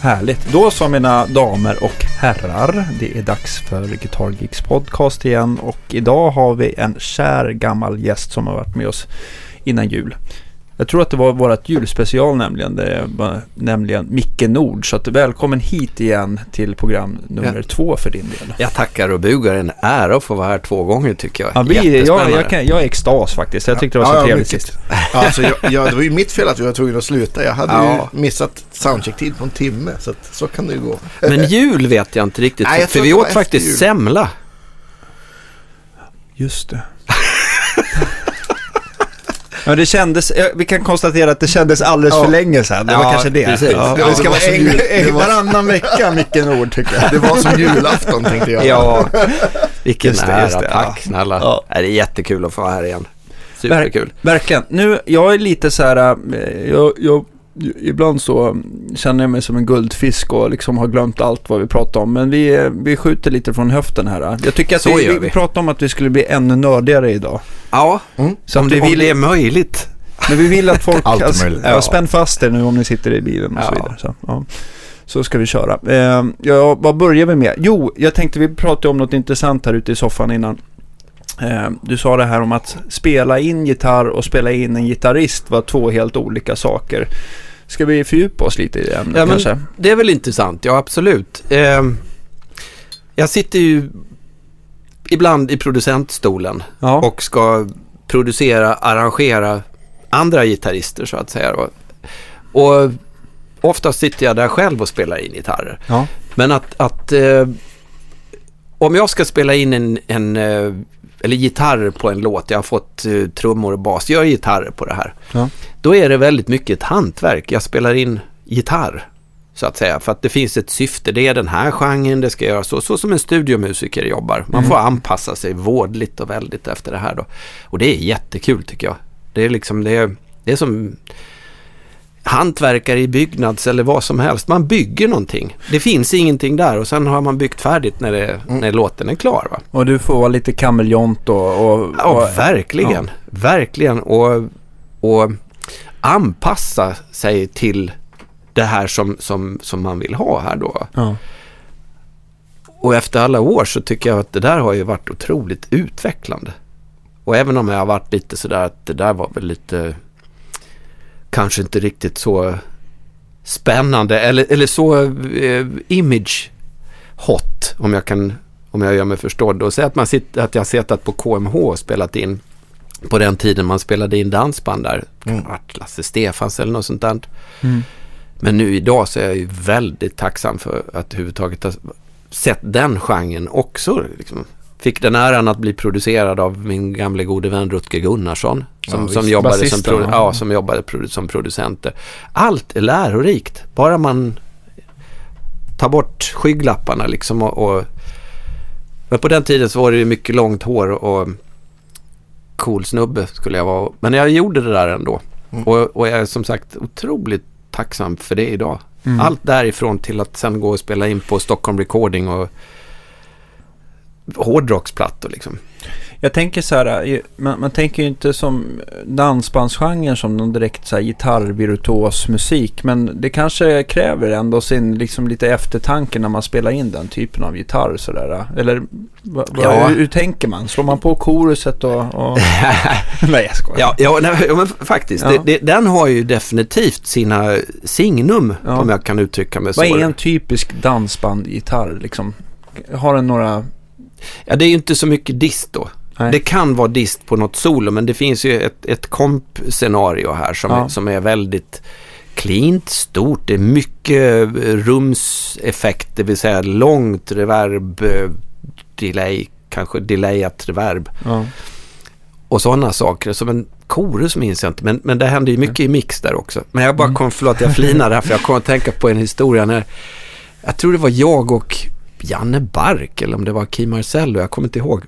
Härligt. Då så mina damer och herrar. Det är dags för Guitar Geeks podcast igen. Och idag har vi en kär gammal gäst som har varit med oss innan jul. Jag tror att det var vårt julspecial nämligen. Det var nämligen Micke Nord. Så att välkommen hit igen till program nummer ja. två för din del. Jag tackar och bugar. En ära att få vara här två gånger tycker jag. Ja, vi, jag, jag, kan, jag är extas faktiskt. Jag tyckte det var så ja, trevligt sist. Ja, alltså, jag, jag, det var ju mitt fel att jag var tvungen att sluta. Jag hade ja. ju missat soundcheck-tid på en timme. Så, att, så kan det ju gå. Men jul vet jag inte riktigt. Nej, för vi åt faktiskt jul. semla. Just det. Ja, det kändes, vi kan konstatera att det kändes alldeles ja. för länge sedan. Det ja, var kanske det. Precis. Ja, det, ska vara en, en, varannan vecka, Micke Nord, tycker jag. Det var som julafton, tänkte jag. Ja, vilken just det, ära. Just det, Tack snälla. Ja. Det är jättekul att få vara här igen. Superkul. Ver verkligen. Nu, jag är lite så här, eh, jag, jag ibland så känner jag mig som en guldfisk och liksom har glömt allt vad vi pratar om. Men vi, vi skjuter lite från höften här. Jag tycker att så vi, vi pratar om att vi skulle bli ännu nördigare idag. Ja, mm. så om, det, om det är möjligt. Men vi vill att folk... Allt alltså, möjligt. Ja. Spänn fast er nu om ni sitter i bilen och ja. så vidare. Så, ja. så ska vi köra. Eh, ja, vad börjar vi med? Jo, jag tänkte vi pratade om något intressant här ute i soffan innan. Eh, du sa det här om att spela in gitarr och spela in en gitarrist var två helt olika saker. Ska vi fördjupa oss lite i det ämnet ja, kanske? det är väl intressant, ja absolut. Eh, jag sitter ju ibland i producentstolen ja. och ska producera, arrangera andra gitarrister så att säga. Och, och oftast sitter jag där själv och spelar in gitarrer. Ja. Men att, att eh, om jag ska spela in en, en eh, eller gitarr på en låt, jag har fått uh, trummor och bas, gör gitarrer på det här. Ja. Då är det väldigt mycket ett hantverk. Jag spelar in gitarr så att säga. För att det finns ett syfte, det är den här genren, det ska göra så. Så som en studiomusiker jobbar. Man får anpassa sig vårdligt och väldigt efter det här då. Och det är jättekul tycker jag. Det är liksom, det är, det är som hantverkare i byggnads eller vad som helst. Man bygger någonting. Det finns ingenting där och sen har man byggt färdigt när, det, mm. när låten är klar. Va? Och du får vara lite kameleont och, och, och... Ja, verkligen. Ja. Verkligen. Och, och anpassa sig till det här som, som, som man vill ha här då. Ja. Och efter alla år så tycker jag att det där har ju varit otroligt utvecklande. Och även om jag har varit lite sådär att det där var väl lite kanske inte riktigt så spännande eller, eller så eh, image hot om jag kan om jag gör mig förstådd. Och säg att, man sitter, att jag har suttit på KMH och spelat in på den tiden man spelade in dansband där. Mm. Lasse Stefans eller något sånt där. Mm. Men nu idag så är jag ju väldigt tacksam för att överhuvudtaget ha sett den genren också. Liksom. Fick den äran att bli producerad av min gamle gode vän Rutger Gunnarsson. Som, ja, som, jobbade, som, produ ja, som jobbade produ som producenter. Allt är lärorikt. Bara man tar bort skygglapparna liksom. Och, och, men på den tiden så var det ju mycket långt hår och cool snubbe skulle jag vara. Men jag gjorde det där ändå. Mm. Och, och jag är som sagt otroligt tacksam för det idag. Mm. Allt därifrån till att sen gå och spela in på Stockholm Recording och hårdrocksplattor liksom. Jag tänker så här, man, man tänker ju inte som dansbandsgenren som någon direkt så här gitarrvirtuos musik. Men det kanske kräver ändå sin liksom lite eftertanke när man spelar in den typen av gitarr sådär. Eller va, va, ja. hur, hur, tänker man? Slår man på koruset och... och... nej jag skojar. Ja, ja, nej, men faktiskt. Ja. Det, det, den har ju definitivt sina signum om jag kan uttrycka mig så. Vad är en typisk dansbandgitarr liksom? Har den några... Ja, det är ju inte så mycket dist då. Nej. Det kan vara dist på något solo men det finns ju ett, ett komp-scenario här som, ja. är, som är väldigt cleant, stort. Det är mycket rumseffekt, det vill säga långt reverb, delay, kanske delayat reverb. Ja. Och sådana saker. Som en korus minns jag inte, men, men det händer ju mycket i mix där också. Men jag bara mm. kom, förlåt jag flinar där för jag kom att tänka på en historia när, jag tror det var jag och Janne Bark eller om det var Kim Marcello, jag kommer inte ihåg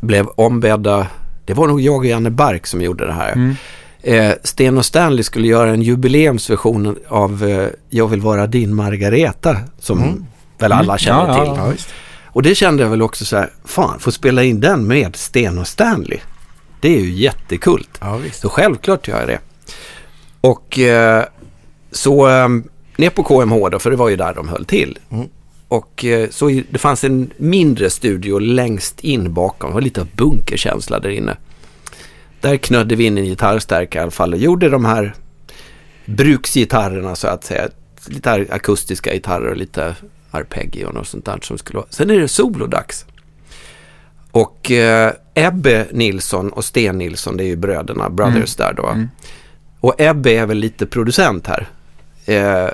blev ombedda, det var nog jag och Janne Bark som gjorde det här. Mm. Eh, Sten och Stanley skulle göra en jubileumsversion av eh, Jag vill vara din Margareta som mm. väl alla mm. känner ja, till. Ja, ja, och det kände jag väl också så här, fan, få spela in den med Sten och Stanley. Det är ju jättekult. Så självklart gör jag det. Och eh, så, ehm, ner på KMH då, för det var ju där de höll till. Mm. Och eh, så det fanns en mindre studio längst in bakom. Det var lite bunkerkänsla där inne. Där knödde vi in en gitarrstärkare i alla fall och gjorde de här bruksgitarrerna så att säga. Lite akustiska gitarrer och lite arpeggion och sånt där som skulle vara. Sen är det solodags. Och eh, Ebbe Nilsson och Sten Nilsson, det är ju bröderna, brothers mm. där då. Mm. Och Ebbe är väl lite producent här. Eh,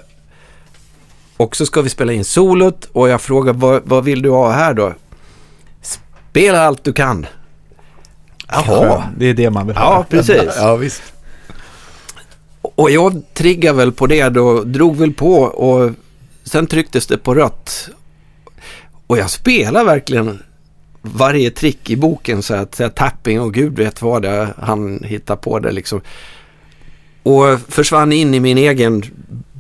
och så ska vi spela in solot och jag frågar vad, vad vill du ha här då? Spela allt du kan. Jaha. Det är det man vill ha. Ja, precis. ja, visst. Och jag triggade väl på det då, drog väl på och sen trycktes det på rött. Och jag spelar verkligen varje trick i boken så att säga tapping och gud vet vad det han hittar på det liksom. Och försvann in i min egen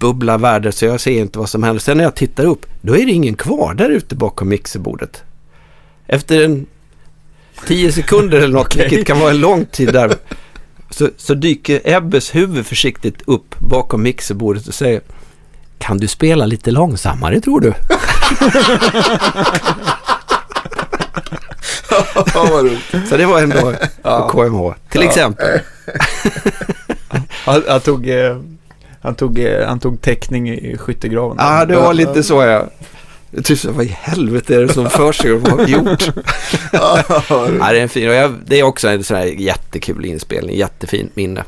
bubbla värld så jag ser inte vad som händer. Sen när jag tittar upp, då är det ingen kvar där ute bakom mixerbordet. Efter en tio sekunder eller något, okay. vilket kan vara en lång tid där, så, så dyker Ebbes huvud försiktigt upp bakom mixerbordet och säger Kan du spela lite långsammare tror du? så det var ändå ja. KMH, till exempel. han, han, tog, eh, han, tog, eh, han tog täckning i skyttegraven. Ja, det var lite så ja. Jag tyckte, vad i helvete är det som för sig vad har gjort? ja, det är en fin, och jag, det är också en sån här jättekul inspelning, jättefint minne.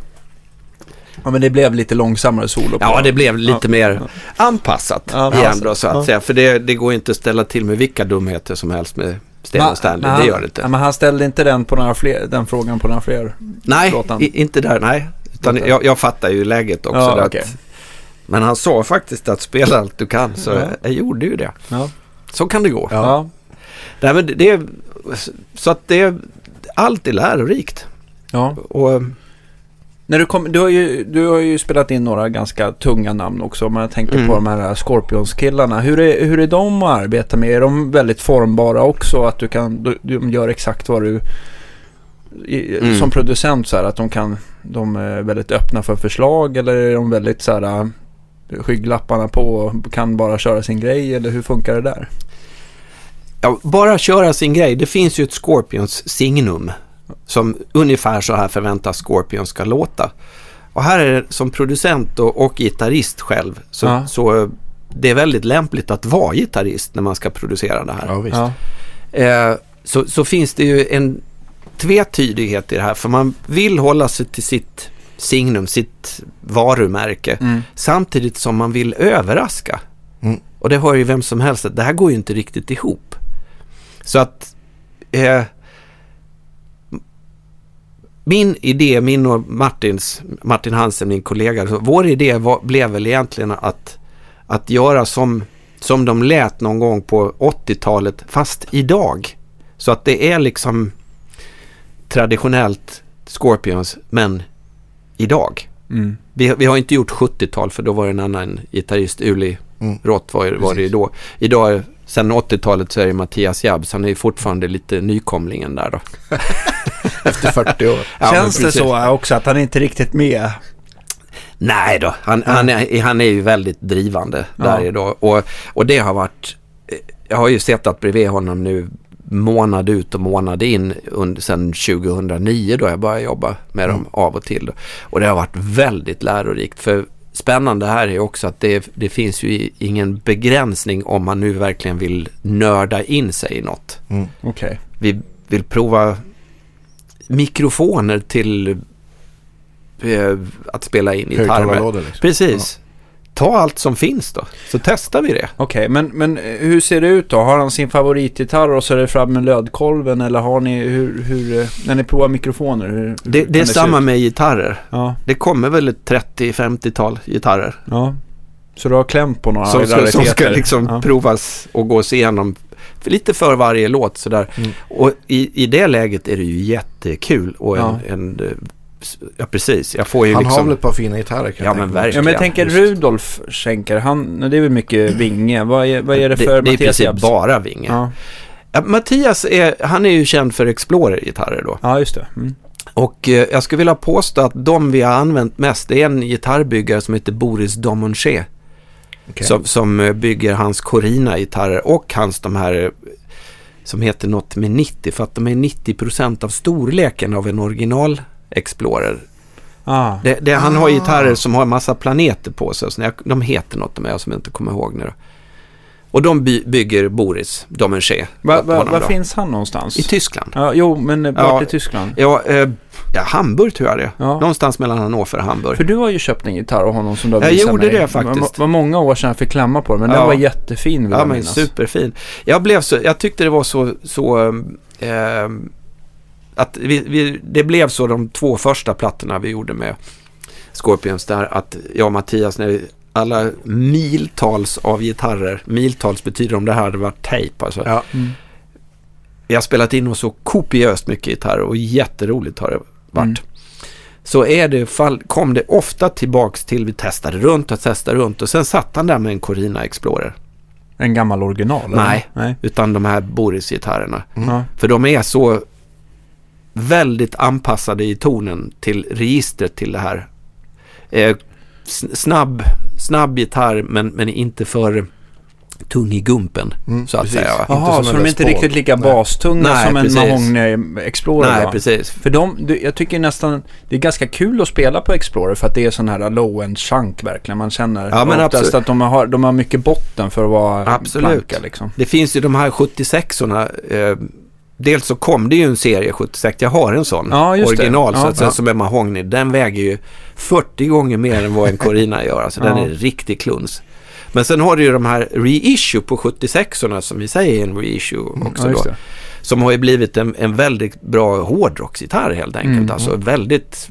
Ja, men det blev lite långsammare solo. Ja, det blev lite ja. mer anpassat ja, igen då så att ja. säga. För det, det går inte att ställa till med vilka dumheter som helst med Sten Stanley. det gör det inte. men han ställde inte den, på några fler, den frågan på några fler Nej, i, inte där. Nej, utan jag, jag fattar ju läget också. Ja, okay. att, men han sa faktiskt att spela allt du kan, så ja. jag gjorde ju det. Så kan det gå. Ja. Nej, men det, så att det, allt är lärorikt. Ja. Och, när du, kom, du, har ju, du har ju spelat in några ganska tunga namn också. Om jag tänker mm. på de här Scorpions-killarna. Hur är, hur är de att arbeta med? Är de väldigt formbara också? Att du kan, du, de gör exakt vad du... Mm. Som producent så här, att de kan... De är väldigt öppna för förslag eller är de väldigt så här skygglapparna på och kan bara köra sin grej eller hur funkar det där? Ja, bara köra sin grej. Det finns ju ett Scorpions signum som ungefär så här förväntas Scorpions ska låta. Och här är det som producent och, och gitarrist själv så, ja. så det är väldigt lämpligt att vara gitarrist när man ska producera det här. Ja, eh, så, så finns det ju en tvetydighet i det här för man vill hålla sig till sitt signum, sitt varumärke. Mm. Samtidigt som man vill överraska. Mm. Och det har ju vem som helst det här går ju inte riktigt ihop. Så att eh, min idé, min och Martins, Martin Hansen, min kollega, vår idé var, blev väl egentligen att, att göra som, som de lät någon gång på 80-talet, fast idag. Så att det är liksom traditionellt Scorpions, men idag. Mm. Vi, vi, har inte gjort 70-tal för då var det en annan gitarrist, Uli mm. Roth var, var det då. Idag, sen 80-talet så är det Mattias Jabs, han är fortfarande lite nykomlingen där då. Efter 40 år. Ja, Känns det så också att han inte riktigt med? Nej då, han, ja. han, är, han är ju väldigt drivande där ja. idag. Och, och det har varit, jag har ju sett att bredvid honom nu månad ut och månad in under, sedan 2009 då jag började jobba med mm. dem av och till. Då. Och det har varit väldigt lärorikt. För spännande här är också att det, det finns ju ingen begränsning om man nu verkligen vill nörda in sig i något. Mm. Okay. Vi vill prova mikrofoner till eh, att spela in gitarr med. Liksom. Precis. Ja ta allt som finns då, så testar vi det. Okej, okay, men, men hur ser det ut då? Har han sin favoritgitarr och så är det fram med lödkolven eller har ni, hur, hur eh, när ni provar mikrofoner? Hur, hur det, det är samma med gitarrer. Ja. Det kommer väl ett 30-50-tal gitarrer. Ja. Så du har klämt på några som ska, som ska liksom ja. provas och gås igenom lite för varje låt sådär. Mm. Och i, i det läget är det ju jättekul och en, ja. en Ja precis, jag får ju han liksom... har väl ett par fina gitarrer kan Ja men verkligen. Ja men jag tänker Rudolf Schenker, han, det är väl mycket Vinge. Vad är, vad är det för det, Mattias Det är i princip bara Vinge. Ja. Ja, Mattias är, han är ju känd för Explorer-gitarrer då. Ja just det. Mm. Och eh, jag skulle vilja påstå att de vi har använt mest är en gitarrbyggare som heter Boris Domonché. Okay. Som, som bygger hans Corina-gitarrer och hans de här som heter något med 90 för att de är 90% av storleken av en original Explorer. Ah. Det, det, han ah. har gitarrer som har en massa planeter på sig. Så jag, de heter något med som jag inte kommer ihåg nu. Och de by, bygger Boris Domenché. Var va, va finns han någonstans? I Tyskland. Ja, jo, men vart ja, i Tyskland? Ja, eh, ja, Hamburg tror jag det ja. Någonstans mellan Hannover och Hamburg. För du har ju köpt en gitarr av honom som du har Jag gjorde mig. det faktiskt. Det var många år sedan jag fick klämma på den, men ja. den var jättefin. Ja, men superfin. Jag, blev så, jag tyckte det var så, så eh, att vi, vi, det blev så de två första plattorna vi gjorde med Scorpions där att jag och Mattias när vi, alla miltals av gitarrer, miltals betyder om det här hade varit tejp alltså. Ja. Mm. Jag har spelat in och så kopiöst mycket gitarrer och jätteroligt har det varit. Mm. Så är det, fall, kom det ofta tillbaks till vi testade runt och testade runt och sen satt han där med en Corina Explorer. En gammal original? Nej, Nej. utan de här Boris-gitarrerna. Mm. För de är så väldigt anpassade i tonen till registret till det här. Eh, snabb, snabb gitarr men, men inte för tung i gumpen. Mm, så att precis. säga. Jaha, så de är inte riktigt lika bastunga Nej, som precis. en Mahogny Explorer? Nej, då. precis. För de, jag tycker nästan det är ganska kul att spela på Explorer för att det är sån här low-end chunk verkligen. Man känner ja, men oftast att de har, de har mycket botten för att vara absolut. planka. Liksom. Det finns ju de här 76orna. Eh, dels så kom det ju en serie 76, jag har en sån ja, original ja, så ja. som är mahogny. Den väger ju 40 gånger mer än vad en Corina gör, alltså den är riktig kluns. Men sen har du ju de här reissue på 76orna som vi säger är en reissue mm, också då. Som har ju blivit en, en väldigt bra hårdrocksgitarr helt enkelt. Mm, alltså väldigt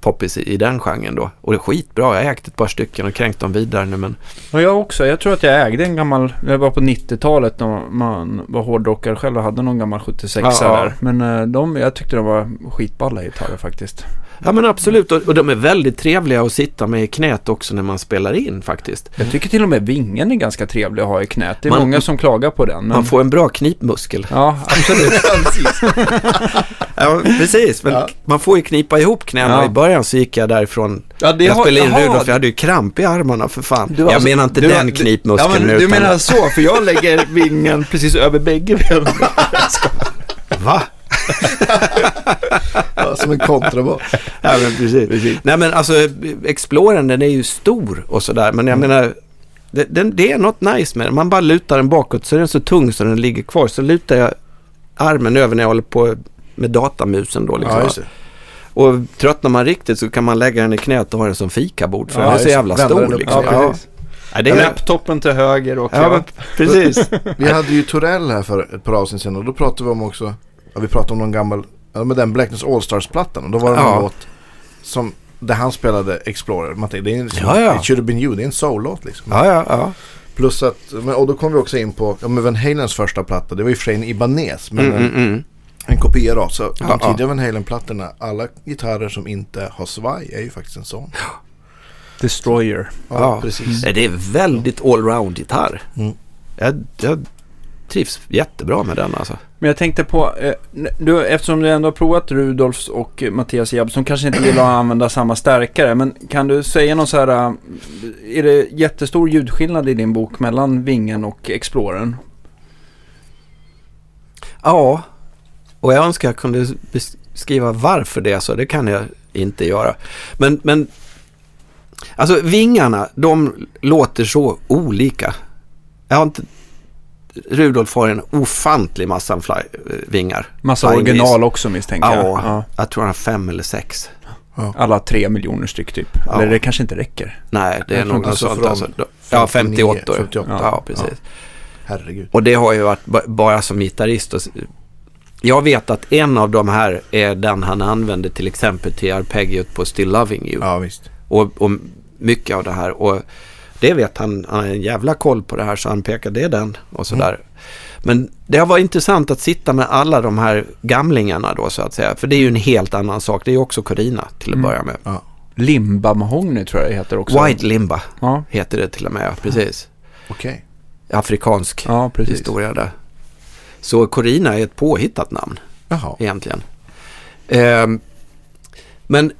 poppis i, i den genren då. Och det är skitbra. Jag har ägt ett par stycken och kränkt dem vidare nu men... Ja, jag också. Jag tror att jag ägde en gammal, det var på 90-talet när man var hårdrockare själv och hade någon gammal 76 ja, där. Men eh, de, jag tyckte de var skitballa gitarrer faktiskt. Ja men absolut och, och de är väldigt trevliga att sitta med i knät också när man spelar in faktiskt. Jag tycker till och med vingen är ganska trevlig att ha i knät. Det är man, många som klagar på den. Men... Man får en bra knipmuskel. Ja, absolut. ja, precis. Men ja. Man får ju knipa ihop knäna. Ja. I början så gick jag därifrån. Ja, det jag har, spelade in. Rudolf, jag hade ju kramp i armarna för fan. Du, jag alltså, menar inte du, den knipmuskeln. Ja, men, du menar så, för jag lägger vingen precis över bägge benen. Va? Ja, som en kontrabas. ja, men precis. precis. Nej, men alltså Explorern den är ju stor och sådär. Men jag mm. menar, det, den, det är något nice med den. Man bara lutar den bakåt så är den så tung så den ligger kvar. Så lutar jag armen över när jag håller på med datamusen då. Liksom. Ja, och tröttnar man riktigt så kan man lägga den i knät och ha den som fikabord. För ja, den är så jävla stor. Liksom. Ja, Ja, det är laptopen till höger och ja, men, precis. vi hade ju Torell här för ett par avsnitt sedan och då pratade vi om också Ja, vi pratade om någon gammal, ja, med den Blackness Allstars-plattan. Och då var det ja. låt som, där han spelade Explorer. Man tänkte, det är en, ja, ja. It should have been you, det är en soul-låt liksom. Ja, ja, ja. Plus att, och då kom vi också in på, ja men Van Halens första platta, det var ju för en Ibanez. Men mm, en, mm, mm. en kopia då. Så ja, de tidiga Van Halen-plattorna, alla gitarrer som inte har svaj är ju faktiskt en sån. Destroyer. Ja, precis. Det är väldigt allround-gitarr. Mm. Jag, jag trivs jättebra med den alltså. Men jag tänkte på, eh, du, eftersom du ändå har provat Rudolfs och Mattias Jabb som kanske inte gillar att använda samma stärkare. Men kan du säga någon så här, eh, är det jättestor ljudskillnad i din bok mellan Vingen och Explorern? Ja, och jag önskar jag kunde beskriva varför det är så. Det kan jag inte göra. Men, men alltså vingarna, de låter så olika. Jag har inte Rudolf har en ofantlig massa fly, vingar. Massa original också misstänker jag. Ja, ja, jag tror han har fem eller sex. Ja. Alla tre miljoner styck typ. Ja. Eller det kanske inte räcker. Nej, det är nog något sånt. Alltså. Ja, 58. 58. Ja, precis. Ja. Herregud. Och det har ju varit bara som gitarrist. Jag vet att en av de här är den han använde till exempel till arpeggiot på Still Loving You. Ja, visst. Och, och mycket av det här. Och det vet han, han har en jävla koll på det här så han pekar det är den och sådär. Mm. Men det har varit intressant att sitta med alla de här gamlingarna då så att säga. För det är ju en helt annan sak. Det är ju också Corina till att mm. börja med. Ja. Limba mahogny tror jag det heter också. White limba ja. heter det till och med, precis. Okej. Okay. Afrikansk ja, historia där. Så Corina är ett påhittat namn Jaha. egentligen. Eh, men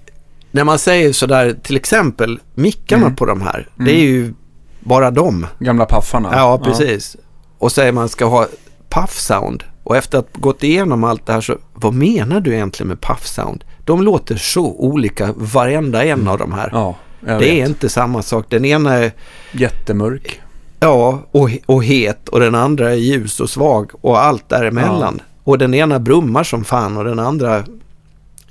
när man säger sådär, till exempel mickarna mm. på de här. Mm. Det är ju bara dem. Gamla paffarna. Ja, precis. Ja. Och säger man ska ha puff-sound. Och efter att gått igenom allt det här så, vad menar du egentligen med puff-sound? De låter så olika, varenda en av de här. Ja, det vet. är inte samma sak. Den ena är... Jättemörk. Ja, och, och het och den andra är ljus och svag och allt däremellan. Ja. Och den ena brummar som fan och den andra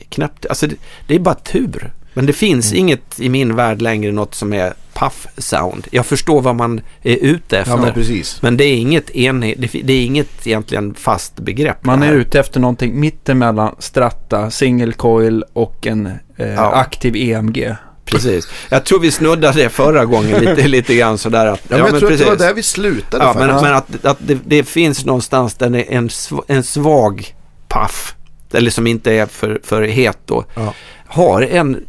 är knäppt. Alltså det, det är bara tur. Men det finns mm. inget i min värld längre något som är puff sound. Jag förstår vad man är ute efter. Ja, men, men det är inget enhet, det är inget egentligen fast begrepp. Man är ute efter någonting mittemellan stratta, single coil och en eh, ja. aktiv EMG. Precis. Jag tror vi snuddade det förra gången lite, lite grann sådär. Att, ja, men jag men tror precis. att det var där vi slutade. Ja, men, men, att, att det, det, finns någonstans där det är en, en svag paff, eller som inte är för, för het då, ja. har en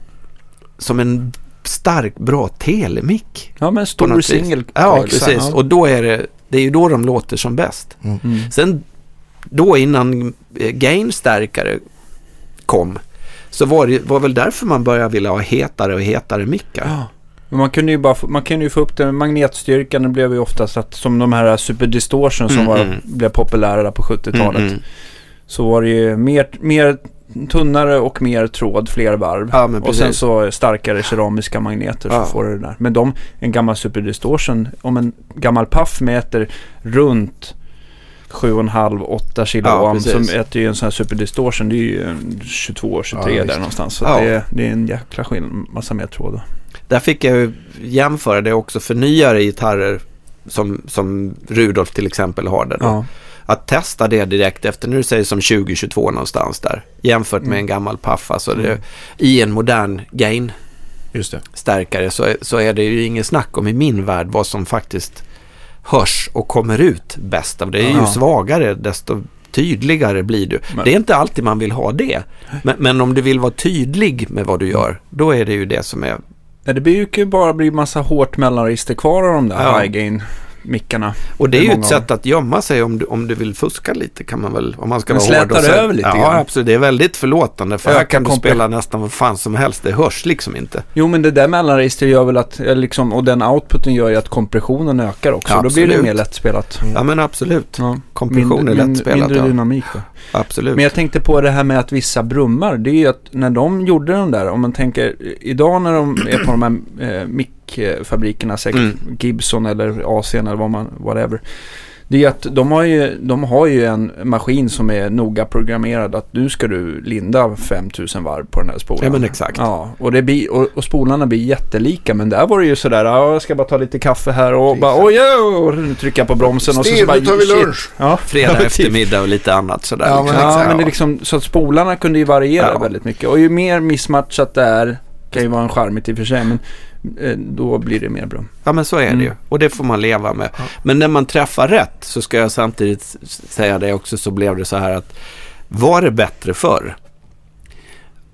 som en stark, bra telemick. Ja, men stor singel. Ja, precis. Ja. Och då är det, det är ju då de låter som bäst. Mm. mm. Sen då innan eh, gainstärkare kom så var det var väl därför man började vilja ha hetare och hetare mickar. Ja. Man kunde ju bara få, man kunde ju få upp den, magnetstyrkan det blev ju oftast att som de här Super Distortion som mm, var, mm. blev populära på 70-talet. Mm, mm, så var det ju mer, mer tunnare och mer tråd, fler varv. Ja, och sen så starkare keramiska magneter ja. så får du det där. Men de, en gammal Super Distortion, om en gammal Puff mäter runt 7,5-8 kilo ja, ohm som äter ju en sån här Super Distortion. Det är ju 22-23 ja, där någonstans. Så ja. det, det, är en jäkla skillnad, massa mer tråd. Där fick jag jämföra det också för nyare gitarrer som, som Rudolf till exempel har det. Då att testa det direkt efter, nu säger som 2022 någonstans där, jämfört med mm. en gammal Puff. Alltså det, mm. I en modern gain stärkare så, så är det ju ingen snack om i min värld vad som faktiskt hörs och kommer ut bäst av. Det är ju svagare desto tydligare blir du. Men. Det är inte alltid man vill ha det. Men, men, om du vill vara tydlig med vad du gör, då är det ju det som är... det brukar ju bara bli massa hårt mellanregister kvar av de där ja. high gain mickarna. Och det är ju ett sätt att gömma sig om du, om du vill fuska lite kan man väl, om man ska Men vara hård. Och så, över lite Ja, grann. absolut. Det är väldigt förlåtande för här kan du spela nästan vad fan som helst. Det hörs liksom inte. Jo, men det där mellanregistret gör väl att, liksom, och den outputen gör ju att kompressionen ökar också. Ja, Då blir det mer lättspelat. Mm. Ja, men absolut. Ja. Kompression är lättspelat. Mindre ja. dynamik då. Absolut. Men jag tänkte på det här med att vissa brummar. Det är ju att när de gjorde den där, om man tänker idag när de är på de här eh, mickfabrikerna, säkert mm. Gibson eller Asien eller vad man, whatever. Det är att de har, ju, de har ju en maskin som är noga programmerad att nu ska du linda 5000 varv på den här spolen. Ja men exakt. Ja, och, det blir, och, och spolarna blir jättelika men där var det ju sådär, ja, jag ska bara ta lite kaffe här och bara oj, oj, trycka på bromsen och så, så bara, nu tar vi lunch. Ja. Fredag eftermiddag och lite annat sådär. Ja, men, liksom. ja, men det är liksom, så att spolarna kunde ju variera ja. väldigt mycket och ju mer missmatchat det är, kan ju vara en charmigt i och för sig, men då blir det mer bra. Ja men så är det mm. ju och det får man leva med. Ja. Men när man träffar rätt så ska jag samtidigt säga det också så blev det så här att var det bättre förr?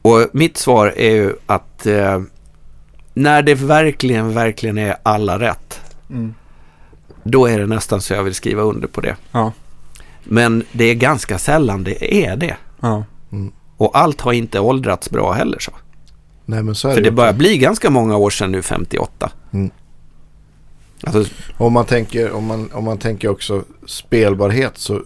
Och mitt svar är ju att eh, när det verkligen, verkligen är alla rätt mm. då är det nästan så jag vill skriva under på det. Ja. Men det är ganska sällan det är det. Ja. Mm. Och allt har inte åldrats bra heller så. Nej, men så är För det, det börjar bli ganska många år sedan nu, 58. Mm. Alltså, om, man tänker, om, man, om man tänker också spelbarhet så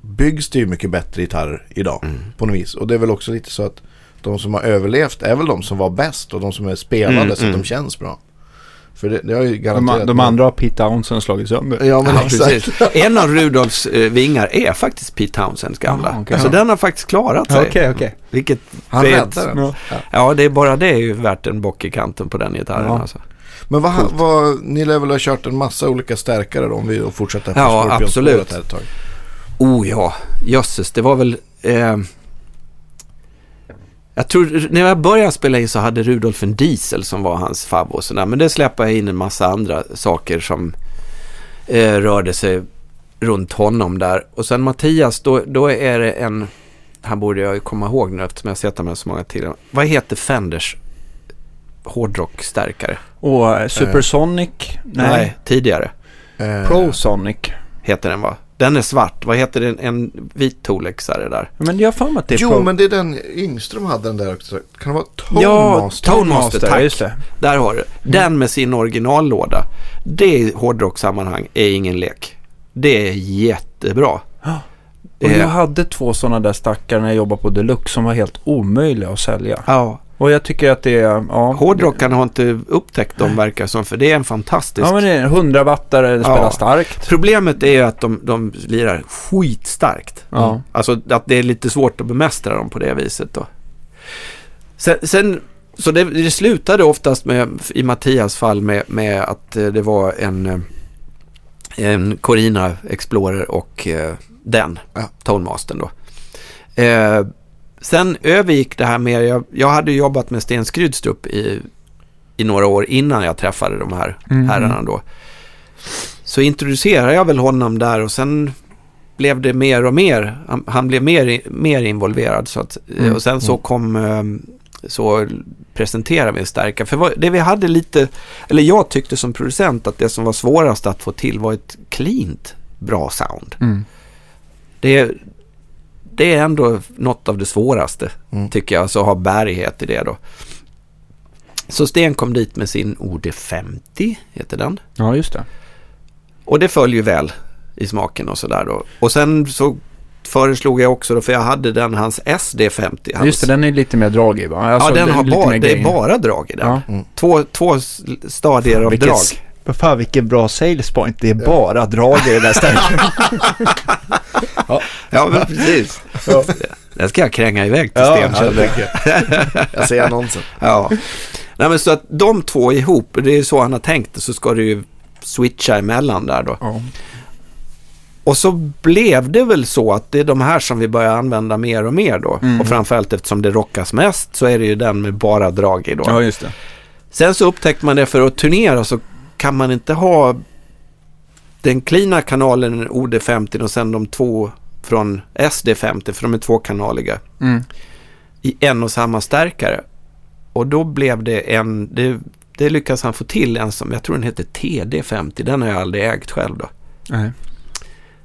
byggs det ju mycket bättre gitarrer idag mm. på något vis. Och det är väl också lite så att de som har överlevt är väl de som var bäst och de som är spelade mm, så att de mm. känns bra. För det, det har ju garanterat... De, de andra har Pete Townsend slagit sönder. Ja, men ja, precis. En av Rudolfs eh, vingar är faktiskt Pete Townsends gamla. Ah, okay, alltså ja. den har faktiskt klarat sig. Okej, okay, okej. Okay. Vilket... Han räddade den. Ja. ja, det är bara det är ju värt en bock i kanten på den gitarren ja. alltså. Men vad, vad, ni lär väl ha kört en massa olika stärkare då, om vi fortsätter på Ja, absolut. Här ett tag. Oh ja, jösses. Det var väl... Eh, jag tror, när jag började spela in så hade Rudolf en diesel som var hans fabb och sådär. Men det släppte jag in en massa andra saker som eh, rörde sig runt honom där. Och sen Mattias, då, då är det en, här borde jag ju komma ihåg nu eftersom jag har sett honom så många tidigare. Vad heter Fenders hårdrockstärkare? Och uh, Supersonic? Uh, nej. nej. tidigare. Uh, ProSonic. Heter den va? Den är svart. Vad heter den? En vit Tolexare där. Men jag har för mig att det är Jo, Pro- men det är den Yngström hade den där också. Kan det vara Tone Ja, Master? Tone Master, tack. just det. Där har du. Den med sin originallåda. Det i hårdrockssammanhang är ingen lek. Det är jättebra. Och Eh, jag hade två sådana där stackare när jag jobbade på Deluxe som var helt omöjliga att sälja. Ja, Och jag tycker att det är... Ja, hårdrockarna har inte upptäckt dem verkar som, för det är en fantastisk... Ja, men det är 100 wattare, det spelar Ja. starkt. Problemet är ju att de, de lirar skitstarkt. Ja. Alltså att det är lite svårt att bemästra dem på det viset då. Sen, sen så det, det slutade oftast med, i Mattias fall med, med att eh, det var en, eh, en Corina Explorer och eh, den, Ja. Tonmastern då. Eh, sen övergick det här mer, jag, jag hade jobbat med Sten Skrydstrup i, i några år innan jag träffade de här Mhm. herrarna då. Så introducerade jag väl honom där och sen blev det mer och mer. Han, han blev mer, mer involverad. Så att, Mm. Och sen så kom eh, så presenterade vi en stärkare. För det vi hade lite, eller jag tyckte som producent att det som var svårast att få till var ett cleant bra sound. Mm. Det är, det är ändå något av det svåraste Mm. tycker jag, så ha bärighet i det då. Så Sten kom dit med sin OD50, heter den. ja, just det. Och det följer ju väl i smaken och sådär då. Och sen så föreslog jag också då, för jag hade den, hans SD50. Hans, Just det, den är lite mer drag i va? Alltså, ja, den har bara, det är bara drag i den. Ja. Mm. Två, två stadier av Vilket- drag. Vad fan vilken bra sales point. Det är bara drag i den där stärken. Ja, men precis. Den ska jag kränga iväg till Ja, Sten. Ja, kände det jag. tycker jag. Jag ser annonsen. Ja. Nej, men så att de två ihop, det är så han har tänkt det, så ska det ju switcha emellan där då. ja. Och så blev det väl så att det är de här som vi börjar använda mer och mer då. Mm. Och framförallt eftersom det rockas mest så är det ju den med bara drag i då. ja, just det. Sen så upptäckte man det för att turnera så kan man inte ha den cleana kanalen OD50 och sen de två från SD50 för de är tvåkanaliga Mm. i en och samma stärkare. Och då blev det en, det, det lyckas han få till en som, jag tror den heter TD50, den har jag aldrig ägt själv då. Nej.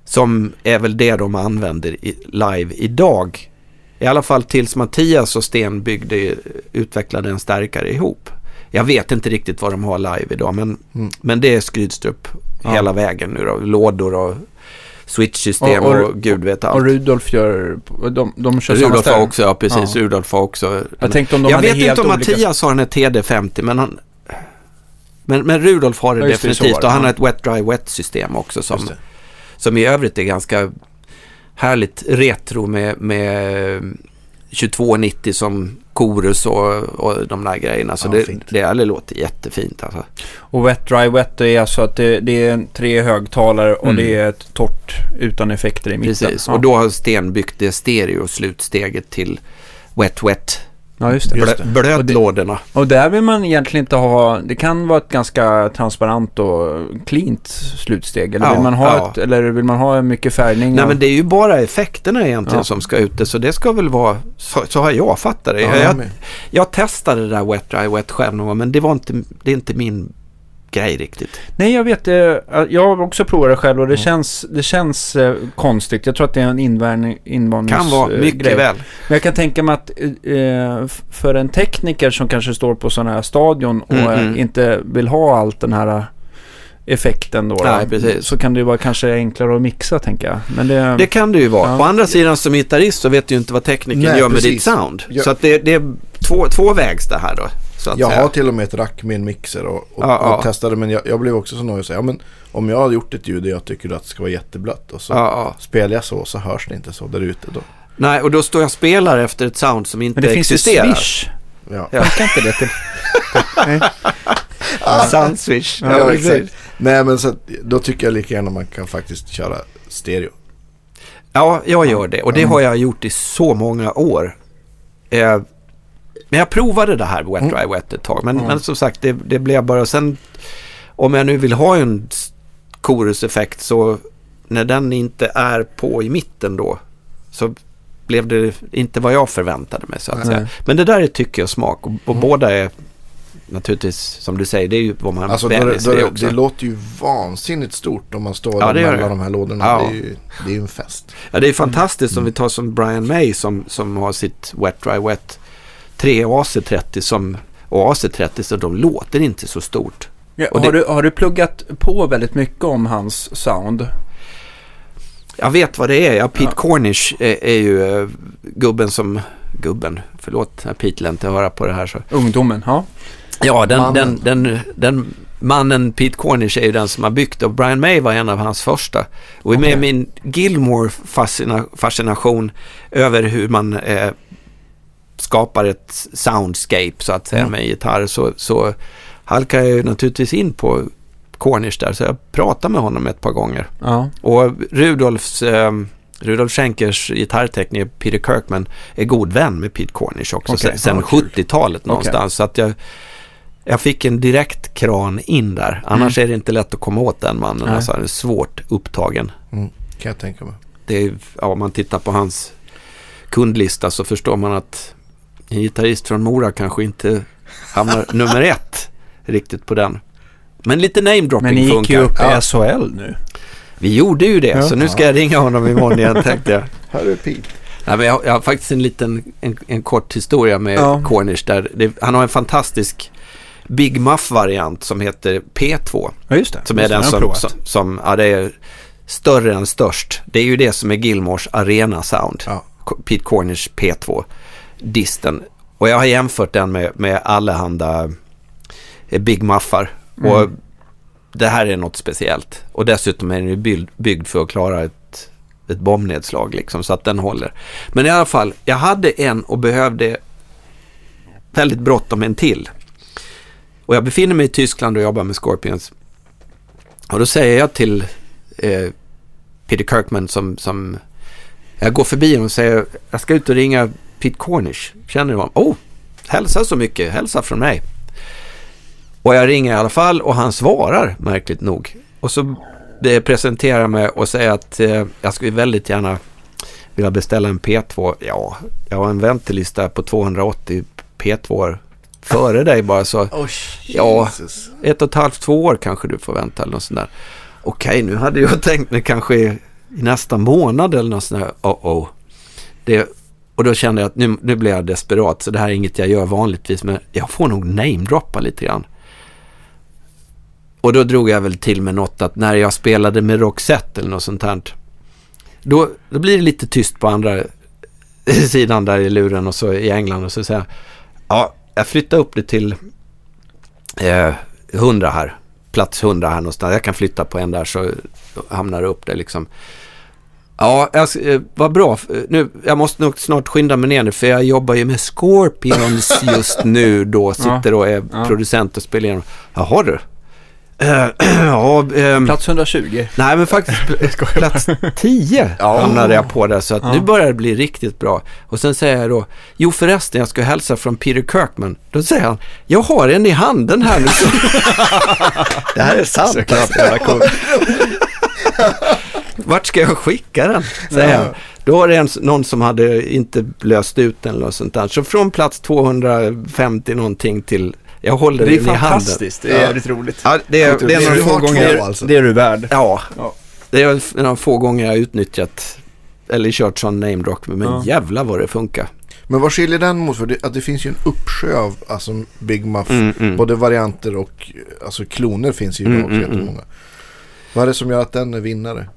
Som är väl det de använder i, live idag. I alla fall tills Mattias och Sten byggde, utvecklade en stärkare ihop. Jag vet inte riktigt vad de har live idag, men, Mm. men det är Skrydstrup Ja. hela vägen nu då. Lådor och switchsystem och, Och- och- gud vet Och allt. Rudolf gör... De, de kör samma Rudolf har stärk. också, ja precis. Ja. Rudolf har också. Jag tänkte om de jag hade vet helt inte om olika... Mattias har den här TD50, men han... Men, men Rudolf har det Ja, definitivt det, och han har ett wet dry wet system också som, som i övrigt är ganska härligt retro med, med 2290 som chorus och, och de där grejerna. Så Ja, det, fint. det, det låter jättefint alltså. Och wet dry wet är alltså att det, det är tre högtalare och Mm. det är ett torrt utan effekter i mitten. Precis, Ja. och då har Sten byggt det stereo slutsteget till wet wet Ja, just det. Blö, blötlådorna. Och där vill man egentligen inte ha, det kan vara ett ganska transparent och cleant slutsteg. Eller, Ja, vill, man ha ja. ett, eller vill man ha mycket färgning? Nej och- men det är ju bara effekterna egentligen Ja. som ska ut så det ska väl vara, så, så har jag fattat det. Ja, jag, jag jag, testade det där wet dry wet själv men det var inte, det är inte min grej riktigt. Nej, jag vet. eh, Jag har också provat det själv och det Mm. känns, det känns eh, konstigt. Jag tror att det är en invärning, invandrings... Kan vara eh, mycket grej. väl. Men jag kan tänka mig att för en tekniker som kanske står på sådana här stadion och Mm, mm. inte vill ha allt den här effekten då. Nej, då, precis. Så kan det ju vara kanske enklare att mixa tänker jag. Men det... Det kan det ju vara. Ja. Å andra sidan som gitarrist så vet du ju inte vad tekniken Nej, gör med precis. ditt sound. Jag- Så att det, det är två, tvåvägs det här då. Så att Jag säga. har till och med ett rack med en mixer och, och, Ja, ja. och testade men jag, jag blev också så nöjd och sa ja, men om jag har gjort ett ljud och jag tycker att det ska vara jätteblött och så ja, ja. spelar jag så så hörs det inte så där ute då. Nej, och då står jag och spelar efter ett sound som inte Men det finns ju existerar. Swish. Ja. Ja. Funkar inte det till... Nej. Sound switch. Ja, precis. exakt. Nej men så att, då tycker jag lika gärna man kan faktiskt köra stereo. Ja, jag gör det. Och det har jag gjort i så många år. Eh, men jag provade det här Wet Mm. Dry Wet ett tag. Men, Mm. men som sagt, det, det blev bara... Sen om jag nu vill ha en choruseffekt så när den inte är på i mitten då så blev det inte vad jag förväntade mig så att Nej. säga. Men det där är tycke och smak och, och Mm. båda är naturligtvis, som du säger, det är ju vad man alltså, vänjer sig det, också. Det låter ju vansinnigt stort om man står ja, mellan de här lådorna. Ja. Det, är ju, det är ju en fest. Ja, det är fantastiskt mm. om vi tar som Brian May som, som har sitt Wet Dry Wet 3 AC30 som, och AC30 så de låter inte så stort. Ja, har, det, du, har du pluggat på väldigt mycket om hans sound? Jag vet vad det är. Ja, Pete ja. Cornish är, är ju uh, gubben som... Gubben, förlåt, Pete lär inte höra på det här. Så. Ungdomen, ja. Ja, den mannen. Den, den, den, mannen Pete Cornish är ju den som har byggt och Brian May var en av hans första. Och med min Gilmore-fascination över hur man eh, skapar ett soundscape så att säga mm. med gitarr så, så halkar jag ju naturligtvis in på Cornish där, så jag pratade med honom ett par gånger. Ja. Och Rudolfs, eh, Rudolf Schenkers gitarrtekniker Peter Kirkman är god vän med Pete Cornish också okay. sen, ja, 70-talet någonstans. Okay. Så att jag, jag fick en direkt kran in där. Annars mm. är det inte lätt att komma åt den mannen. Nej. Alltså, han är svårt upptagen. Mm. Kan jag tänka mig. Det är, ja, om man tittar på hans kundlista så förstår man att en gitarrist från Mora kanske inte hamnar nummer ett riktigt på den. Men lite namedropping funkar. Men ni gick ju upp i ja. SHL nu. Vi gjorde ju det, ja. så nu ska jag ringa honom imorgon igen tänkte jag. Är Pete. Nej, men jag, jag, har faktiskt en liten, en, en kort historia med ja. Cornish där. Det, han har en fantastisk Big Muff-variant som heter P2. Ja, just det. Som är den som, som, som, ja det är större än störst. Det är ju det som är Gilmores arena sound. Ja. Pete Cornish P2. Disten. Och jag har jämfört den med, med allehanda eh, Big Muffar. Mm. Och det här är något speciellt. Och dessutom är den ju byggd, byggd för att klara ett, ett bombnedslag liksom. Så att den håller. Men i alla fall, jag hade en och behövde väldigt bråttom en till. Och jag befinner mig i Tyskland och jobbar med Scorpions. Och då säger jag till eh, Peter Kirkman som, som jag går förbi honom och säger jag ska ut och ringa Pete Cornish. Känner du honom? Oh, hälsa så mycket. Hälsa från mig. Och jag ringer i alla fall och han svarar märkligt nog. Och så det presenterar mig och säger att eh, jag skulle väldigt gärna vilja beställa en P2. Ja, jag har en väntelista på 280 P2 före dig bara så. Oh, ja, ett och ett halvt, två år kanske du får vänta eller något sånt där. Okej, nu hade jag tänkt mig kanske i, i nästa månad eller något sånt där. Oh, oh. Det, och då kände jag att nu, nu blir jag desperat. Så det här är inget jag gör vanligtvis. Men jag får nog namedroppa lite grann. Och då drog jag väl till med något att när jag spelade med Roxette eller något sånt här. Då, då blir det lite tyst på andra sidan där i luren och så i England och så säger jag. Ja, jag flyttar upp det till eh, 100 här. Plats 100 här någonstans. Jag kan flytta på en där så hamnar det upp det liksom. Ja, eh, vad bra. Nu, jag måste nog snart skynda mig ner nu för jag jobbar ju med Scorpions just nu då. Sitter och är ja. producent och spelar igenom. Jaha du. Uh, ja, um, plats 120. Nej, men faktiskt plats 10 ja. hamnade jag på där. Så att ja. nu börjar det bli riktigt bra. Och sen säger jag då, jo förresten, jag ska hälsa från Peter Kirkman. Då säger han, jag har en i handen här nu. det här är sant. Så Vart ska jag skicka den? Säger ja. Då var det en, någon som hade inte löst ut den eller sånt där. Så från plats 250 någonting till jag håller den i handen. Det är fantastiskt. Det är jävligt roligt. Ja, det är, det är några få gånger. Alltså. Det är du värd. Ja. ja. Det är några få gånger jag har utnyttjat eller kört sån name rock. Men ja. jävla vad det funkar. Men vad skiljer den mot? För det, att det finns ju en uppsjö av alltså, Big Muff. Mm, mm. Både varianter och alltså, kloner finns ju mm, också mm, jättemånga. Mm. Vad är det som gör att den är vinnare?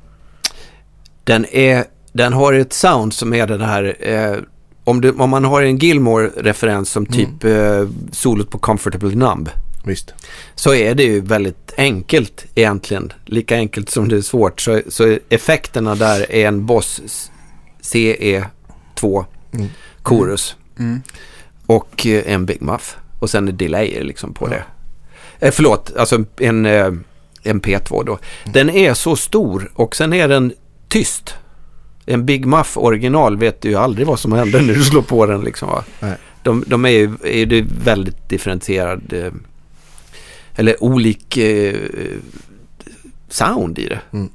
Den, är, den har ett sound som är det här eh, om, du, om man har en Gilmore-referens som typ mm. eh, solot på Comfortable Numb. Visst. Så är det ju väldigt enkelt egentligen. Lika enkelt som det är svårt. Så, så effekterna där är en Boss CE2 mm. Chorus. Mm. Och eh, en Big Muff. Och sen en delayer liksom på ja. det. Eh, förlåt, alltså en, eh, en P2 då. Mm. Den är så stor och sen är den tyst en Big Muff original vet du ju aldrig vad som händer när du slår på den. Liksom, va? De, de är ju är det väldigt differentierad eh, eller olik eh, sound i det. Mm.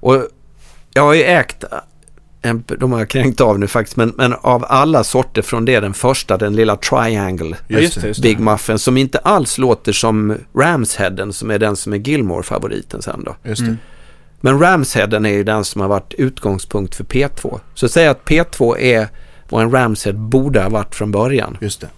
Och jag har ju ägt en, de har kränkt av nu faktiskt, men, men av alla sorter från det, den första, den lilla Triangle just det, just det. Big Muffin, som inte alls låter som Ramsheaden, som är den som är Gilmore-favoriten sen då. Just mm. Men Ramsheaden är ju den som har varit utgångspunkt för P2. Så säg att P2 är vad en Ramshead borde ha varit från början. Just det.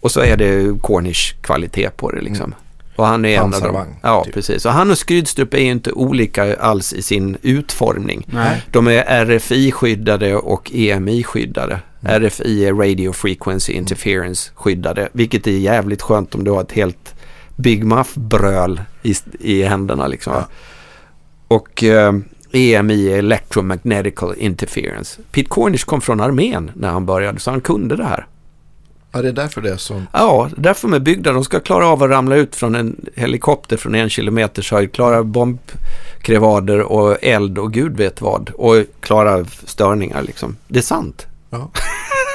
Och så är det Cornish kvalitet på det liksom. Mm. Och han är en av dem. Ja, typ. precis. Och han och Skrydstrup är ju inte olika alls i sin utformning. Nej. De är RFI-skyddade och EMI-skyddade. Mm. RFI är Radio Frequency Interference-skyddade, vilket är jävligt skönt om du har ett helt Big Muff-bröl i, i händerna liksom. Ja. Och eh, EMI Electromagnetical Interference. Pete Cornish kom från armén när han började, så han kunde det här. Ja, det är därför det är så. Ja, därför de är byggda. De ska klara av att ramla ut från en helikopter från en kilometers höjd, klara bombkrevader och eld och gud vet vad. Och klara störningar liksom. Det är sant. Ja.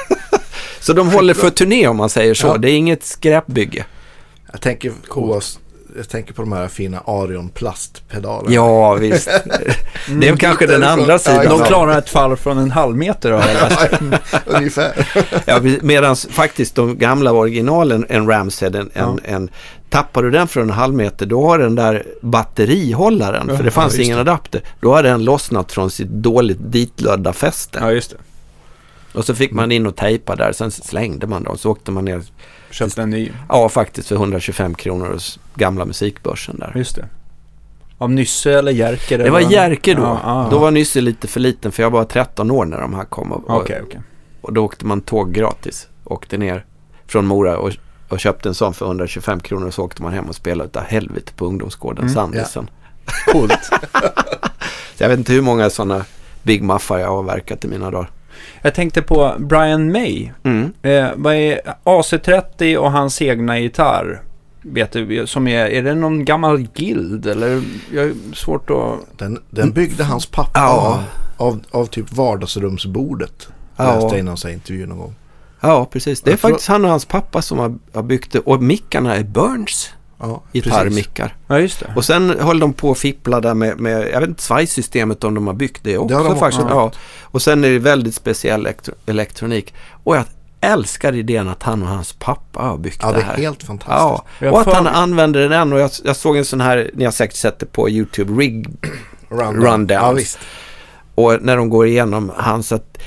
så de håller för turné om man säger så. Ja. Det är inget skräpbygge. Jag tänker på jag tänker på de här fina Arion plastpedalerna. Ja, visst. det är kanske den andra sidan. De klarar ett fall från en halv meter av Ungefär. ja, medan faktiskt de gamla originalen, en Ramshead, en, ja. en, en Tappar du den från en halv meter då har den där batterihållaren, ja, för det fanns ja, ingen det. adapter, då har den lossnat från sitt dåligt ditlödda fäste. Ja, just det. Och så fick man in och tejpa där, sen slängde man dem, så åkte man ner Köpte en ny? Ja, faktiskt för 125 kronor hos gamla musikbörsen där. Just det. Av Nysse eller Jerker? Det var Jerker då. Ja, ah, då var Nysse lite för liten för jag var 13 år när de här kom. Och, okay, okay. och då åkte man tåg gratis. Åkte ner från Mora och, och köpte en sån för 125 kronor och så åkte man hem och spelade utav helvete på ungdomsgården mm, Sandisen. Ja. Coolt. jag vet inte hur många sådana Big Muffar jag har verkat i mina dagar. Jag tänkte på Brian May. Mm. Eh, vad är AC30 och hans egna gitarr? Vet du, som är, är det någon gammal guild eller? Jag är svårt att... Den, den byggde hans pappa ja. av, av typ vardagsrumsbordet. Ja. Läste jag i någon intervju någon gång. Ja, precis. Det är jag faktiskt tror... han och hans pappa som har, har byggt det. Och mickarna är Burns ja, gitarrmickar. Ja, just det. Och sen höll de på att fippla där med, med jag vet inte, svajsystemet om de har byggt det också. Det de, faktiskt. Ja. Och sen är det väldigt speciell elektro elektronik. Och jag älskar idén att han och hans pappa har byggt ja, det här. Ja, det är helt fantastiskt. Ja. Och att han använder den och jag, jag såg en sån här, ni har säkert sett det på YouTube, Rig Rundown. Rundown. Ja, och när de går igenom hans, att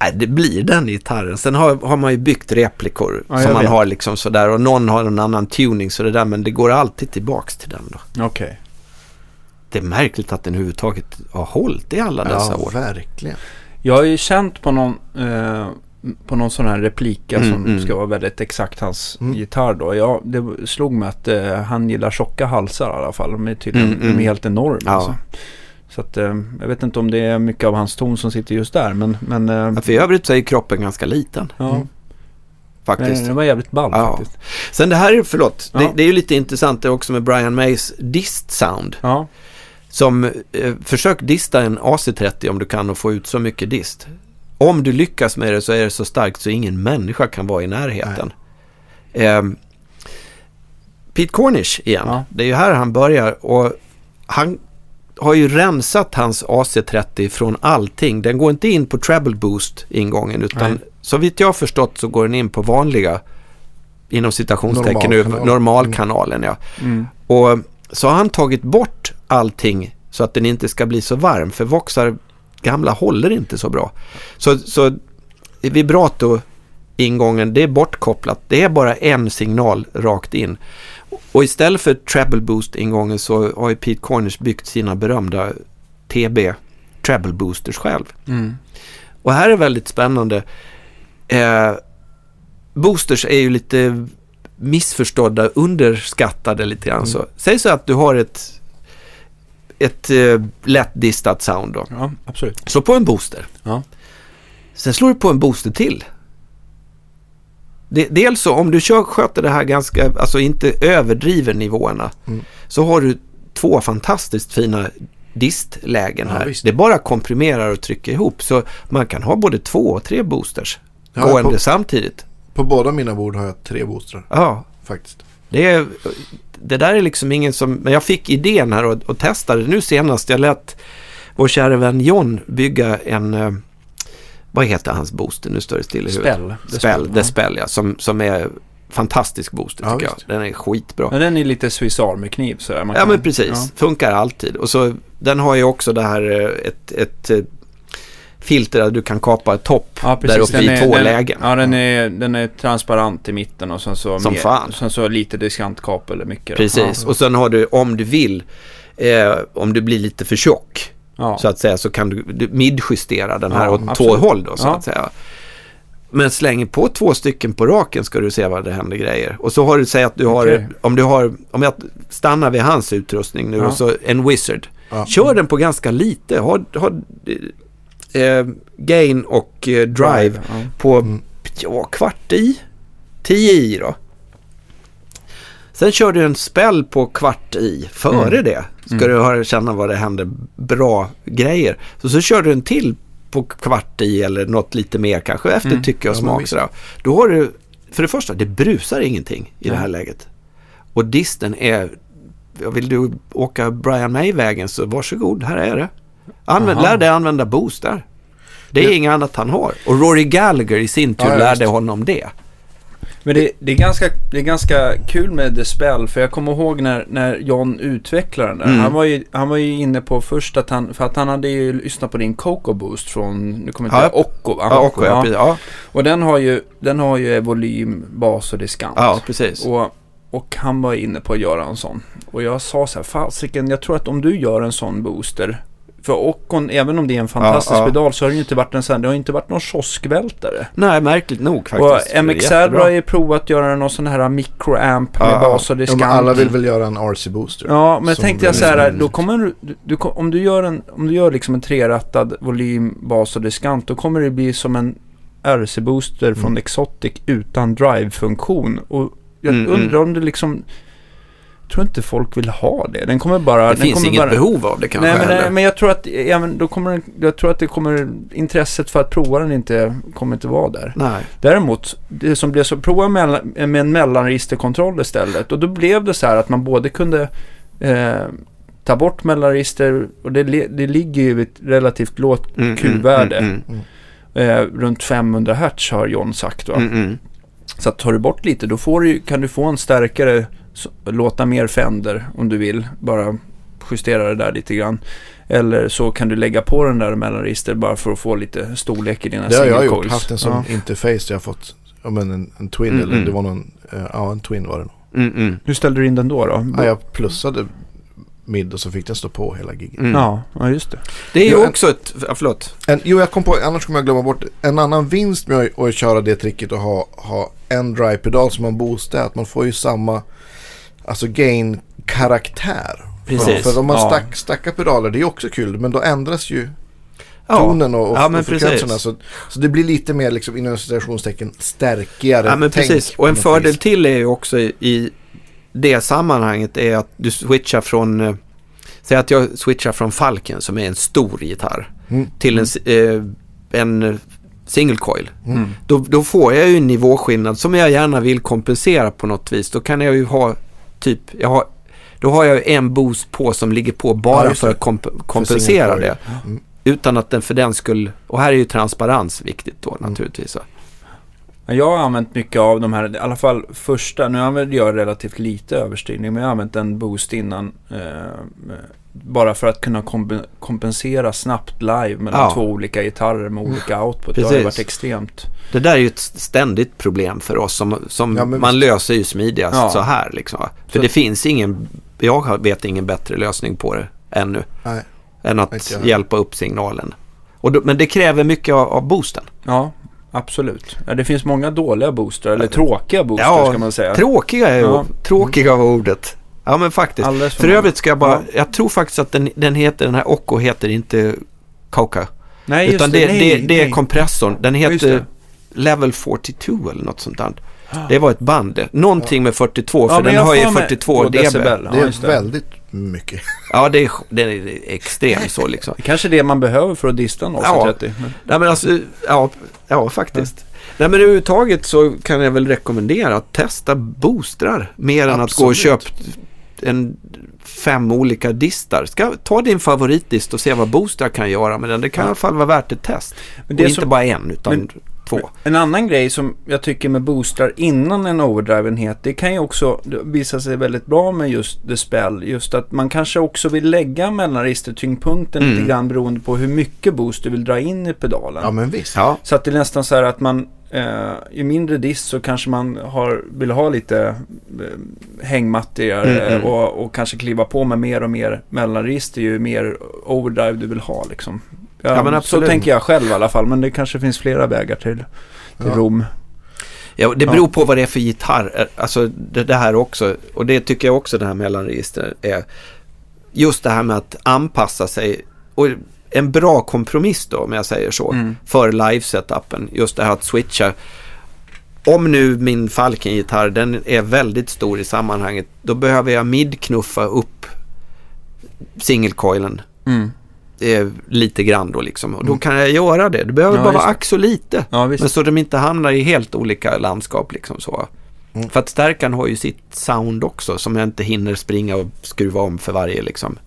Nej, det blir den gitarren. Sen har, har man ju byggt replikor ja, som man vet. har liksom sådär och någon har en annan tuning så det där men det går alltid tillbaks till den då. Okej. Okay. Det är märkligt att den överhuvudtaget har hållit i alla dessa ja, år. Ja, verkligen. Jag har ju känt på någon, eh, på någon sån här replika mm, som mm. ska vara väldigt exakt hans mm. gitarr då. Ja, det slog mig att eh, han gillar tjocka halsar i alla fall. De är tydligen mm, de är mm. helt enorma. Ja. Alltså. Så att, eh, jag vet inte om det är mycket av hans ton som sitter just där. Men, men, eh, ja, för i övrigt så är kroppen ganska liten. Ja. Mm. Faktiskt. det var jävligt ball ja. faktiskt. Sen det här är, förlåt, ja. det, det, är ju lite intressant det också med Brian Mays dist sound. Ja. Som, eh, försök dista en AC30 om du kan och få ut så mycket dist. Om du lyckas med det så är det så starkt så ingen människa kan vara i närheten. Eh, Pete Cornish igen, ja. det är ju här han börjar och han har ju rensat hans AC30 från allting. Den går inte in på treble boost ingången utan Nej. så vitt jag har förstått så går den in på vanliga inom citationstecken Normalkanal. normalkanalen. Ja. Mm. Och så har han tagit bort allting så att den inte ska bli så varm för Voxar gamla håller inte så bra. Så, så vibrato ingången det är bortkopplat. Det är bara en signal rakt in. Och istället för treble boost-ingången så har ju Pete Cornish byggt sina berömda TB treble boosters själv. Mm. Och här är väldigt spännande. Eh, boosters är ju lite missförstådda, underskattade lite grann. Mm. Så, säg så att du har ett, ett eh, lätt distat sound då. Ja, absolut. Slå på en booster. Ja. Sen slår du på en booster till. Dels så om du kör, sköter det här ganska, alltså inte överdriver nivåerna. Mm. Så har du två fantastiskt fina distlägen här. Ja, det bara komprimerar och trycker ihop. Så man kan ha både två och tre boosters ja, gående på, samtidigt. På båda mina bord har jag tre boostrar. Ja. Faktiskt. Det, är, det där är liksom ingen som... Men jag fick idén här och, och testade nu senast. Jag lät vår kära vän John bygga en, eh, vad heter hans booster? Nu står det still i huvudet. Spell. Spell, The Spell ja, som, som är fantastisk booster tycker ja, jag. Den är skitbra. Men den är lite Swiss Army-kniv sådär. Man ja men precis, ja. funkar alltid. Och så den har ju också det här eh, ett, ett, ett filter där du kan kapa topp ja, där uppe den i är, två den, lägen. Ja, den är, den är transparent i mitten och sen så, Som mer, fan. sen så lite diskantkapel mycket. Precis, ja. och sen har du om du vill, eh, om du blir lite för tjock ja. så att säga så kan du, du midjustera den här ja, åt två håll då så att säga. Men slänger på två stycken på raken ska du se vad det händer grejer. Och så har du, säg att du har, okay. om du har, om jag stannar vid hans utrustning nu och så en wizard. Kör den på ganska lite. Har, har eh, gain och eh, drive, ja. på ja, kvart i. 10 i då. Sen kör du en spell på kvart i före mm. det. Ska mm. du höra, känna vad det händer bra grejer. Så, så kör du en till på kvart i eller något lite mer kanske efter mm. tycke och smak. Sådär. Då har du, för det första, det brusar ingenting i det här läget. Och disten är, vill du åka Brian May-vägen så varsågod, här är det. Använd, lär dig använda boostar. Det är det... inget annat han har. Och Rory Gallagher i sin tur ja, lärde honom det. Men det, det, är ganska, det är ganska kul med The Spell för jag kommer ihåg när, när John utvecklade den där. Mm. Han, var ju, han var ju inne på först att han, för att han hade ju lyssnat på din Coco Boost från, nu kommer jag inte ja. Occo, va? Ja, Occo, ja. ja. Och den har ju, den har ju volym, bas och diskant. Ja, precis. Och, och han var inne på att göra en sån. Och jag sa så här, fasiken, jag tror att om du gör en sån booster för Occon, även om det är en fantastisk ja, pedal så har det ju inte varit en sån, det har inte varit någon kioskvältare. Nej, märkligt nog faktiskt. Och MXR har ju provat att göra någon sån här microamp med ja, bas och diskant. Ja, alla vill väl göra en RC-booster. Ja, men tänkte jag så här, då kommer du, du, om du gör en, om du gör liksom en trerattad volym, bas och diskant, då kommer det bli som en RC-booster mm. från Exotic utan drive-funktion. Och jag mm, mm. undrar om det liksom tror inte folk vill ha det. Den kommer bara... Det finns inget bara, behov av det kanske Nej, men, nej, men jag tror att, även, då kommer, jag tror att det kommer... Intresset för att prova den inte kommer inte vara där. Nej. Däremot, det som blev så... Prova med, med en mellanregisterkontroll istället. Och då blev det så här att man både kunde... Eh, ta bort mellanregister och det, det ligger ju i ett relativt lågt mm, mm Q-värde. Mm, mm, eh, runt 500 Hz har John sagt. Va? Så att tar du bort lite då du, kan du få en starkare låta mer Fender om du vill. Bara justera det där lite grann. Eller så kan du lägga på den där mellanregister bara för att få lite storlek i dina Det har jag gjort. Haft en sån ja. interface jag har fått. Ja, men en, en Twin mm, eller mm. det var någon. Uh, ja, en Twin var det nog. Mm, mm. Hur ställde du in den då? då? Ja, jag plussade mid och så fick den stå på hela giget. Mm. Ja, just det. Det är ju också ett, ja, förlåt. En, jo, jag kom på, annars kommer jag glömma bort, en annan vinst med att, att köra det tricket och ha, ha en dry-pedal som man boostar, att man får ju samma alltså gain-karaktär. Precis. För, för om man ja. stack, stackar pedaler, det är också kul, men då ändras ju tonen och, och, ja, och frekvenserna. Så, så det blir lite mer liksom inom citationstecken stärkigare Ja men precis. Och en fördel till är ju också i det sammanhanget är att du switchar från eh, Säg att jag switchar från Falken som är en stor gitarr mm. till en, eh, en single coil. Mm. Då, då, får jag ju en nivåskillnad som jag gärna vill kompensera på något vis. Då kan jag ju ha typ, jag har, då har jag en boost på som ligger på bara ja, för att komp kompensera för det. Mm. Utan att den för den skulle, och här är ju transparens viktigt då mm. naturligtvis. Jag har använt mycket av de här, i alla fall första, nu använder jag relativt lite överstyrning, men jag har använt en boost innan. Eh, bara för att kunna kompensera snabbt live mellan ja. två olika gitarrer med olika output. Precis. Det har varit extremt. Det där är ju ett ständigt problem för oss som, som ja, man löser ju smidigast ja. så här. Liksom. För så. det finns ingen, jag vet ingen bättre lösning på det ännu. Nej. Än att hjälpa upp signalen. Och då, men det kräver mycket av, av boosten. Ja, Absolut. Ja, det finns många dåliga boostrar, eller tråkiga boostrar ja, ska man säga. Tråkiga är ja. tråkiga var ordet. Ja men faktiskt. För, för övrigt ska jag bara, ja. jag tror faktiskt att den, den heter, den här Occo heter inte Kauka. Nej just Utan det, det, nej, det, det är kompressorn. Den heter Level 42 eller något sånt där. Det var ett band. Någonting med 42 för den har ju 42 dB. Decibel. Det är väldigt mycket. Ja, det är, det är extremt så liksom. Det är kanske det man behöver för att dista 0 ja. 30. Men... Nej, men alltså, ja, ja faktiskt. Ja. Nej men överhuvudtaget så kan jag väl rekommendera att testa boostrar mer Absolut. än att gå och köpa en fem olika distar. Ska, ta din favoritdist och se vad Boostar kan göra med den. Det kan ja. i alla fall vara värt ett test. Men det och inte bara en utan men, två. En annan grej som jag tycker med Boostar innan en overdrive-enhet. Det kan ju också visa sig väldigt bra med just The Spell. Just att man kanske också vill lägga mellanregistertyngdpunkten mm. lite grann beroende på hur mycket boost du vill dra in i pedalen. Ja men visst. Ja. Så att det är nästan så här att man Eh, I mindre dist så kanske man har, vill ha lite eh, hängmattigare mm, mm. Och, och, kanske kliva på med mer och mer mellanregister ju mer overdrive du vill ha. Liksom. Ja, ja, men absolut. Så tänker jag själv i alla fall, men det kanske finns flera vägar till, till ja. Rom. Ja, det beror på vad det är för gitarr. Alltså det, det här också, och det tycker jag också det här mellanregistret är. Just det här med att anpassa sig. Och en bra kompromiss då, om jag säger så, mm. för live-setupen. Just det här att switcha. Om nu min Falken-gitarr, den är väldigt stor i sammanhanget, då behöver jag midknuffa upp singelcoilen. Mm. Lite grann då liksom. Och då mm. kan jag göra det. Det behöver ja, bara vara ack så lite. Ja, men så de inte hamnar i helt olika landskap liksom så. Mm. För att stärkan har ju sitt sound också som jag inte hinner springa och skruva om för varje liksom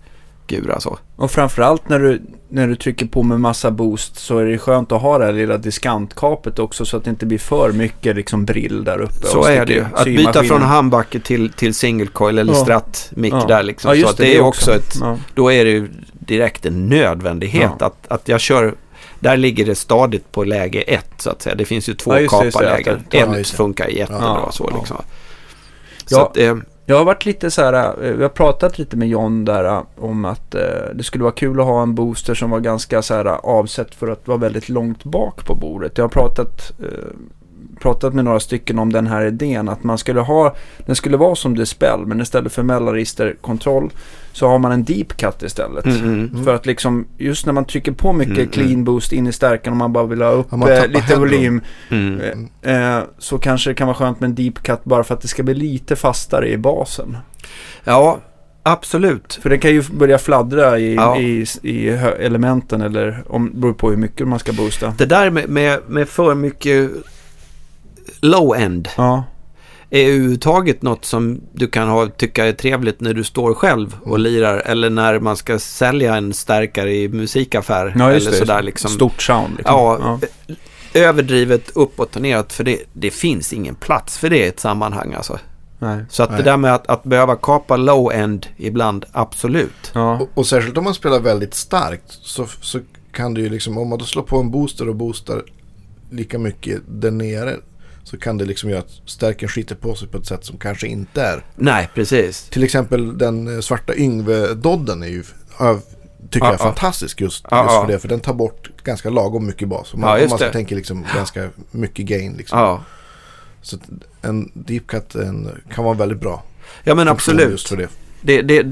gura så. Och framförallt när du, när du trycker på med massa boost så är det skönt att ha det här lilla diskantkapet också så att det inte blir för mycket liksom brill där uppe. Så är det ju. Att byta från handbacke till, till single coil eller ja. stratt mic ja. där liksom. Ja, så det, det, är också ett, då är det ju direkt en nödvändighet att, att jag kör där ligger det stadigt på läge ett så att säga. Det finns ju två ja, kaparlägen. Ett funkar jättebra så liksom. Så att, eh, jag har varit lite så här, eh, vi har pratat lite med John där eh, om att eh, det skulle vara kul att ha en booster som var ganska så här avsett för att vara väldigt långt bak på bordet. Jag har pratat eh, pratat med några stycken om den här idén. Att man skulle ha, den skulle vara som Dispel men istället för mellanregisterkontroll så har man en deep cut istället. Mm, mm, mm. För att liksom just när man trycker på mycket mm, clean mm. boost in i stärkan och man bara vill ha upp eh, lite volym. Mm. Eh, eh, så kanske det kan vara skönt med en deep cut bara för att det ska bli lite fastare i basen. Ja, Absolut. För den kan ju börja fladdra i, ja. i, i elementen eller om, beror på hur mycket man ska boosta. Det där med, med, med för mycket low-end. Ja. Är överhuvudtaget något som du kan ha, tycka är trevligt när du står själv och mm. lirar eller när man ska sälja en stärkare i musikaffär. Ja, eller det. Sådär, liksom. Stort sound. Liksom. Ja, ja, överdrivet uppåt och neråt för det, det finns ingen plats för det i ett sammanhang alltså. Nej, så att nej. det där med att, att behöva kapa low-end ibland, absolut. Ja. Och, och, särskilt om man spelar väldigt starkt så, så kan det ju liksom, om man då slår på en booster och boostar lika mycket där nere så kan det liksom göra att stärken skiter på sig på ett sätt som kanske inte är. Nej, precis. Till exempel den eh, svarta Yngve-dodden är ju, tycker ah, jag är ah. fantastisk just, ah, just för det. För den tar bort ganska lagom mycket bas. Om man, om man tänka liksom ganska mycket gain. Liksom. Så en deep cut en, kan vara väldigt bra. Ja men absolut. Det. Det, det,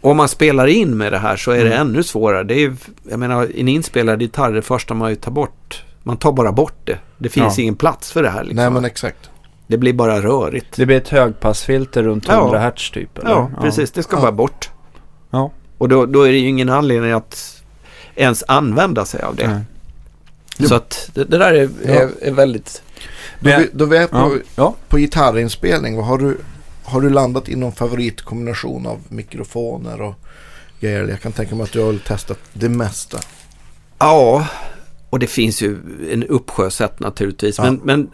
om man spelar in med det här så är mm. det ännu svårare. Det är, jag menar, en inspelad gitarr, det första man ju tar bort man tar bara bort det. Det finns ja. ingen plats för det här. Liksom. Nej, men exakt. Det blir bara rörigt. Det blir ett högpassfilter runt 100 ja. Hz typ? Eller? Ja, precis. Det ska bara bort. Ja. Och då, då, är det ju ingen anledning att ens använda sig av det. Nej. Så att det, det där är, är, är väldigt... Då vi, då vi är på, ja. på gitarrinspelning, vad har du, har du landat i någon favoritkombination av mikrofoner och grejer? Jag kan tänka mig att du har testat det mesta. Ja, och det finns ju en uppsjö sätt naturligtvis. Ja. Men, men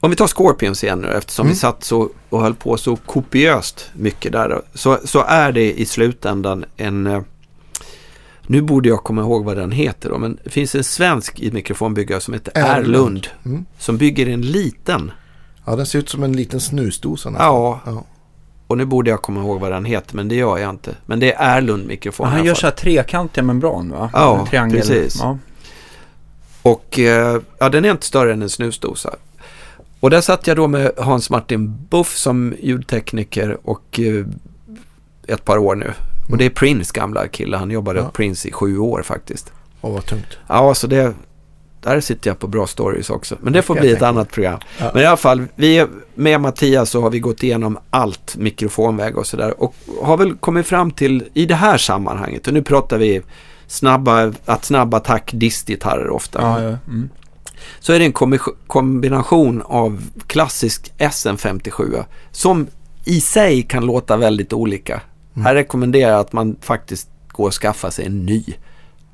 om vi tar Scorpions igen nu eftersom mm. vi satt så och höll på så kopiöst mycket där. Så, så är det i slutändan en... Eh, nu borde jag komma ihåg vad den heter då, men det finns en svensk mikrofonbyggare som heter Erlund. Mm. Som bygger en liten. Ja, den ser ut som en liten snusdosa nästan. Ja. ja. Och nu borde jag komma ihåg vad den heter, men det gör jag inte. Men det är Erlund mikrofon. Han gör så här trekantiga membran va? Ja, Triangel. precis. Ja. Och eh, ja, den är inte större än en snusdosa. Och där satt jag då med Hans Martin Buff som ljudtekniker och eh, ett par år nu. Mm. Och det är Prince gamla kille. Han jobbade ja. Prince i sju år faktiskt. Och vad tungt. Ja, så det, där sitter jag på bra stories också. Men det får bli ett annat program. Ja. Men i alla fall, vi, med Mattias så har vi gått igenom allt mikrofonväg och sådär. Och har väl kommit fram till, i det här sammanhanget, och nu pratar vi snabba, att snabb attack distgitarrer ofta. Ja, ja. Mm. Så är det en kombination av klassisk SM57 som i sig kan låta väldigt olika. Mm. Här rekommenderar jag att man faktiskt går och skaffar sig en ny.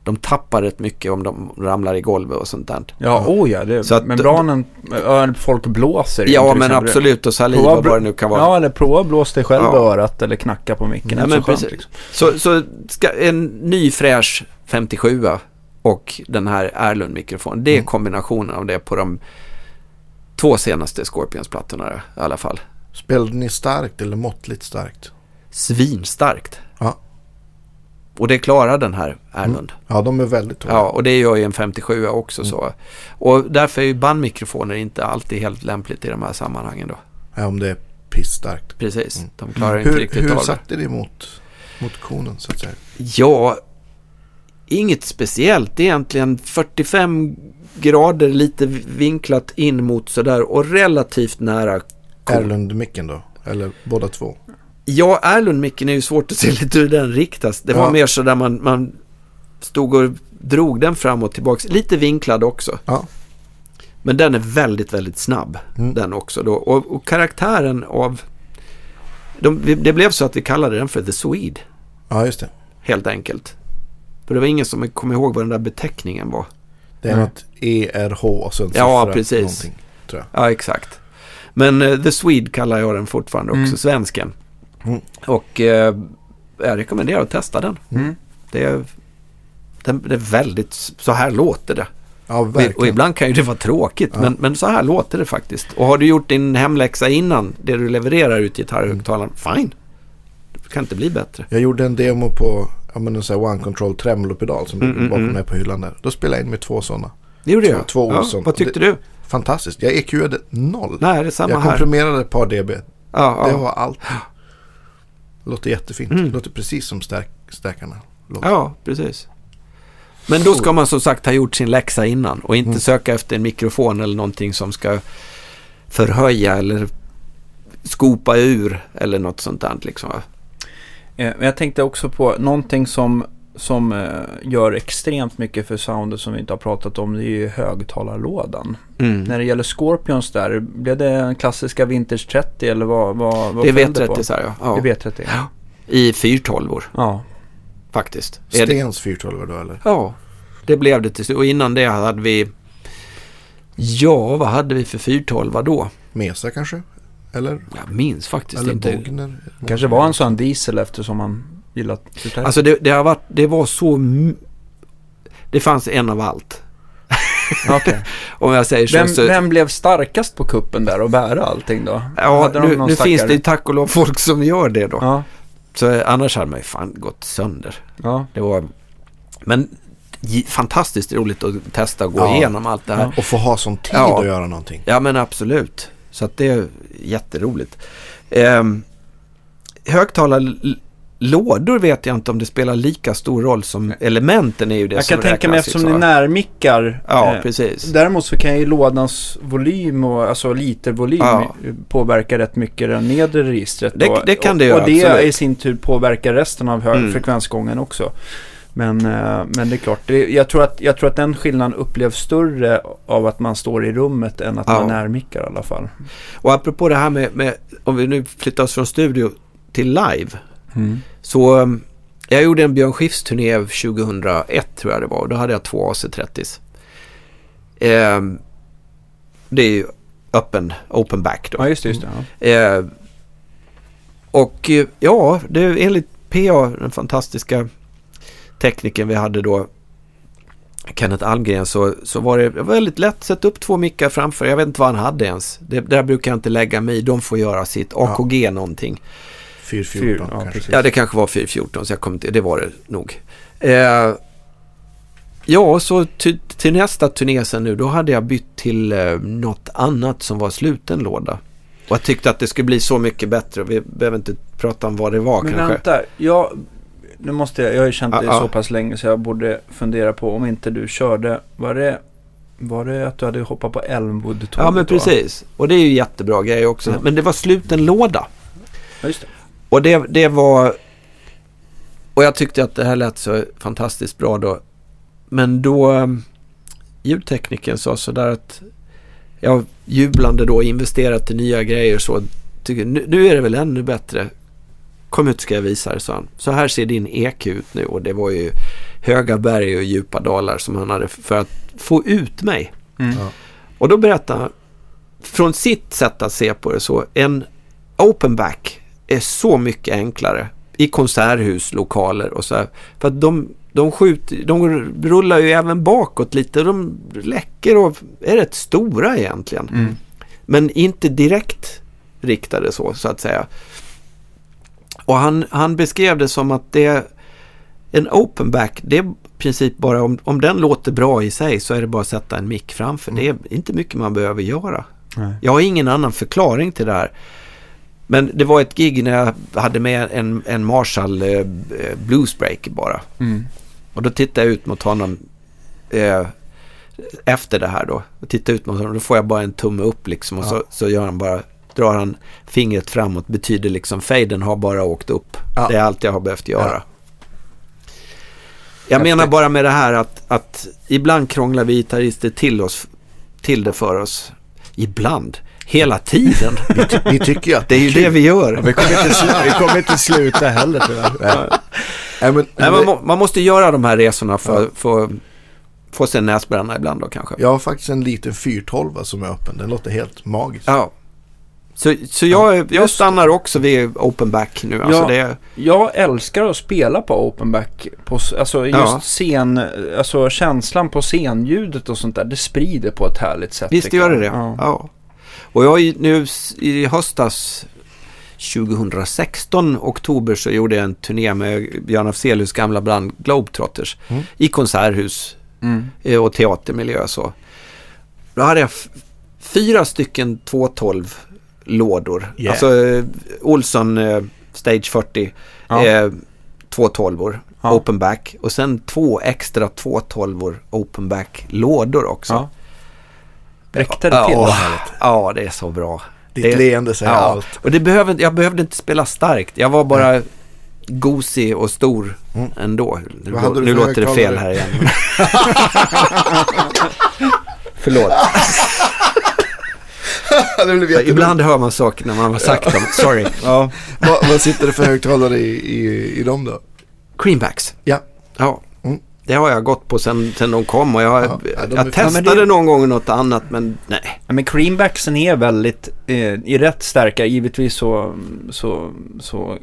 De tappar rätt mycket om de ramlar i golvet och sånt där. Ja, oh ja. Det, så att, membranen, folk blåser Ja, men absolut. Och saliv och vad det nu kan vara. Ja, eller prova att blåsa dig själv ja. i örat eller knacka på micken. Ja, men så, precis. liksom. så, så ska, en ny fräsch 57 och den här Erlund-mikrofonen. Det är mm. kombinationen av det på de två senaste Scorpions-plattorna i alla fall. Spelade ni starkt eller måttligt starkt? Svinstarkt. Och det klarar den här Erlund. Mm. Ja, de är väldigt tunga. Ja, och det gör ju en 57 också mm. så. Och därför är ju bandmikrofoner inte alltid helt lämpligt i de här sammanhangen då. Ja, om det är pissstarkt. Precis, mm. de klarar inte hur, riktigt hur av det. Hur satte det mot, mot konen så att säga? Ja, inget speciellt egentligen. 45 grader lite vinklat in mot sådär och relativt nära. Erlund-micken då? Eller båda två? Ja, Erlund-micken är ju svårt att se lite hur den riktas. Det var ja. mer så där man, man stod och drog den fram och tillbaka. Lite vinklad också. Ja. Men den är väldigt, väldigt snabb. Mm. Den också då. Och, och karaktären av... De, det blev så att vi kallade den för The Swede. Ja, just det. Helt enkelt. För det var ingen som kom ihåg vad den där beteckningen var. Det är mm. något ERH och sen Ja, precis. Tror jag. Ja, exakt. Men uh, The Swede kallar jag den fortfarande också, mm. svensken. Mm. Och uh, jag rekommenderar att testa den. Mm. Det, är, det är väldigt, så här låter det. Ja, och ibland kan ju det vara tråkigt, ja. men, men så här låter det faktiskt. Och har du gjort din hemläxa innan, det du levererar ut gitarrhögtalaren, fine. Det kan inte bli bättre. Jag gjorde en demo på ja, men en sån här One Control tremolo-pedal som mm, ligger bakom mm, mig på hyllan där. Då spelade jag in med två sådana. Det gjorde två, jag. Två ja, Vad tyckte det, du? Fantastiskt. Jag EQade noll. Nej, det är samma jag komprimerade ett par dB. Ja, det var allt. Låter jättefint. Mm. Låter precis som stärk, stärkarna. Låter. Ja, precis. Men då ska man som sagt ha gjort sin läxa innan och inte mm. söka efter en mikrofon eller någonting som ska förhöja eller skopa ur eller något sånt där. Liksom. Eh, jag tänkte också på någonting som, som eh, gör extremt mycket för soundet som vi inte har pratat om. Det är ju högtalarlådan. Mm. När det gäller Scorpions där, blev det en klassiska Vintage 30 eller vad, vad, vad Det är V30 så här, ja. ja. Det är V30. Ja. I 412 Ja. Faktiskt. Stens 412 då eller? Ja, det blev det till slut. Och innan det hade vi... Ja, vad hade vi för 412 då? Mesa kanske? Eller? Jag minns faktiskt Eller inte. Bogner. Kanske var en sån diesel eftersom man gillar gitarr. Alltså det, det, har varit, det var så... Det fanns en av allt. Okay. Om jag säger så, vem, så. Vem blev starkast på kuppen där och bära allting då? Ja, nu, nu finns det ju tack och lov folk som gör det då. Ja. Så annars hade man ju fan gått sönder. Ja. Det var... Men fantastiskt roligt att testa och gå ja. igenom allt det här. Ja. Och få ha sån tid ja. att göra någonting. Ja, men absolut. Så att det är jätteroligt. Eh, högtalarlådor vet jag inte om det spelar lika stor roll som elementen är ju det jag som kan tänka mig eftersom ni närmickar. Ja, eh, precis. Däremot så kan ju lådans volym och alltså litervolym ja. påverka rätt mycket det nedre registret. Det, det kan det göra. Och det absolut. i sin tur påverkar resten av hög mm. frekvensgången också. Men, eh, men det är klart, det, jag, tror att, jag tror att den skillnaden upplevs större av att man står i rummet än att ja. man närmickar i alla fall. Och apropå det här med, med om vi nu flyttar oss från studio till live. Mm. Så eh, jag gjorde en Björn Skifs-turné 2001 tror jag det var. Då hade jag två AC30s. Eh, det är ju öppen, open back då. Ja, just det. Just det ja. Eh, och ja, det är enligt PA, den fantastiska tekniken vi hade då, Kenneth Almgren, så, så var det väldigt lätt sätta upp två mickar framför. Jag vet inte vad han hade ens. Det, där brukar jag inte lägga mig i. De får göra sitt. AKG ja. någonting. 414 ja, kanske. Ja, det kanske var 414, så jag kom till, det var det nog. Eh, ja, så till, till, nästa turné sen nu, då hade jag bytt till eh, något annat som var sluten låda. Och jag tyckte att det skulle bli så mycket bättre. Vi behöver inte prata om vad det var Men kanske. vänta, jag nu måste jag, jag har ju känt dig så pass länge så jag borde fundera på om inte du körde, var det, var det att du hade hoppat på Elmwood-tåget Ja men precis. Och det är ju jättebra grej också. Ja. Men det var sluten låda. Ja, just det. Och det, det var... Och jag tyckte att det här lät så fantastiskt bra då. Men då... Um, ljudtekniken sa sådär att jag jublande då investerat i nya grejer så tycker, nu, nu är det väl ännu bättre. Kom ut ska jag visa dig, sa han. Så här ser din EQ ut nu och det var ju höga berg och djupa dalar som han hade för att få ut mig. Mm. Och då berättade han från sitt sätt att se på det så en open back är så mycket enklare i konserthus, lokaler och så här. För att de, de, skjuter, de rullar ju även bakåt lite. De läcker och är rätt stora egentligen. Mm. Men inte direkt riktade så, så att säga. Och han, han beskrev det som att det en open back, det är i princip bara om, om den låter bra i sig så är det bara att sätta en mick framför. Mm. Det är inte mycket man behöver göra. Nej. Jag har ingen annan förklaring till det här. Men det var ett gig när jag hade med en, en Marshall eh, Bluesbreak bara. Mm. Och då tittade jag ut mot honom eh, efter det här då. Och tittade ut mot honom. Då får jag bara en tumme upp liksom. Och ja. så, så gör han bara, drar han fingret framåt. Betyder liksom faden har bara åkt upp. Ja. Det är allt jag har behövt göra. Ja. Jag menar bara med det här att, att ibland krånglar vi gitarrister till, oss, till det för oss. Ibland hela tiden. vi, ty vi tycker ju att det är ju det vi gör. Ja, vi, kommer inte, vi kommer inte sluta heller tyvärr. Ja. Nej, men, Nej, man, må, man, måste göra de här resorna för, för att få sig en näsbränna ibland då kanske. Jag har faktiskt en liten 412 som är öppen. Den låter helt magisk. Ja. Så, så jag, jag stannar också vid open back nu. Alltså ja, det... Jag älskar att spela på open back. På, alltså just ja. scen, alltså känslan på scenljudet och sånt där. Det sprider på ett härligt sätt. Visst gör det det. Ja. ja. Och jag nu i höstas 2016, oktober, så gjorde jag en turné med Björn Afzelius gamla band Globetrotters mm. i konserthus mm. Eh, och teatermiljö. Så. Då hade jag fyra stycken 212 lådor. Yeah. Alltså eh, Olsson eh, Stage 40, ja. eh, 212 ja. open back och sen två extra 212 open back lådor också. Ja. Räckte det till? Ja, ja, det är så bra. Ditt det, leende säger ja. allt. Och det behöver, jag behövde inte spela starkt. Jag var bara mm. gosig och stor mm. ändå. Nu, nu låter det fel här igen. Förlåt. Ibland hör man saker när man har sagt dem. Sorry. Ja. vad, vad sitter det för högtalare i, i, i dem då? Creambacks. Ja. Ja. Det har jag gått på sen, sen de kom och jag, ja, jag testade det... någon gång något annat men nej. Ja, men creambacksen är väldigt eh, i rätt stärka. Givetvis så, så, så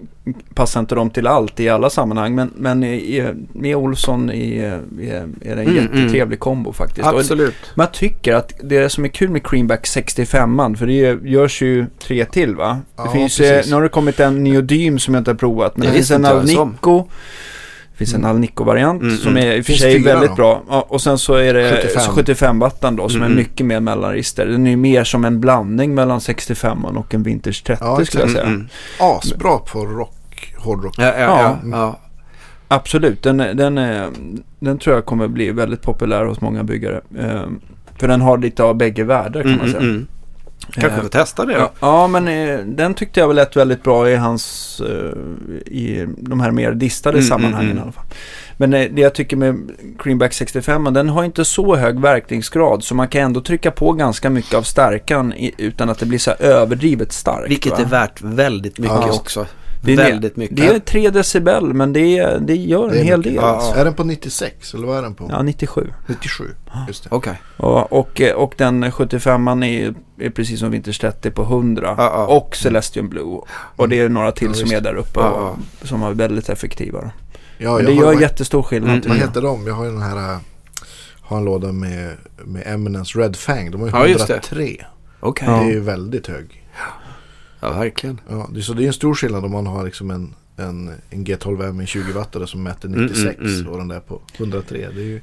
passar inte de till allt i alla sammanhang. Men, men i, med Olsson i, i, är det en mm, jättetrevlig mm. kombo faktiskt. Absolut. Och man tycker att det som är kul med creamback 65an, för det görs ju tre till va? Det ja, finns, precis. nu har det kommit en neodym som jag inte har provat. Men det, det finns en Alnico. Det finns en mm. Alnico-variant mm, som mm. är i och för sig väldigt då. bra. Ja, och sen så är det 75, 75 wattan då som mm. är mycket mer mellanregister. Den är mer som en blandning mellan 65 och en Vintage 30 ja, skulle jag säga. Mm. Asbra på rock, hårdrock. Ja, ja, ja, ja. Absolut, den, den, är, den tror jag kommer bli väldigt populär hos många byggare. Ehm, för den har lite av bägge världar kan man säga. Kanske får testa det. Ja, ja, men eh, den tyckte jag väl lät väldigt bra i hans, eh, i de här mer distade mm, mm sammanhangen mm, i alla fall. Men eh, det jag tycker med Greenback 65, den har inte så hög verkningsgrad så man kan ändå trycka på ganska mycket av stärkan utan att det blir så överdrivet starkt. Vilket va? är värt väldigt mycket ja, också. Det är väldigt mycket. Det är 3 decibel men det, det gör en det hel del. Ja, alltså. Är den på 96 eller vad är den på? Ja, 97. 97, just det. Okej. Okay. Och, och, och den 75an är, är precis som Winters 30 på 100. Ja, ja. Och Celestion Blue. Och det är några till som är där uppe och, som är väldigt effektiva. Ja, men det gör har, jättestor skillnad. Mm, vad heter de? Jag har ju den här, äh, har en låda med, med Eminence Red Fang. De har ju 103. Okay. Det är ju väldigt hög. Ja, verkligen. Ja, det, så det är en stor skillnad om man har liksom en, en, en G12M med 20 wattare som mäter 96 mm, mm, mm. och den där på 103. Det är ju...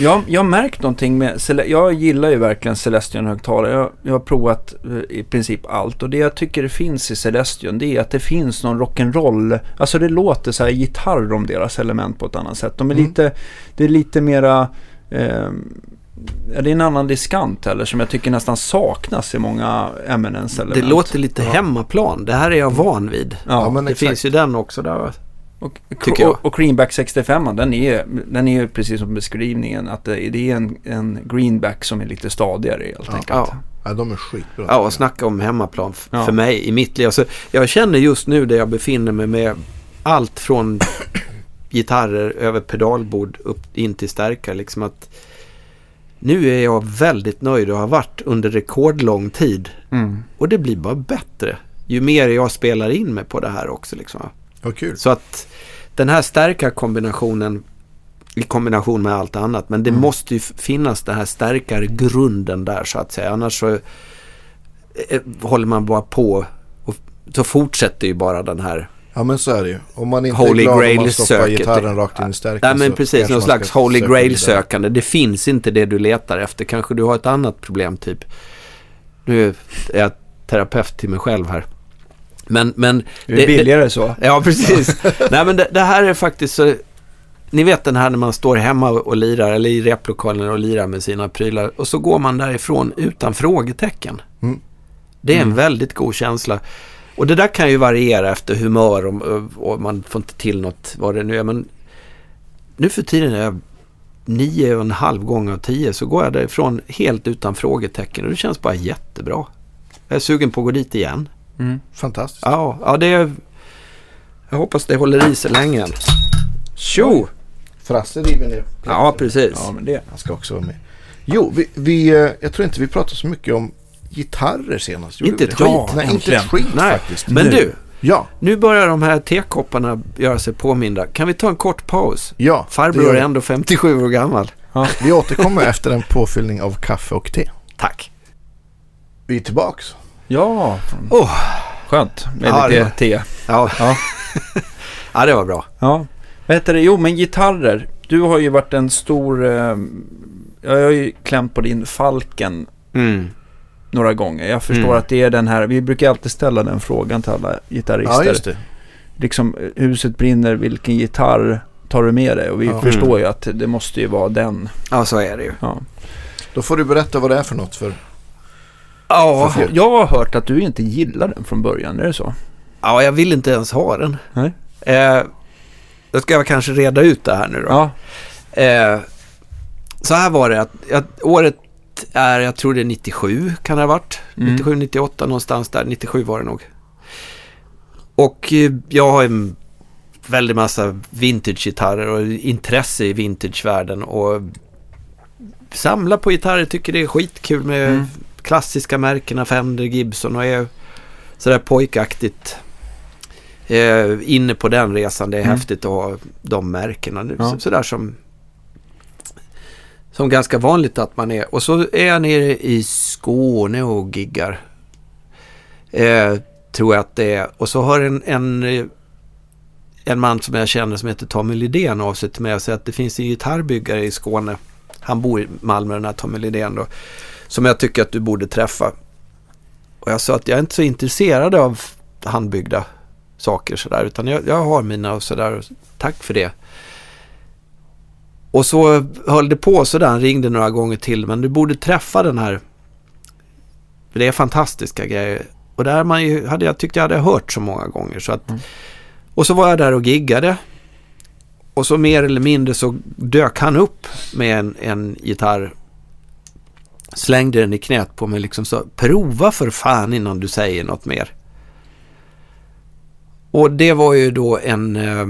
Ja, jag har märkt någonting med, jag gillar ju verkligen Celestion högtalare. Jag, jag har provat eh, i princip allt och det jag tycker det finns i Celestion det är att det finns någon rock'n'roll. Alltså det låter så här gitarr om deras element på ett annat sätt. De är mm. lite, det är lite mera eh, det är en annan diskant heller som jag tycker nästan saknas i många eminence element. Det låter lite ja. hemmaplan. Det här är jag van vid. Ja, men det exakt. finns ju den också där. Och, tycker jag. och, Greenback 65 den är, den är precis som beskrivningen att det, det är en, en Greenback som är lite stadigare helt ja, enkelt. Ja. ja, de är skitbra. Ja, och snacka om hemmaplan ja. för mig i mitt liv. Alltså, jag känner just nu där jag befinner mig med allt från gitarrer över pedalbord upp in till stärkare. Liksom att nu är jag väldigt nöjd och har varit under rekordlång tid. Mm. Och det blir bara bättre ju mer jag spelar in mig på det här också. Liksom. Vad kul. Så att den här stärkarkombinationen i kombination med allt annat. Men det mm. måste ju finnas den här stärkargrunden där så att säga. Annars så eh, håller man bara på och så fortsätter ju bara den här Ja men så är det ju. Om man inte Holy är glad Grail om man stoppar gitarren rakt in i stärken. Nej men precis, någon slags Holy Grail-sökande. Det finns inte det du letar efter. Kanske du har ett annat problem typ. Nu är jag terapeut till mig själv här. Men, men... Det är billigare så. Ja, precis. Nej, men det, det, här är faktiskt så... Ni vet den här när man står hemma och lirar, eller i replokalen och lirar med sina prylar. Och så går man därifrån utan frågetecken. Mm. Det är en mm. väldigt god känsla. Och det där kan ju variera efter humör och, och, man får inte till något, vad det nu är. Men nu för tiden är jag nio och en halv gång av tio så går jag därifrån helt utan frågetecken och det känns bara jättebra. Jag är sugen på att gå dit igen. Mm. Fantastiskt. Ja, ja det är, jag hoppas det håller i sig länge. Tjo! Frasse river ner. Ja, precis. Ja, men det. Han ska också vara med. Jo, vi, vi, eh, jag tror inte vi pratade så mycket om gitarrer senast. Inte ett skit. Ja, Nej, inte ett skit Nej. faktiskt. Men nu. du, ja. nu börjar de här tekopparna göra sig påminda. Kan vi ta en kort paus? Ja. Farbror är ändå 57 år gammal. Ja. Vi återkommer efter en påfyllning av kaffe och te. Tack. Vi är tillbaks. Ja. Oh. Skönt med ja, lite te. Ja. Ja. ja, det var bra. Ja. Vad heter det? Jo, men gitarrer. Du har ju varit en stor... Eh, jag har ju klämt på din Falken. Mm några gånger. Jag förstår mm. att det är den här, vi brukar alltid ställa den frågan till alla gitarrister. Ja, just det. Liksom, huset brinner, vilken gitarr tar du med dig? Och vi ja. förstår ju att det måste ju vara den. Ja, så är det ju. Ja. Då får du berätta vad det är för något för... Ja, för jag har hört att du inte gillar den från början, är det så? Ja, jag vill inte ens ha den. Nej. Eh, då ska jag kanske reda ut det här nu då. Ja. Eh, så här var det att, att året är, jag tror det är 97 kan det ha varit. Mm. 97, 98 någonstans där. 97 var det nog. Och eh, jag har en väldig massa vintage-gitarrer och intresse i vintage-världen. Och samlar på gitarrer, tycker det är skitkul med mm. klassiska märkena Fender, Gibson och är sådär pojkaktigt eh, inne på den resan. Det är mm. häftigt att ha de märkena. Ja. Sådär som som ganska vanligt att man är. Och så är jag nere i Skåne och giggar. Eh, tror jag att det är. Och så har en, en, eh, en man som jag känner som heter Tommy Lidén av sig till mig och säger att det finns en gitarrbyggare i Skåne. Han bor i Malmö den här Tommy Lidén då. Som jag tycker att du borde träffa. Och jag sa att jag är inte så intresserad av handbyggda saker sådär. Utan jag, jag har mina och sådär. Tack för det. Och så höll det på sådär, han ringde några gånger till. Men du borde träffa den här. Det är fantastiska grejer. Och där man ju, hade jag tyckt jag hade hört så många gånger. Så att, mm. Och så var jag där och giggade. Och så mer eller mindre så dök han upp med en, en gitarr. Slängde den i knät på mig liksom så. Prova för fan innan du säger något mer. Och det var ju då en eh,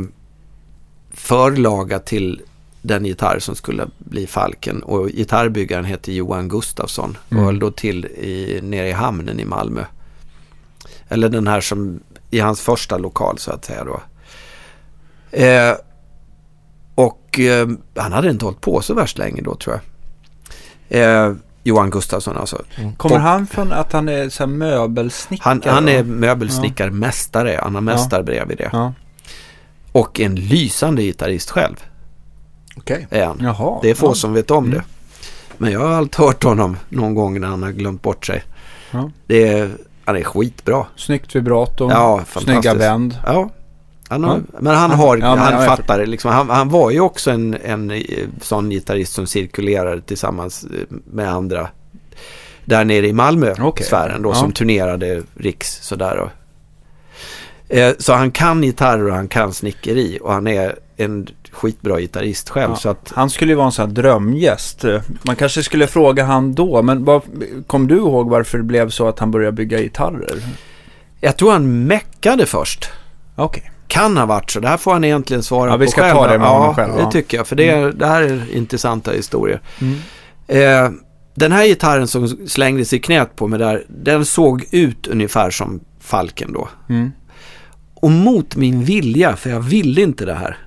förlaga till den gitarr som skulle bli Falken och gitarrbyggaren hette Johan Gustafsson och mm. höll då till i, nere i hamnen i Malmö. Eller den här som i hans första lokal så att säga då. Eh, och eh, han hade inte hållit på så värst länge då tror jag. Eh, Johan Gustafsson alltså. Mm. Kommer och, han från att han är så möbelsnickare? Han, han är möbelsnickarmästare. Han har mästarbrev ja. i det. Ja. Och en lysande gitarrist själv. Okej. Okay. Jaha. Det är få ja. som vet om mm. det. Men jag har alltid hört honom någon gång när han har glömt bort sig. Ja. Det är, han är skitbra. Snyggt vibrato. Ja, Snygga vänd. Ja. Han har, ja. Men han har, ja, han ja, fattar det liksom. Han, han, var ju också en, en eh, sån gitarrist som cirkulerade tillsammans eh, med andra där nere i Malmö-sfären okay. då som turnerade riks sådär. Och, Eh, så han kan gitarr och han kan snickeri och han är en skitbra gitarrist själv. Ja, så att... Han skulle ju vara en sån här drömgäst. Man kanske skulle fråga han då, men vad, kom du ihåg varför det blev så att han började bygga gitarrer? Jag tror han meckade först. Okej. Okay. Kan ha varit så. Det här får han egentligen svara ja, på själv. Vi ska själv. ta det med ja, honom själv. Ja, det tycker jag. För det, är, det här är intressanta historier. Mm. Eh, den här gitarren som slängdes i knät på mig där, den såg ut ungefär som Falken då. Mm. Och mot min vilja, för jag ville inte det här,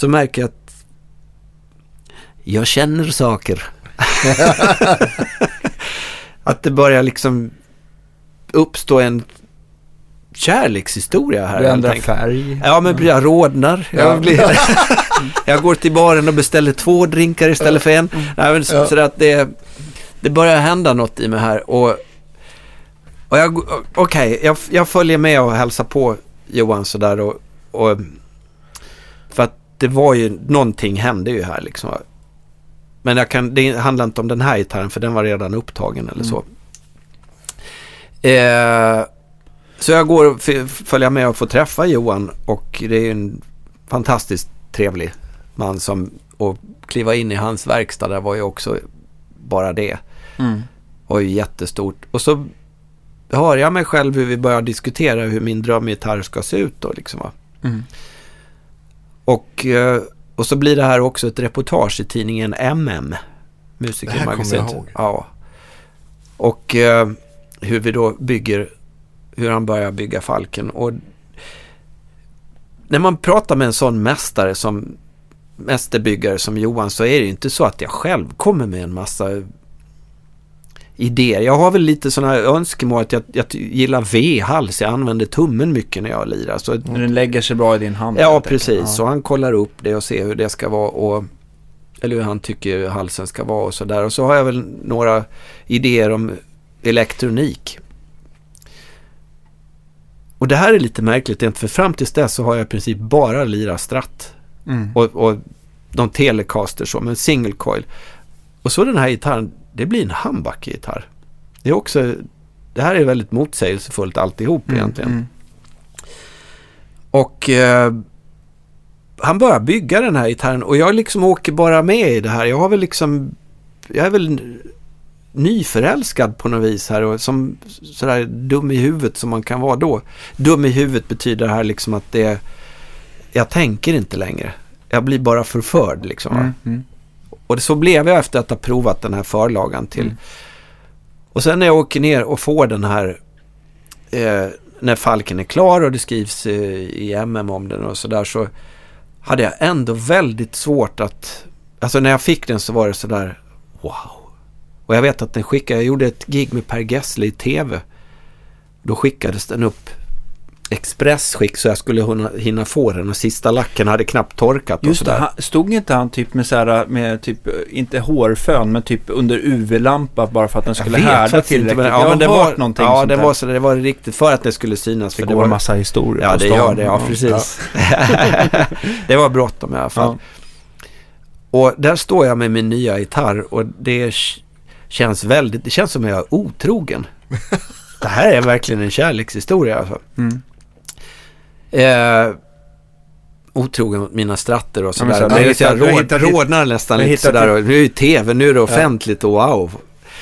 så märker jag att jag känner saker. att det börjar liksom uppstå en kärlekshistoria här. Du ändrar färg. Ja, men jag rodnar. Ja. Jag, blir, jag går till baren och beställer två drinkar istället för en. Mm. Nej, men så, så att det, det börjar hända något i mig här. Och, och jag, okej, okay, jag, jag följer med och hälsar på Johan sådär. Och, och, det var ju, någonting hände ju här liksom. Men jag kan, det handlar inte om den här gitarren för den var redan upptagen eller så. Mm. Eh, så jag går och följer med och får träffa Johan och det är en fantastiskt trevlig man som, och kliva in i hans verkstad där var ju också bara det. Mm. Och jättestort. Och så hör jag mig själv hur vi börjar diskutera hur min drömgitarr ska se ut då liksom. Mm. Och, eh, och så blir det här också ett reportage i tidningen MM. Musikermagasinet. Det här kommer jag ihåg. Ja. Och eh, hur vi då bygger hur han börjar bygga Falken. Och när man pratar med en sån mästare som mästerbyggare som Johan så är det ju inte så att jag själv kommer med en massa idéer. Jag har väl lite sådana önskemål att jag, jag gillar V-hals. Jag använder tummen mycket när jag lirar. Så, den lägger sig bra i din hand? Ja, precis. Så han kollar upp det och ser hur det ska vara. Och, eller hur han tycker halsen ska vara och sådär. Och så har jag väl några idéer om elektronik. Och det här är lite märkligt, för fram tills dess så har jag i princip bara lirat stratt. Mm. Och, och de telecaster så, men single coil. Och så den här gitarren, det blir en humbucker-gitarr. Det är också, det här är väldigt motsägelsefullt alltihop mm, egentligen. Mm. Och eh, han börjar bygga den här gitarren och jag liksom åker bara med i det här. Jag har väl liksom, jag är väl nyförälskad på något vis här och som sådär dum i huvudet som man kan vara då. Dum i huvudet betyder här liksom att det jag tänker inte längre. Jag blir bara förförd liksom. Mm, mm. Och så blev jag efter att ha provat den här förlagan till. Mm. Och sen när jag åker ner och får den här eh, när Falken är klar och det skrivs eh, i MM om den och sådär så hade jag ändå väldigt svårt att, alltså när jag fick den så var det sådär wow. Och jag vet att den skickade, jag gjorde ett gig med Per Gessle i tv. Då skickades den upp expressskick så jag skulle hinna få den och sista lacken hade knappt torkat. Just det, stod inte han typ med så här, med typ, inte hårfön, men typ under UV-lampa bara för att den skulle härda tillräckligt? Inte, ja, men det var, någonting Ja, det var så det var riktigt för att det skulle synas. Det för går det var en massa historier Ja, det gör det, ja precis. Ja. det var bråttom i alla fall. Ja. Och där står jag med min nya gitarr och det känns väldigt, det känns som jag är otrogen. det här är verkligen en kärlekshistoria alltså. Mm. Eh, otrogen mot mina stratter och sådär. Ja, så, jag råd, rodnar nästan lite sådär. Och, nu är ju tv, nu är det offentligt och wow.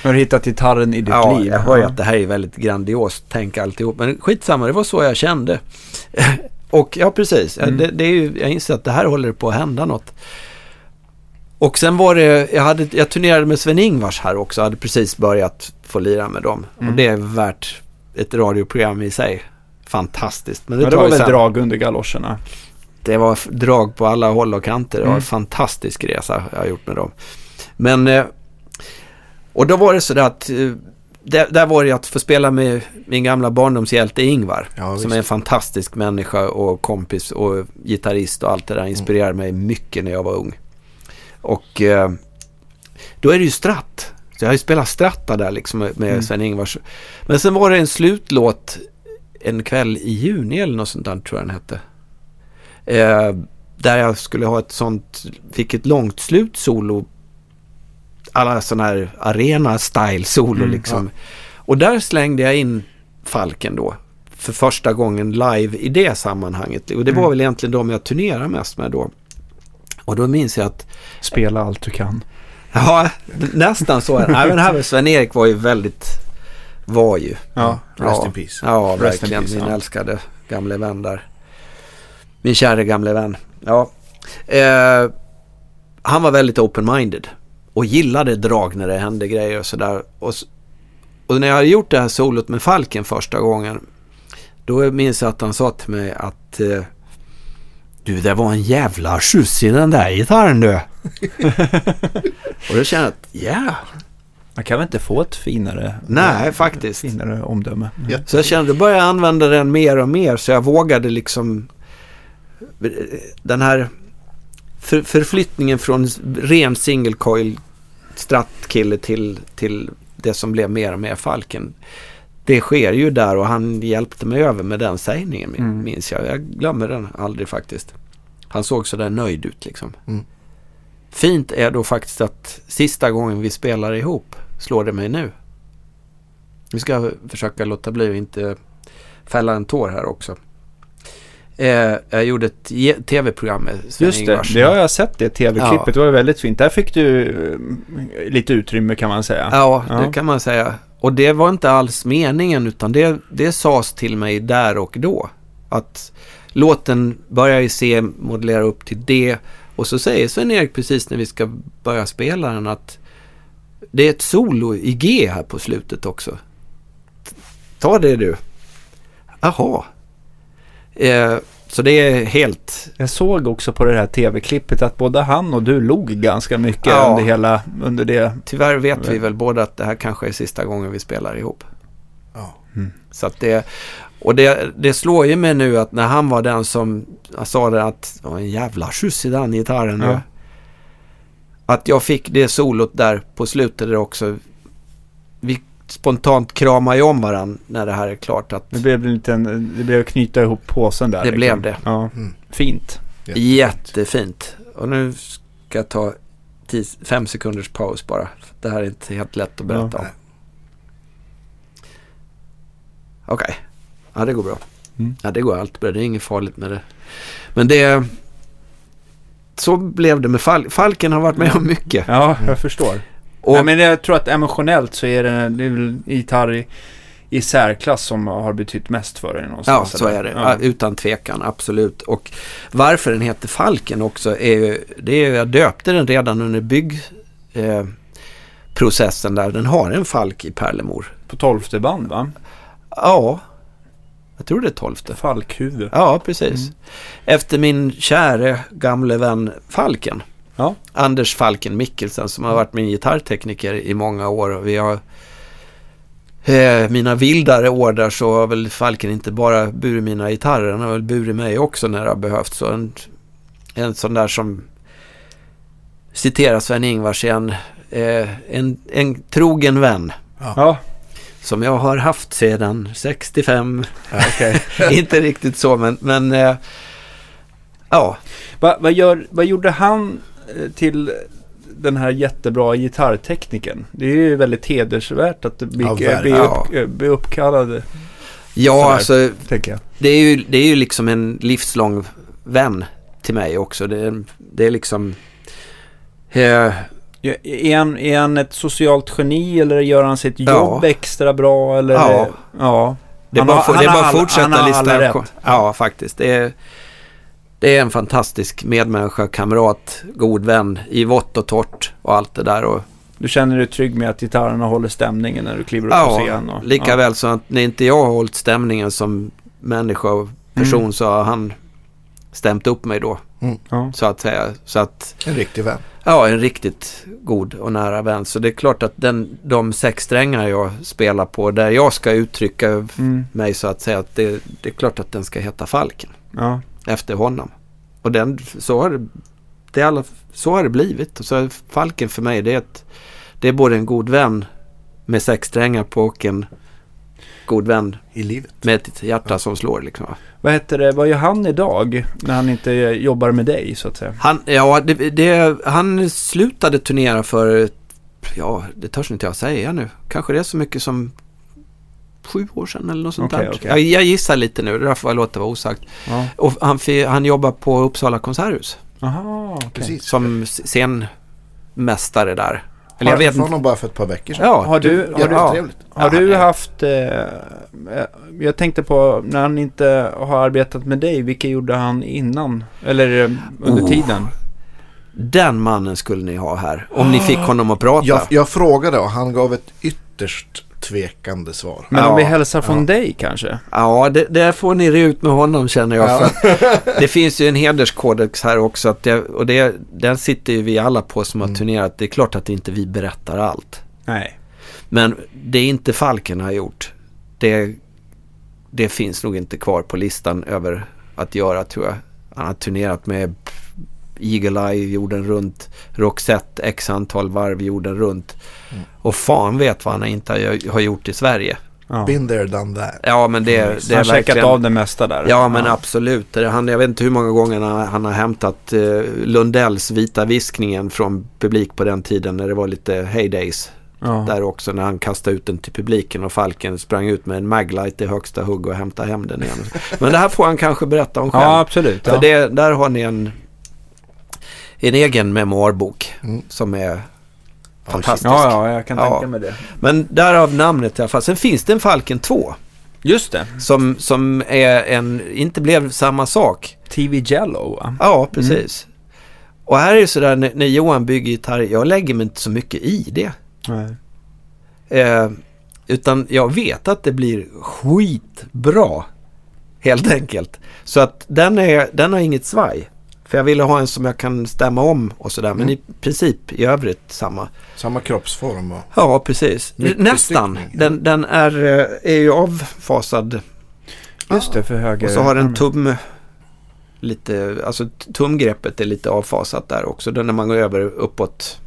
Har du hittat gitarren i ditt ja, liv? jag hör ju att det här är väldigt grandiost tänk alltihop. Men skitsamma, det var så jag kände. och ja, precis. Mm. Det, det, är ju, jag inser att det här håller på att hända något. Och sen var det, jag, hade, jag turnerade med Sven-Ingvars här också. Jag hade precis börjat få lira med dem. Mm. Och det är värt ett radioprogram i sig. Fantastiskt. Men det, Men det var väl sen. drag under galoscherna? Det var drag på alla håll och kanter. Det var mm. en fantastisk resa jag har gjort med dem. Men, eh, och då var det så att eh, där, där var det att få spela med min gamla barndomshjälte Ingvar. Ja, som är en fantastisk människa och kompis och gitarrist och allt det där. Inspirerade mm. mig mycket när jag var ung. Och eh, då är det ju stratt. Så jag har ju spelat stratta där liksom med mm. Sven-Ingvars. Men sen var det en slutlåt en kväll i juni eller något sånt där tror jag den hette. Eh, där jag skulle ha ett sånt, fick ett långt slutsolo. Alla sådana här arena style solo mm, liksom. Ja. Och där slängde jag in Falken då. för första gången live i det sammanhanget. Och det var mm. väl egentligen de jag turnerade mest med då. Och då minns jag att... Spela allt du kan. Ja, nästan så. Nej, men här med Sven-Erik var ju väldigt... Var ju. Ja, rest ja, in peace. Ja, verkligen. Peace, min ja. älskade gamle vän där. Min kära gamle vän. Ja. Eh, han var väldigt open-minded. Och gillade drag när det hände grejer och sådär. Och, och när jag hade gjort det här solot med Falken första gången. Då minns jag att han sa till mig att eh, du, det var en jävla skjuts i den där gitarren du. och då kände jag att, ja. Yeah. Man kan väl inte få ett finare, Nej, faktiskt. finare omdöme. Mm. Så jag kände, då började jag använda den mer och mer så jag vågade liksom den här för, förflyttningen från ren single coil strattkille till, till det som blev mer och mer Falken. Det sker ju där och han hjälpte mig över med den sägningen mm. minns jag. Jag glömmer den aldrig faktiskt. Han såg så där nöjd ut liksom. Mm. Fint är då faktiskt att sista gången vi spelar ihop slår det mig nu. Vi ska försöka låta bli att inte fälla en tår här också. Eh, jag gjorde ett tv-program med Sven Just det, det har jag sett det tv-klippet. Ja. Det var väldigt fint. Där fick du eh, lite utrymme kan man säga. Ja, ja, det kan man säga. Och det var inte alls meningen utan det, det sades till mig där och då. Att låten börjar i C modellera upp till D och så säger Sven-Erik precis när vi ska börja spela den att det är ett solo i G här på slutet också. Ta det du. Jaha. Eh, så det är helt... Jag såg också på det här tv-klippet att både han och du log ganska mycket ja. under hela, under det. Tyvärr vet vi väl båda att det här kanske är sista gången vi spelar ihop. Ja. Mm. Så att det, och det, det slår ju mig nu att när han var den som sa det att det var en jävla skjuts i den gitarren. Ja. Att jag fick det solot där på slutet där också. Vi spontant kramar ju om varandra när det här är klart. Att det blev en liten, det blev knyta ihop påsen där. Det liksom. blev det. Ja. Mm. Fint. Jättefint. Jättefint. Och nu ska jag ta tio, fem sekunders paus bara. Det här är inte helt lätt att berätta ja. om. Okej. Okay. Ja, det går bra. Mm. Ja, det går allt bra. Det är inget farligt med det. Men det... Så blev det med Fal Falken har varit med om mycket. Ja, jag förstår. Och, Nej, men jag tror att emotionellt så är det, det är gitarr i, i särklass som har betytt mest för dig någonstans. Ja, så är det. Ja. Utan tvekan, absolut. Och varför den heter Falken också är ju, det är, jag döpte den redan under byggprocessen eh, där. Den har en falk i pärlemor. På tolfte band va? Ja, jag tror det är tolfte. Falkhuvud. Ja, precis. Mm. Efter min käre gamle vän Falken. Ja. Anders Falken Mikkelsen som har varit min gitarrtekniker i många år. Vi har eh, mina vildare år där så har väl Falken inte bara burit mina gitarrer, han har väl burit mig också när det har behövts. Så en, en sån där som citerar Sven-Ingvars igen, eh, en, en trogen vän. Ja. Som jag har haft sedan 65. Ja, okay. inte riktigt så men, men eh, ja. Va, vad, gör, vad gjorde han Eh, till den här jättebra gitarrtekniken. Det är ju väldigt hedersvärt att bli, ja, bli, upp, eh, bli uppkallad. Ja, sådär, alltså. Det är, ju, det är ju liksom en livslång vän till mig också. Det, det är liksom... Eh, är, han, är han ett socialt geni eller gör han sitt jobb ja. extra bra? Eller, ja. ja. Det är bara, han, det är bara att fortsätta lista. Ja, faktiskt. Det är, det är en fantastisk medmänniska, kamrat, god vän i vått och torrt och allt det där. Och, du känner dig trygg med att gitarrerna håller stämningen när du kliver upp ja, på scen? Och, lika ja, väl som att när inte jag har hållit stämningen som människa och person mm. så har han stämt upp mig då. Mm. Så att säga. Så att, en riktig vän. Ja, en riktigt god och nära vän. Så det är klart att den, de sex strängar jag spelar på där jag ska uttrycka mm. mig så att säga. Att det, det är klart att den ska heta Falken. Ja efter honom. Och den, så, har det, det alla, så har det blivit. Så Falken för mig det är, ett, det är både en god vän med sex strängar på och en god vän i livet. med ett hjärta ja. som slår. Liksom. Vad heter det, vad gör han idag när han inte jobbar med dig så att säga? Han, ja, det, det, han slutade turnera för, ja, det törs inte jag säga nu. Kanske det är så mycket som sju år sedan eller något sånt okay, där. Okay. Jag, jag, gissar lite nu, det får jag låta vara osagt. Ja. Och han, han jobbar på Uppsala konserthus. Aha, okay. Som scenmästare där. Eller jag vet inte. honom bara för ett par veckor sedan. Ja, har du, har, ja, du, har du haft... Eh, jag tänkte på när han inte har arbetat med dig, vilka gjorde han innan? Eller eh, under oh. tiden? Den mannen skulle ni ha här. Om ni fick honom att prata. Jag, jag frågade och han gav ett ytterst tvekande svar. Men ja, om vi hälsar från ja. dig kanske? Ja, det, det får ni re ut med honom känner jag. Ja. det finns ju en hederskodex här också. Att det, och det, den sitter ju vi alla på som har mm. turnerat. Det är klart att inte vi berättar allt. Nej. Men det är inte Falken har gjort. Det, det finns nog inte kvar på listan över att göra tror jag. Han har turnerat med Eagle Eye jorden runt. Roxette x antal varv jorden runt. Mm. Och fan vet vad han inte har gjort i Sverige. Ja. Been there, done that. Ja, men det, det är han har checkat av det mesta där. Ja, men ja. absolut. Han, jag vet inte hur många gånger han, han har hämtat eh, Lundells Vita viskningen från publik på den tiden när det var lite heydays. Ja. Där också när han kastade ut den till publiken och Falken sprang ut med en maglight i högsta hugg och hämtade hem den igen. Men det här får han kanske berätta om själv. Ja, absolut. För det, där har ni en en egen memoarbok mm. som är fantastisk. Ja, ja, jag kan ja. tänka mig det. Men därav namnet i alla fall. Sen finns det en Falken 2. Just det. Som, som är en, inte blev samma sak. TV Jello va? Ja, precis. Mm. Och här är det sådär när, när Johan bygger gitarr, jag lägger mig inte så mycket i det. Nej. Eh, utan jag vet att det blir skitbra. Helt enkelt. Så att den, är, den har inget svaj. För jag ville ha en som jag kan stämma om och sådär. Men mm. i princip i övrigt samma. Samma kroppsform och... Ja, precis. Nästan. Den, den är, eh, är ju avfasad. Just det, för höger. Och så har den tum... Lite, alltså tumgreppet är lite avfasat där också. Den när man går över uppåt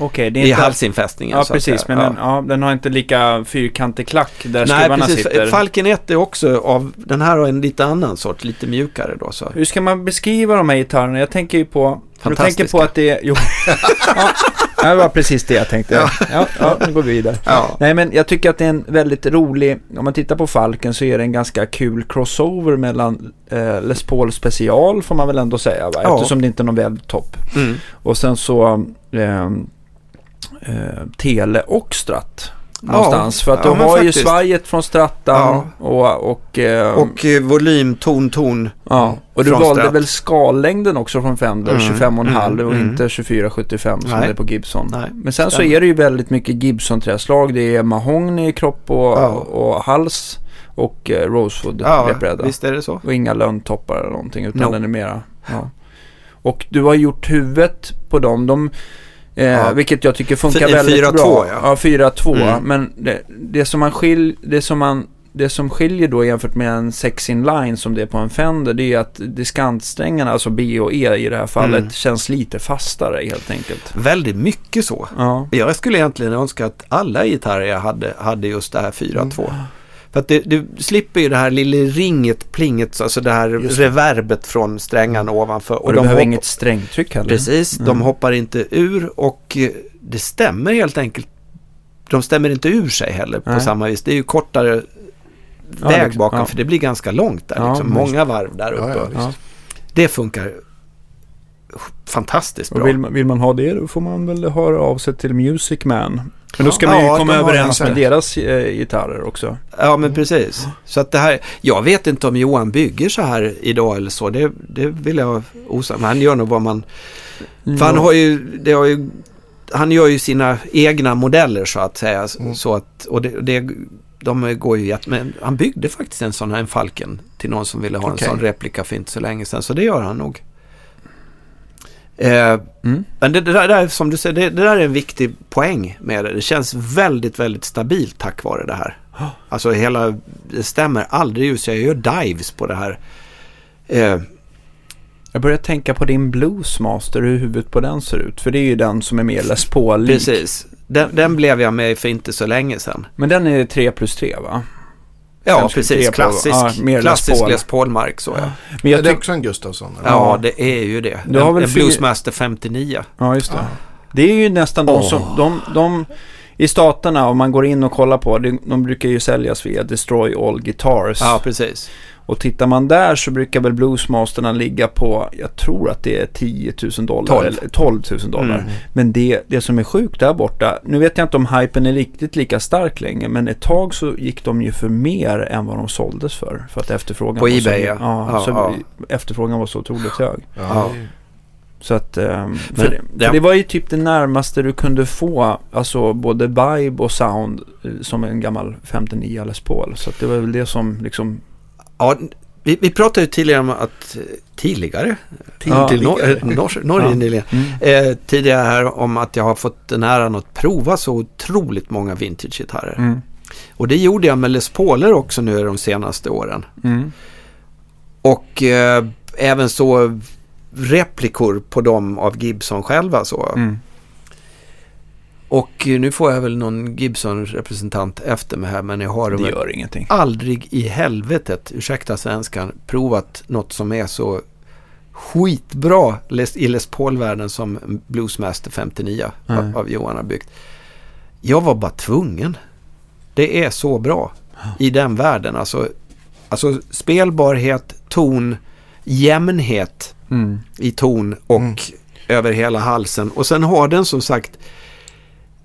Okej, det är I inte... halsinfästningen. Ja, precis. Men ja. Den, ja, den har inte lika fyrkantig klack där Nej, skruvarna precis. sitter. Falken 1 är också av... Den här har en lite annan sort, lite mjukare då. Så. Hur ska man beskriva de här gitarrerna? Jag tänker ju på... Jag tänker på att det är... Jo. ja, det var precis det jag tänkte. Ja, ja, ja nu går vi vidare. Ja. Nej, men jag tycker att det är en väldigt rolig... Om man tittar på Falken så är det en ganska kul crossover mellan eh, Les Paul special får man väl ändå säga. Va? Eftersom det inte är någon webbtopp. Mm. Och sen så... Eh, eh, Tele och Stratt. Någonstans. Ja, för att ja, de har faktiskt. ju svajet från Strattan ja. och... Och, eh, och eh, volym, ton, ton. Ja, och du valde stratt. väl skallängden också från Fender, mm, 25,5 mm, och mm. inte 24,75 som Nej. det är på Gibson. Nej, Men sen så är det ju väldigt mycket Gibson-träslag. Det är mahogny i kropp och, ja. och hals och eh, rosewood ja, repbräda. visst är det så. Och inga lönntoppar eller någonting utan no. den är mera... Ja. Och du har gjort huvudet på dem. De Eh, ja. Vilket jag tycker funkar F väldigt 4, bra. 2, ja. ja 4-2. Mm. Men det, det, som man skil, det, som man, det som skiljer då jämfört med en 6 in line som det är på en Fender det är att diskantsträngarna, alltså B och E i det här fallet, mm. känns lite fastare helt enkelt. Väldigt mycket så. Ja. Jag skulle egentligen önska att alla gitarrer jag hade, hade just det här 4-2. Mm. För att det, du slipper ju det här lilla ringet, plinget, alltså det här det. reverbet från strängarna ovanför. Och, och de behöver inget strängtryck heller. Precis, mm. de hoppar inte ur och eh, det stämmer helt enkelt. De stämmer inte ur sig heller på Nej. samma vis. Det är ju kortare ja, väg liksom, bakom ja. för det blir ganska långt där. Ja, liksom. Många varv där uppe. det funkar fantastiskt bra. Och vill, man, vill man ha det då får man väl höra av sig till Music Man. Men då ska man ju ja, komma överens med deras eh, gitarrer också. Ja, men precis. Så att det här, jag vet inte om Johan bygger så här idag eller så. Det, det vill jag osa. Men han gör nog vad man... För han har ju, det har ju, han gör ju sina egna modeller så att säga. Mm. Så att, och det, det, de går ju jätte... Men han byggde faktiskt en sån här, en Falken, till någon som ville ha okay. en sån replika för inte så länge sedan. Så det gör han nog. Eh, mm. Men det, det, där, som du säger, det, det, där är en viktig poäng med det. Det känns väldigt, väldigt stabilt tack vare det här. Alltså hela, det stämmer aldrig ut. Jag gör dives på det här. Eh, jag börjar tänka på din Bluesmaster, hur huvudet på den ser ut. För det är ju den som är mer Les paul -lik. Precis. Den, den, blev jag med för inte så länge sedan. Men den är 3 plus 3 va? Ja, precis. Klassisk, ja, klassisk Les Paul-mark så ja. Men jag är det också en Gustafsson? Eller? Ja, det är ju det. Du har väl en Bluesmaster 59. Ja, just det. Ja. Det är ju nästan de oh. som... De, de, I staterna, om man går in och kollar på, de brukar ju säljas via Destroy All Guitars. Ja, precis. Och tittar man där så brukar väl bluesmasterna ligga på, jag tror att det är 10 000 dollar 12. eller 12 000 dollar. Mm. Men det, det som är sjukt där borta, nu vet jag inte om hypen är riktigt lika stark längre, men ett tag så gick de ju för mer än vad de såldes för. För att efterfrågan på var Ebay så, ja. ja, ja, så ja. efterfrågan var så otroligt hög. Ja. Så att, um, för, Men, det, för det var ju typ det närmaste du kunde få, alltså både vibe och sound eh, som en gammal 59 Les Paul. Så att det var väl det som liksom... Ja, vi, vi pratade ju tidigare om att, tidigare, ja, till nor nor Norge ja. nyligen, mm. eh, tidigare här om att jag har fått den äran att prova så otroligt många vintage-gitarrer. Mm. Och det gjorde jag med Les Pauler också nu de senaste åren. Mm. Och eh, även så replikor på dem av Gibson själva. Så. Mm. Och nu får jag väl någon Gibson-representant efter mig här, men jag har det gör ingenting. aldrig i helvetet, ursäkta svenskan, provat något som är så skitbra i Les Paul-världen som Bluesmaster 59 mm. av Johan har byggt. Jag var bara tvungen. Det är så bra i den världen. Alltså, alltså spelbarhet, ton, jämnhet mm. i ton och mm. över hela halsen. Och sen har den som sagt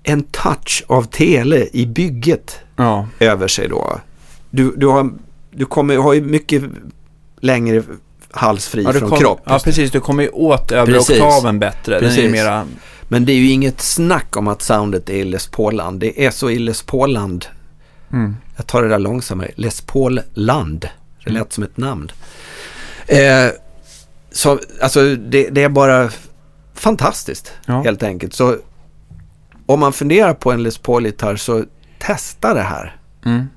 en touch av tele i bygget ja. över sig då. Du, du, har, du kommer, har ju mycket längre halsfri ja, från kom, kropp. Ja, precis. Du kommer ju åt övre oktaven bättre. Precis. Den är mera... Men det är ju inget snack om att soundet är Les Pauland. Det är så i Les Pauland. Mm. Jag tar det där långsammare. Les Pauland. Det lät som ett namn. Eh, så, alltså det, det, är bara fantastiskt ja. helt enkelt. Så om man funderar på en Les Paul-gitarr så testa det här. Mm.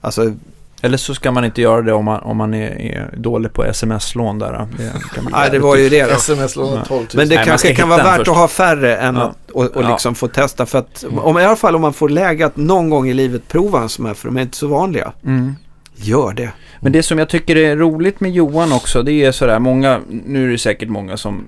Alltså, Eller så ska man inte göra det om man, om man är, är dålig på sms-lån där. Det Nej, det var ju det. Sms-lån 12 000. Men det Nej, kanske kan vara värt först. att ha färre än ja. att och, och liksom få testa. För att, om, i alla fall om man får läge att någon gång i livet prova en sån här, för de är inte så vanliga. Mm. Gör det. Men det som jag tycker är roligt med Johan också, det är sådär, många, nu är det säkert många som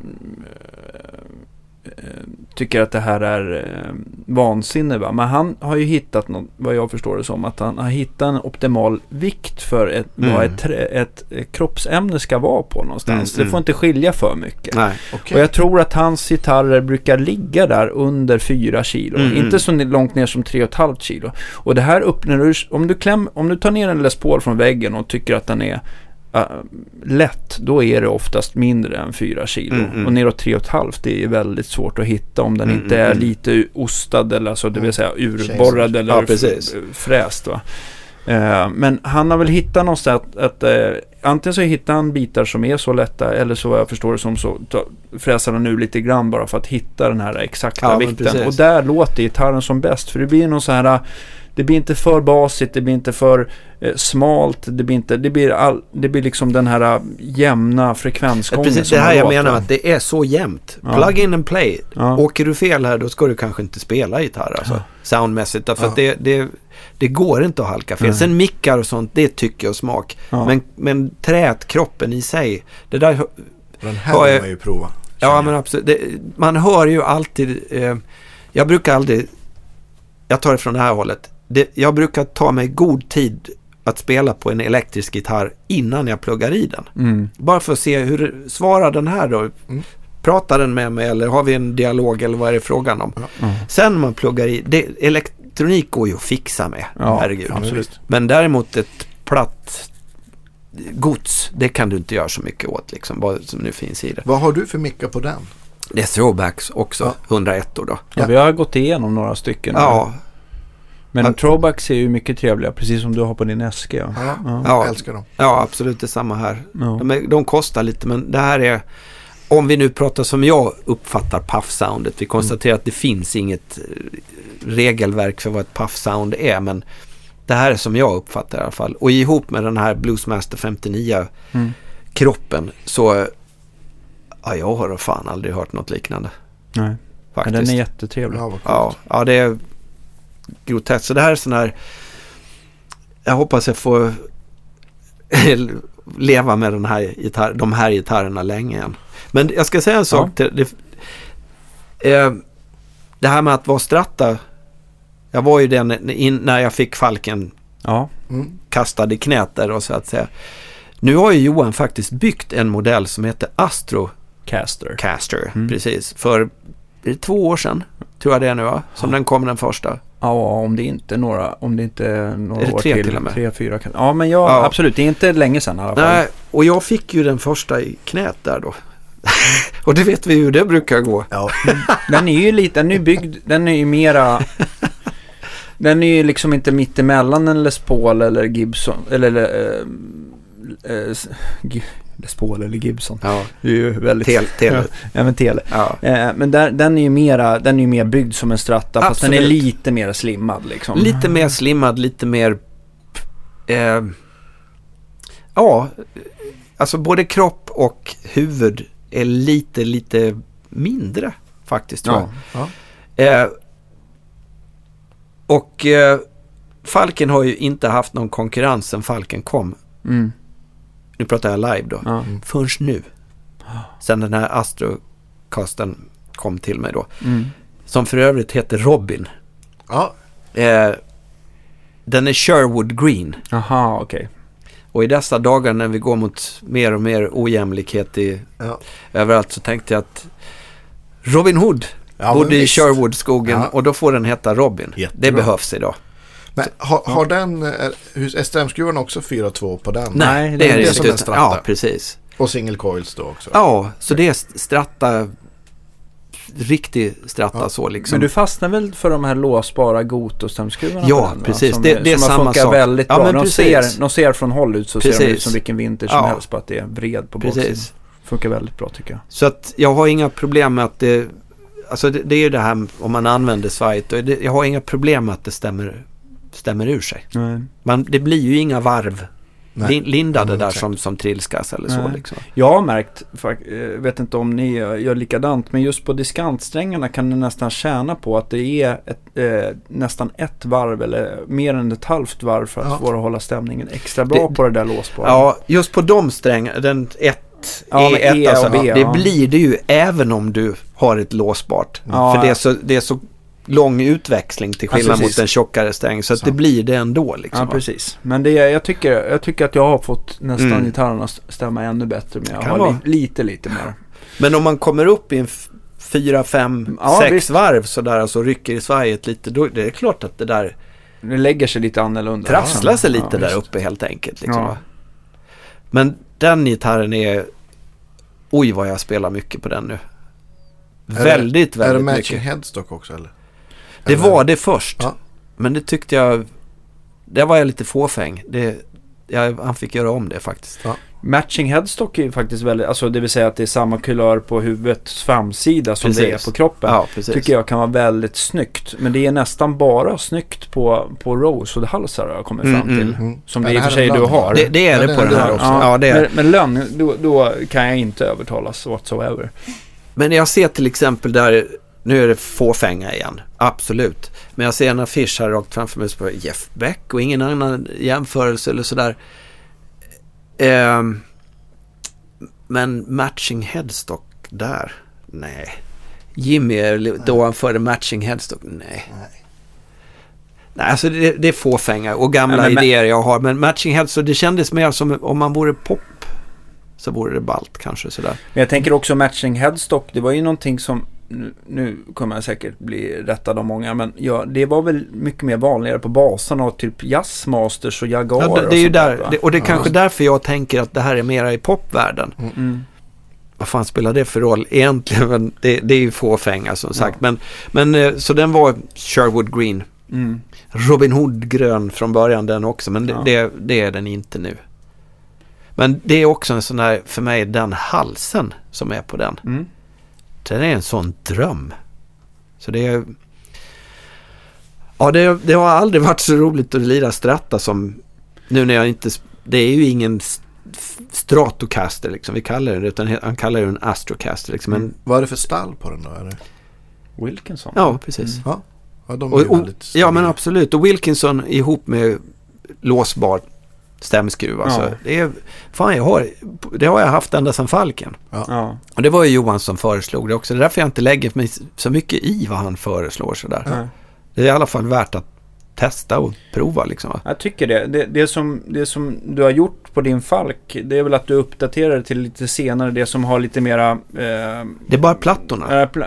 tycker att det här är eh, vansinne. Va? Men han har ju hittat något, vad jag förstår det som, att han har hittat en optimal vikt för ett, mm. vad ett, ett, ett kroppsämne ska vara på någonstans. Mm, det får inte skilja för mycket. Nej, okay. Och jag tror att hans gitarrer brukar ligga där under 4 kilo. Mm, inte så långt ner som 3,5 kilo. Och det här öppnar du, om du, kläm, om du tar ner en Les Paul från väggen och tycker att den är uh, lätt, då är det oftast mindre än 4 kilo. Mm, mm. Och neråt 3,5 det är väldigt svårt att hitta om den mm, inte är mm, mm. lite ostad eller alltså, det vill mm. säga urborrad eller ja, fräst. Va? Uh, men han har väl hittat någonstans att, att uh, antingen så hittar han bitar som är så lätta eller så vad jag förstår det som så ta, fräsar han nu lite grann bara för att hitta den här exakta ja, vikten. Och där låter gitarren som bäst för det blir någon så här det blir inte för basigt, det blir inte för eh, smalt, det blir, inte, det, blir all, det blir liksom den här uh, jämna frekvensgången. Precis det här jag låter. menar, att det är så jämnt. Ja. Plug in and play. Ja. Åker du fel här då ska du kanske inte spela gitarr alltså, ja. soundmässigt. För ja. det, det, det går inte att halka fel. Sen mickar och sånt, det tycker jag smak. Men, men trät, kroppen i sig, det där... Den här vill man ju prova. Ja, men absolut. Det, man hör ju alltid... Eh, jag brukar aldrig... Jag tar det från det här hållet det, jag brukar ta mig god tid att spela på en elektrisk gitarr innan jag pluggar i den. Mm. Bara för att se hur svarar den här då? Mm. Pratar den med mig eller har vi en dialog eller vad är det frågan om? Mm. Sen man pluggar i, det, elektronik går ju att fixa med, ja, herregud. Absolut. Men däremot ett platt gods, det kan du inte göra så mycket åt liksom, vad som nu finns i det. Vad har du för mickar på den? Det är throwbacks också, ja. 101 då. Ja, ja, vi har gått igenom några stycken. Ja, men att, throwbacks är ju mycket trevliga, precis som du har på din SG. Ja, ja, ja. jag älskar dem. Ja, absolut detsamma här. Ja. De, är, de kostar lite, men det här är... Om vi nu pratar som jag uppfattar puff-soundet. Vi konstaterar mm. att det finns inget eh, regelverk för vad ett puff-sound är, men det här är som jag uppfattar i alla fall. Och ihop med den här Bluesmaster 59 mm. kroppen så... Ja, jag har fan aldrig hört något liknande. Nej, Faktiskt. men den är jättetrevlig. Ja, ja, ja, det är groteskt. Så det här är sån här... Jag hoppas jag får leva med den här gitarr, de här gitarrerna länge igen. Men jag ska säga en sak. Ja. Till, det, eh, det här med att vara stratta Jag var ju den när jag fick Falken ja. mm. kastad i knät där och så att säga. Nu har ju Johan faktiskt byggt en modell som heter Astro Caster. Caster, mm. precis. För det två år sedan, tror jag det är nu va? Som ja. den kom den första. Ja, om det inte är några, om det inte några är det år tre till. till? Tre, fyra kanske. Ja, men jag, ja. absolut. Det är inte länge sedan i alla fall. Nej, och jag fick ju den första i knät där då. och det vet vi hur det brukar gå. Ja. den är ju lite, den är byggd, den är ju mera... den är ju liksom inte mittemellan en Les Paul eller Gibson, eller... eller äh, äh, Les Paul eller Gibson. Ja. Det är ju väldigt... Tele. tele. ja, men tele. Ja. Eh, men där, den är ju mera, den är mer byggd som en stratta. Absolut. Fast den är lite mer slimmad liksom. Lite mer slimmad, lite mer... Eh, ja, alltså både kropp och huvud är lite, lite mindre faktiskt tror jag. Ja. Eh, och eh, Falken har ju inte haft någon konkurrens sen Falken kom. Mm nu pratar jag live då, ja. först nu. Sen den här Astrocasten kom till mig då. Mm. Som för övrigt heter Robin. Ja. Eh, den är Sherwood Green. Aha, okej. Okay. Och i dessa dagar när vi går mot mer och mer ojämlikhet i, ja. överallt så tänkte jag att Robin Hood ja, bodde i Sherwoodskogen ja. och då får den heta Robin. Jättebra. Det behövs idag. Men har, har den, är strömskruvarna också 4-2 på den? Nej, det, det är det. Som en stratta. Ja, precis. Och single coils då också? Ja, så det är stratta, riktig stratta ja. så liksom. Men du fastnar väl för de här låsbara Goto-strömskruvarna? Ja, den, precis. Som, det, det är som samma sak. väldigt bra. Ja, de, ser, de ser från håll ut så precis. ser de ut som vilken vinter som ja. helst. På att det är bred på baksidan. Funkar väldigt bra tycker jag. Så att jag har inga problem med att det... Alltså det, det är ju det här om man använder svajet. Jag har inga problem med att det stämmer stämmer ur sig. Man, det blir ju inga varv Nej. lindade där som, som trilskas eller så. Liksom. Jag har märkt, jag eh, vet inte om ni gör likadant, men just på diskantsträngarna kan du nästan tjäna på att det är ett, eh, nästan ett varv eller mer än ett halvt varv för att ja. få att hålla stämningen extra bra det, på det där låsbara. Ja, just på de strängarna, den ett ja, E1 e alltså, B, det ja. blir det ju även om du har ett låsbart. Ja, för det är så, det är så lång utväxling till skillnad alltså, mot en tjockare sträng. Så, så. det blir det ändå. Liksom, ja, precis. Men det, jag, tycker, jag tycker att jag har fått nästan mm. gitarrerna stämma ännu bättre. Men jag kan har li, lite, lite mer. Men om man kommer upp i en fyra, fem, ja, sex visst. varv sådär, alltså rycker i svajet lite, då det är klart att det där... Det lägger sig lite annorlunda. Trasslar sig lite ja, där uppe helt enkelt. Liksom, ja. Men den gitarren är... Oj vad jag spelar mycket på den nu. Är väldigt, det, väldigt mycket. Är det matching mycket. headstock också eller? Det var det först. Ja. Men det tyckte jag, där var jag lite fåfäng. Det, jag, han fick göra om det faktiskt. Ja. Matching headstock är ju faktiskt väldigt, alltså det vill säga att det är samma kulör på huvudets framsida som precis. det är på kroppen. Ja, tycker jag kan vara väldigt snyggt. Men det är nästan bara snyggt på, på Rose och halsar har jag kommit fram mm, till. Mm, mm. Som det i och för sig du har. Det, det är det, det på den här också. Ja, det är. Men, men lönn, då, då, kan jag inte övertalas whatsoever. Men jag ser till exempel där nu är det fåfänga igen, absolut. Men jag ser en affisch här rakt framför mig på Jeff Beck och ingen annan jämförelse eller sådär. Eh, men matching headstock där? Nej. Jimmy då han förde matching headstock? Nej. Nej. Nej, alltså det, det är fåfänga och gamla Nej, idéer jag har. Men matching headstock, det kändes mer som om man vore pop så vore det balt kanske sådär. Men jag tänker också matching headstock, det var ju någonting som nu, nu kommer jag säkert bli rättad av många, men ja, det var väl mycket mer vanligare på baserna och typ jazzmasters och Jaguar. Ja, det, det är ju där, där det, och det är ja. kanske därför jag tänker att det här är mera i popvärlden. Mm. mm. Vad fan spelar det för roll egentligen? Men det, det är ju fåfänga som sagt. Ja. Men, men eh, så den var Sherwood Green. Mm. Robin Hood grön från början den också, men det, det, det, är den inte nu. Men det är också en sån där, för mig, den halsen som är på den. Mm. Den är en sån dröm. Så det är... Ja, det, det har aldrig varit så roligt att lira stratta som nu när jag inte... Det är ju ingen Stratocaster liksom, vi kallar den utan han kallar den Astrocaster. Liksom. Men, mm. Vad är det för stall på den då? Är det? Wilkinson? Ja, precis. Mm. Ja. Ja, de är och, och, ja, men absolut. Och Wilkinson ihop med låsbar stämskruv. Alltså. Ja. Det, är, fan, jag har, det har jag haft ända sedan Falken. Ja. Och det var ju Johan som föreslog det också. Det är därför jag inte lägger mig så mycket i vad han föreslår. Sådär. Ja. Det är i alla fall värt att testa och prova liksom. Jag tycker det. Det, det, som, det som du har gjort på din Falk, det är väl att du uppdaterar det till lite senare, det som har lite mera... Eh, det är bara plattorna. Jaha, äh, pl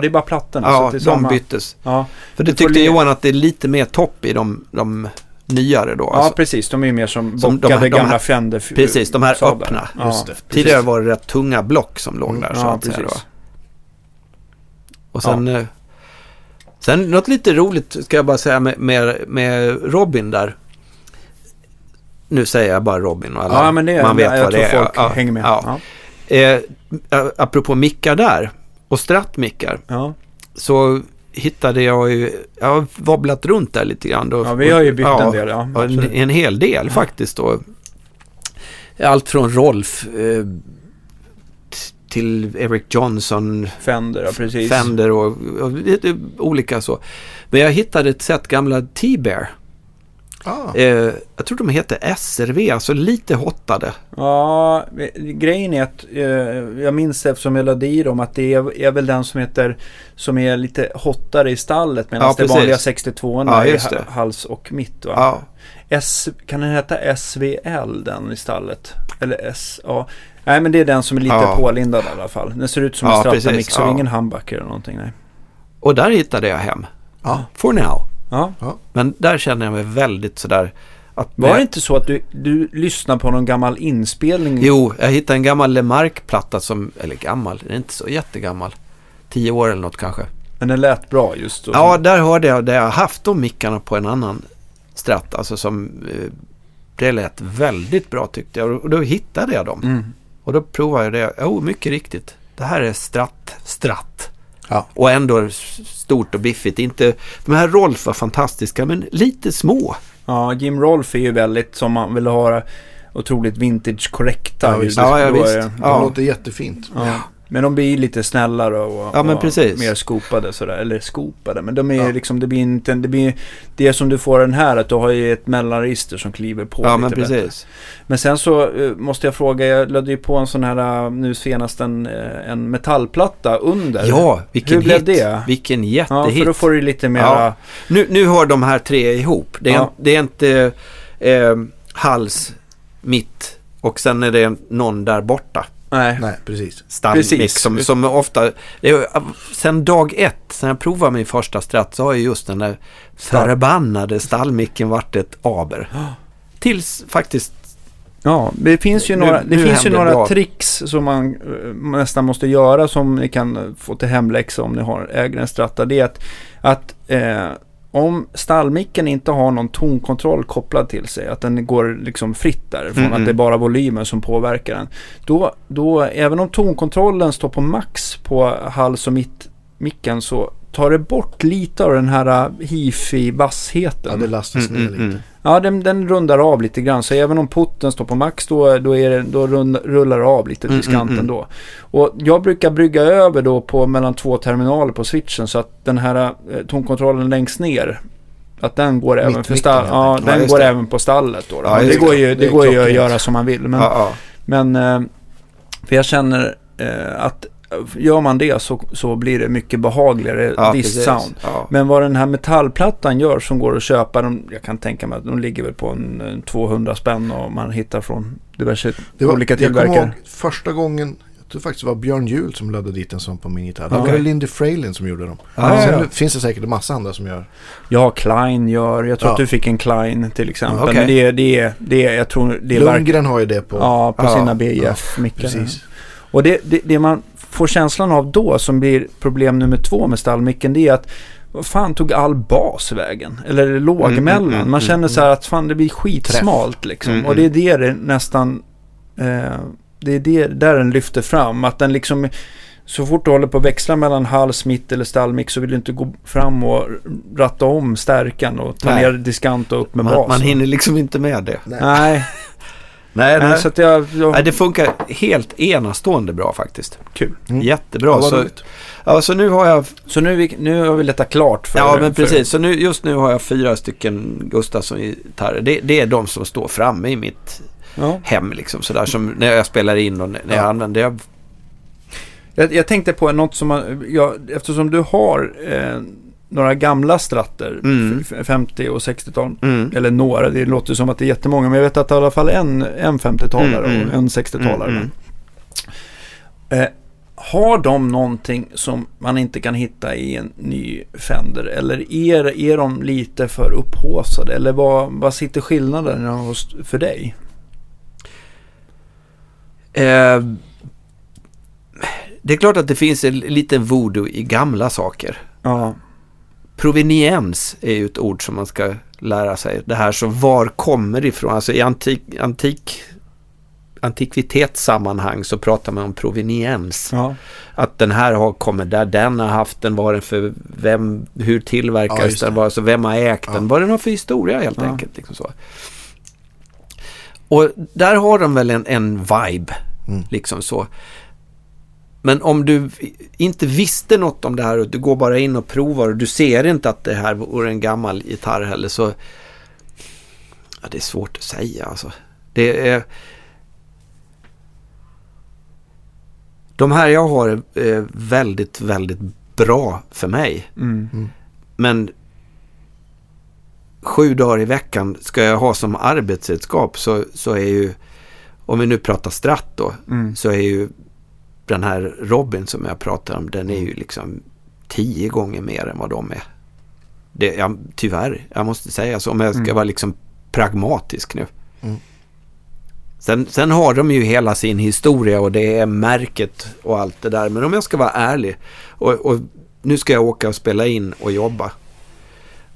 det är bara plattorna. Ja, de samma. byttes. Ja. För det tyckte Johan att det är lite mer topp i de, de nyare då. Ja, alltså. precis. De är ju mer som, som bockade de, de gamla Fender. Precis, de här sablar. öppna. Ja, Tidigare var det rätt tunga block som låg mm, där. Så ja, att precis. Säga, och sen... Ja. Eh, sen något lite roligt ska jag bara säga med, med, med Robin där. Nu säger jag bara Robin och alla, ja, men det, man vet jag vad det är. folk ja, hänger med. Ja. Ja. Eh, apropå mickar där och strattmickar. Ja. Så hittade jag ju, jag har wobblat runt där lite grann. Då, ja, vi har ju bytt ja, en del. Ja, en, en hel del ja. faktiskt då. Allt från Rolf eh, till Eric Johnson. Fender, ja, precis. Fender och, och, och, olika så. Men jag hittade ett set gamla T-Bear. Ah. Eh, jag tror de heter SRV, alltså lite hottade. Ja, grejen är att eh, jag minns eftersom jag lade i dem att det är, är, väl den som heter som är lite hottare i stallet medan ja, det vanliga 62 ja, är hals och mitt. Ja. S, kan den heta SVL den i stallet? Eller S, ja. Nej men det är den som är lite ja. pålindad i alla fall. Den ser ut som en Stratamix och ingen humbucker eller någonting. Nej. Och där hittade jag hem. Ja. For now. Ja. Men där känner jag mig väldigt sådär. Att Var det inte så att du, du lyssnade på någon gammal inspelning? Jo, jag hittade en gammal Lemark-platta som, eller gammal, den är inte så jättegammal. Tio år eller något kanske. Men den lät bra just då? Ja, där hörde jag, där jag haft de mickarna på en annan stratt. Alltså som, eh, det lät väldigt bra tyckte jag. Och då hittade jag dem. Mm. Och då provade jag det. Jo, oh, mycket riktigt. Det här är stratt, stratt. Ja. Och ändå stort och biffigt. Inte, de här Rolf var fantastiska men lite små. Ja, Jim Rolf är ju väldigt som man vill ha otroligt vintage korrekta. Ja, visst. Ja, ja, visst. Det ja. låter jättefint. Ja. Men de blir lite snällare och, ja, och mer skopade sådär. Eller skopade. Men de är ja. liksom, det blir inte, det blir det som du får den här att du har ju ett mellanregister som kliver på Ja, men precis. Bättre. Men sen så uh, måste jag fråga, jag lade ju på en sån här uh, nu senast en, uh, en metallplatta under. Ja, vilken Hur hit. blev det? Vilken jättehit. Ja, för då får du lite mera... Ja. Nu, nu hör de här tre ihop. Det är, ja. det är inte eh, hals, mitt och sen är det någon där borta. Nej, Nej precis. Stallmick som, som ofta... Det sen dag ett, sen jag provade min första stratt så har ju just den där förbannade stallmicken varit ett aber. Tills faktiskt Ja, det finns ju nu, några, det nu finns ju några bra. tricks som man uh, nästan måste göra som ni kan få till hemläxa om ni har, äger en stratta. Det är att, att uh, om stallmicken inte har någon tonkontroll kopplad till sig, att den går liksom fritt därifrån, mm. att det är bara volymen som påverkar den. Då, då, även om tonkontrollen står på max på hals och mitt micken så tar det bort lite av den här äh, hifi-vassheten. Ja, det lastas mm, ner mm, lite. Mm. Ja, den, den, rundar av lite grann. Så även om putten står på max då, då, är det, då rund, rullar det av lite till skanten mm, mm, då. Och jag brukar brygga över då på mellan två terminaler på switchen så att den här eh, tonkontrollen längst ner att den går även för stall, ja, den ja, går det. även på stallet då. då. Ja, det, går ju, det, det går ju att göra som man vill. Men, ja, men eh, för jag känner eh, att gör man det så, så blir det mycket behagligare ja, visst sound. Ja. Men vad den här metallplattan gör som går att köpa, de, jag kan tänka mig att de ligger väl på en, en 200 spänn och man hittar från diverse det var, olika tillverkare. Jag ihåg första gången jag tror faktiskt det var Björn Juhl som laddade dit en sån på min gitarr. Det var Lindy Fraylin som gjorde dem. Ja, Sen ja. finns det säkert en massa andra som gör. Ja, Klein gör. Jag tror att du fick en Klein till exempel. Okay. Men det det det jag tror det är Lundgren har ju det på. Ja, på sina BF-mickar. precis. Och det, det, det, man får känslan av då, som blir problem nummer två med stallmicken, det är att vad fan tog all bas vägen? Eller? Mm, mm, mm, Man känner så här att fan det blir skitsmalt liksom. Mm, och det är det det nästan... Eh, det är det där den lyfter fram. Att den liksom... Så fort du håller på att växla mellan hals, mitt eller stallmick så vill du inte gå fram och ratta om stärkan och ta Nej. ner diskant och upp med man, bas. Man hinner liksom inte med det. Nej. Nej, nej. Så att jag, jag... nej, det funkar helt enastående bra faktiskt. Kul. Mm. Jättebra. Ja, så, ja, så nu har jag... Så nu, vi, nu har vi letat klart för... Ja, men precis. Så nu, just nu har jag fyra stycken Gustafsson-gitarrer. Det, det är de som står framme i mitt ja. hem liksom. Sådär som när jag spelar in och när jag använder. Jag... jag... Jag, tänkte på något som man... Ja, eftersom du har... Eh, några gamla stratter, mm. 50 och 60-tal. Mm. Eller några, det låter som att det är jättemånga. Men jag vet att i alla fall en, en 50-talare mm, och mm. en 60-talare. Mm, eh, har de någonting som man inte kan hitta i en ny Fender? Eller är, är de lite för upphåsade? Eller vad, vad sitter skillnaden för dig? Eh, det är klart att det finns en liten voodoo i gamla saker. Ja. Proveniens är ju ett ord som man ska lära sig. Det här som var kommer ifrån. Alltså i antik, antik antikvitetssammanhang så pratar man om proveniens. Ja. Att den här har kommit där, den har haft den, vad den för, vem, hur tillverkades ja, den, alltså vem har ägt ja. den, vad den har för historia helt enkelt. Liksom så. Och där har de väl en, en vibe, mm. liksom så. Men om du inte visste något om det här och du går bara in och provar och du ser inte att det här vore en gammal gitarr heller så... Ja, det är svårt att säga alltså. Det är... De här jag har är väldigt, väldigt bra för mig. Mm. mm. Men sju dagar i veckan ska jag ha som arbetsredskap så, så är ju, om vi nu pratar stratt då, mm. så är ju den här Robin som jag pratar om, den är ju liksom tio gånger mer än vad de är. Det, jag, tyvärr, jag måste säga så om jag ska mm. vara liksom pragmatisk nu. Mm. Sen, sen, har de ju hela sin historia och det är märket och allt det där. Men om jag ska vara ärlig och, och nu ska jag åka och spela in och jobba.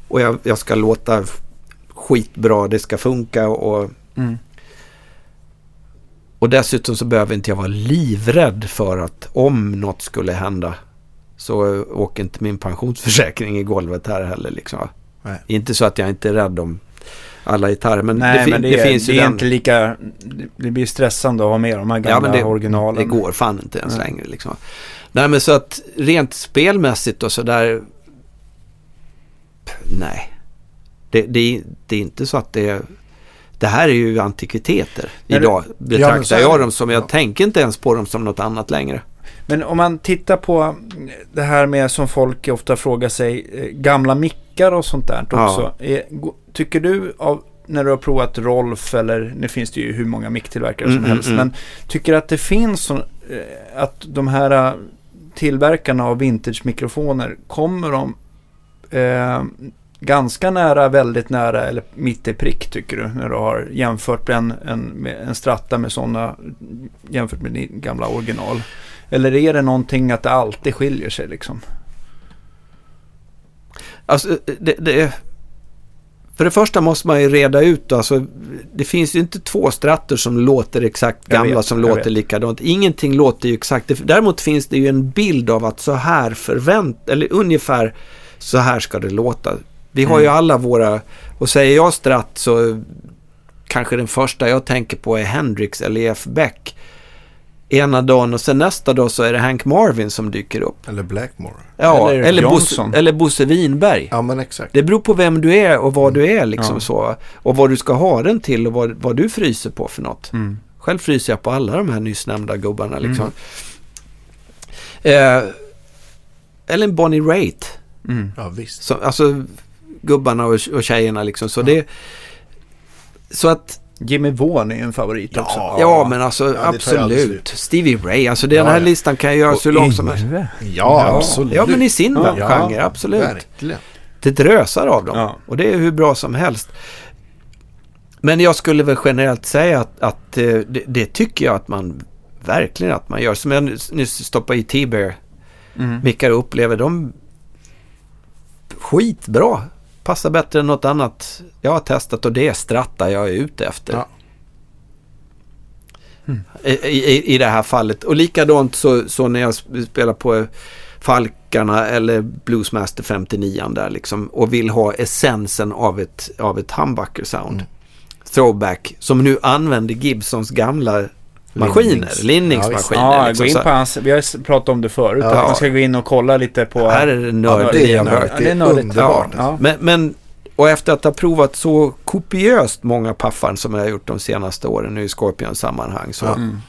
Och jag, jag ska låta skitbra, det ska funka och mm. Och dessutom så behöver inte jag vara livrädd för att om något skulle hända så åker inte min pensionsförsäkring i golvet här heller. Liksom. Inte så att jag inte är rädd om alla gitarrer. Men, Nej, det, men det, det är, finns det är den... inte lika... Det blir stressande att ha med de här gamla ja, det, originalen. Det går fan inte ens Nej. längre. Liksom. Nej, men så att rent spelmässigt och sådär... Nej. Det, det, det är inte så att det det här är ju antikviteter. Idag betraktar jag dem som, jag ja. tänker inte ens på dem som något annat längre. Men om man tittar på det här med som folk ofta frågar sig, eh, gamla mickar och sånt där också. Ja. tycker du av när du har provat Rolf eller nu finns det ju hur många micktillverkare mm, som helst. Mm, men tycker att det finns så, eh, att de här eh, tillverkarna av vintage-mikrofoner kommer de eh, ganska nära, väldigt nära eller mitt i prick tycker du? När du har jämfört en, en, en stratta med sådana jämfört med din gamla original. Eller är det någonting att det alltid skiljer sig liksom? Alltså, det, det, för det första måste man ju reda ut, alltså, det finns ju inte två stratter som låter exakt gamla vet, som låter vet. likadant. Ingenting låter ju exakt. Däremot finns det ju en bild av att så här förvänt, eller ungefär så här ska det låta. Vi har mm. ju alla våra, och säger jag Stratt så kanske den första jag tänker på är Hendrix eller E.F. Beck. Ena dagen och sen nästa dag så är det Hank Marvin som dyker upp. Eller Blackmore. Ja, eller, eller, Bosse, eller Bosse Winberg. Ja, men exakt. Det beror på vem du är och vad mm. du är liksom ja. så. Och vad du ska ha den till och vad, vad du fryser på för något. Mm. Själv fryser jag på alla de här nyss nämnda gubbarna liksom. Mm. Eh, eller en Bonnie Raitt. Mm. Ja, visst. Så, alltså, gubbarna och, och tjejerna liksom. Så, ja. det, så att... Jimmy Vaughan är en favorit ja, också. Ja, men alltså ja, absolut. Stevie Ray, alltså den här listan kan jag göra så långt som helst. Ja, absolut. Ja, men i sin ja, genre, absolut. Verkligen. Det drösar av dem. Och det är hur bra som helst. Men jag skulle väl generellt säga att, att eh, det, det, tycker jag att man verkligen att man gör. Som jag nyss stoppade i T-Bear. Mm. Mickar upplever de skitbra passar bättre än något annat jag har testat och det är stratta jag är ute efter. Ja. Mm. I, i, I det här fallet. Och likadant så, så när jag spelar på Falkarna eller Bluesmaster 59 där liksom och vill ha essensen av ett, av ett humbucker sound. Mm. Throwback som nu använder Gibsons gamla maskiner, linningsmaskiner. Ja, liksom, gå in på hans, vi har pratat om det förut, ja. att man ska gå in och kolla lite på... Här är det nördigt. Ja, det är nördigt. Underbart. Ja. Men, men, och efter att ha provat så kopiöst många paffar som jag har gjort de senaste åren nu i Scorpions sammanhang så mm.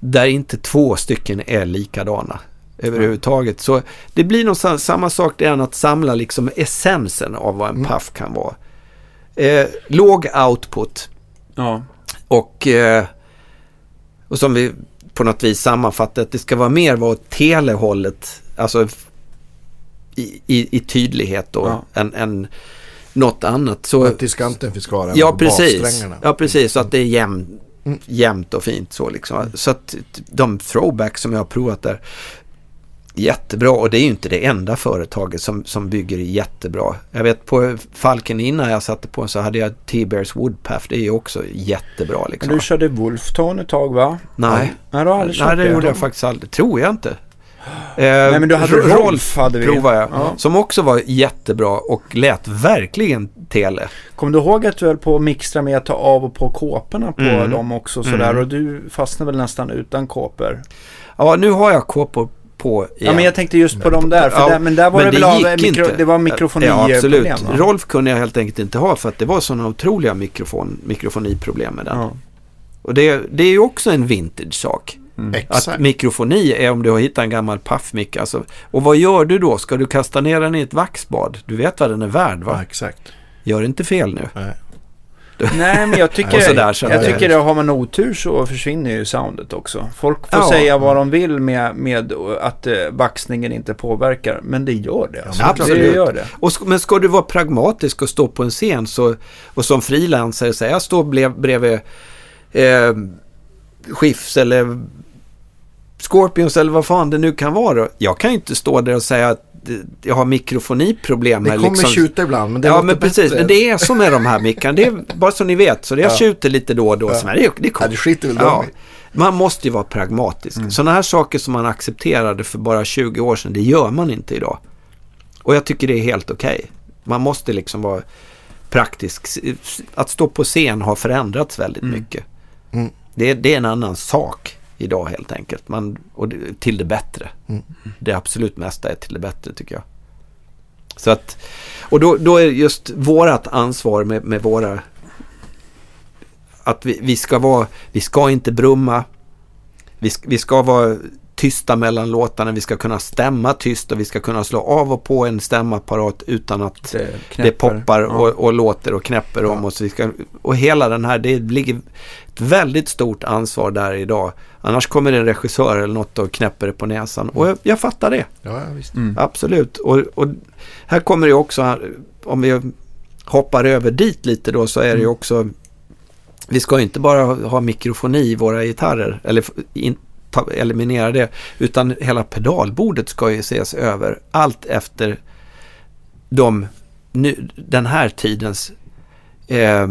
där inte två stycken är likadana. överhuvudtaget. Så det blir nog samma sak det än att samla liksom essensen av vad en mm. puff kan vara. Eh, låg output. Ja. Och, eh, och som vi på något vis sammanfattar att det ska vara mer vara telehållet. Alltså i, i, i tydlighet då ja. än, än något annat. Så, att diskanten finns kvar ja, precis. Ja, precis. Så att det är jämnt, mm. jämnt och fint så liksom. Så att de throwbacks som jag har provat där jättebra och det är ju inte det enda företaget som, som bygger jättebra. Jag vet på Falken innan jag satte på så hade jag T-Bears Woodpath. Det är ju också jättebra. Liksom. Du körde Wolftone ett tag va? Nej. Nej, du aldrig Nej det gjorde jag faktiskt aldrig. Tror jag inte. Nej men du hade Rolf, Rolf hade vi. provade jag. Ja. Som också var jättebra och lät verkligen tele. Kommer du ihåg att du höll på att mixtra med att ta av och på kåporna på mm. dem också sådär. Mm. Och du fastnade väl nästan utan kåpor? Ja nu har jag kåpor på igen. Ja men jag tänkte just på dem där. För ja, där, men där var men det, det väl av mikro, det var mikrofoniproblem? Ja absolut. Problem, Rolf kunde jag helt enkelt inte ha för att det var sådana otroliga mikrofon, mikrofoniproblem med den. Ja. Och det, det är ju också en vintage-sak. Mm. Att mikrofoni är om du har hittat en gammal paffmick. Alltså, och vad gör du då? Ska du kasta ner den i ett vaxbad? Du vet vad den är värd va? Ja, exakt. Gör inte fel nu. Nej. Nej, men jag tycker, sådär, så jag tycker att har man otur så försvinner ju soundet också. Folk får ja. säga vad de vill med, med att uh, vaxningen inte påverkar, men det gör det. Alltså. Absolut. Det gör det. Och, men ska du vara pragmatisk och stå på en scen så, och som frilansare säga, jag står bredvid eh, Skifs eller Scorpions eller vad fan det nu kan vara. Jag kan ju inte stå där och säga att jag har mikrofoniproblem. Det kommer liksom. tjuta ibland. Men det ja, men precis. Bättre. Men det är som med de här mickarna. Det är bara så ni vet. Så jag ja. tjuter lite då och då. Ja. Så, det, det, ja, det skiter väl ja. Man måste ju vara pragmatisk. Mm. Sådana här saker som man accepterade för bara 20 år sedan, det gör man inte idag. Och jag tycker det är helt okej. Okay. Man måste liksom vara praktisk. Att stå på scen har förändrats väldigt mm. mycket. Mm. Det, det är en annan sak idag helt enkelt. Man, och det, till det bättre. Mm. Det absolut mesta är till det bättre tycker jag. Så att, och då, då är just vårat ansvar med, med våra... Att vi, vi, ska vara, vi ska inte brumma. Vi, vi ska vara tysta mellan låtarna. Vi ska kunna stämma tyst och vi ska kunna slå av och på en stämapparat utan att det, det poppar och, och, låter och knäpper ja. om oss. Vi ska, och hela den här, det ligger ett väldigt stort ansvar där idag. Annars kommer det en regissör eller något och knäpper det på näsan. Och jag, jag fattar det. Ja, visst. Mm. Absolut. Och, och, här kommer det också, om vi hoppar över dit lite då, så är det ju mm. också vi ska inte bara ha mikrofoni i våra gitarrer, eller in, ta, eliminera det. Utan hela pedalbordet ska ju ses över allt efter de, nu, den här tidens eh,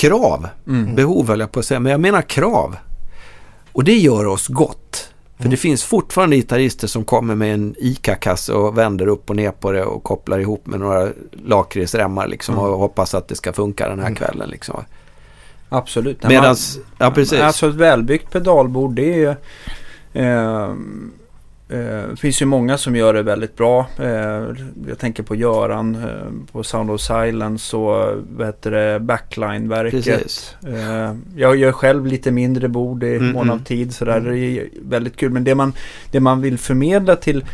krav. Mm. Behov höll jag på att säga, men jag menar krav. Och det gör oss gott. För mm. det finns fortfarande gitarrister som kommer med en ICA-kasse och vänder upp och ner på det och kopplar ihop med några lakritsremmar liksom mm. och hoppas att det ska funka den här mm. kvällen. Liksom. Absolut. Medans, man, ja precis. Alltså ett välbyggt pedalbord det är ju... Eh, det eh, finns ju många som gör det väldigt bra. Eh, jag tänker på Göran eh, på Sound of Silence och vad heter det, Backline-verket. jag gör själv lite mindre bord i mm, mån av mm. tid. Så där. Mm. Det är väldigt kul. Men det man, det man vill förmedla till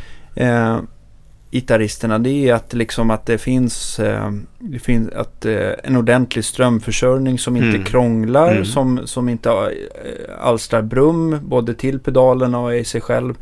gitarristerna det är att, liksom att det finns, eh, det finns att, eh, en ordentlig strömförsörjning som inte mm. krånglar, mm. Som, som inte alstrar brum både till pedalerna och i sig själv.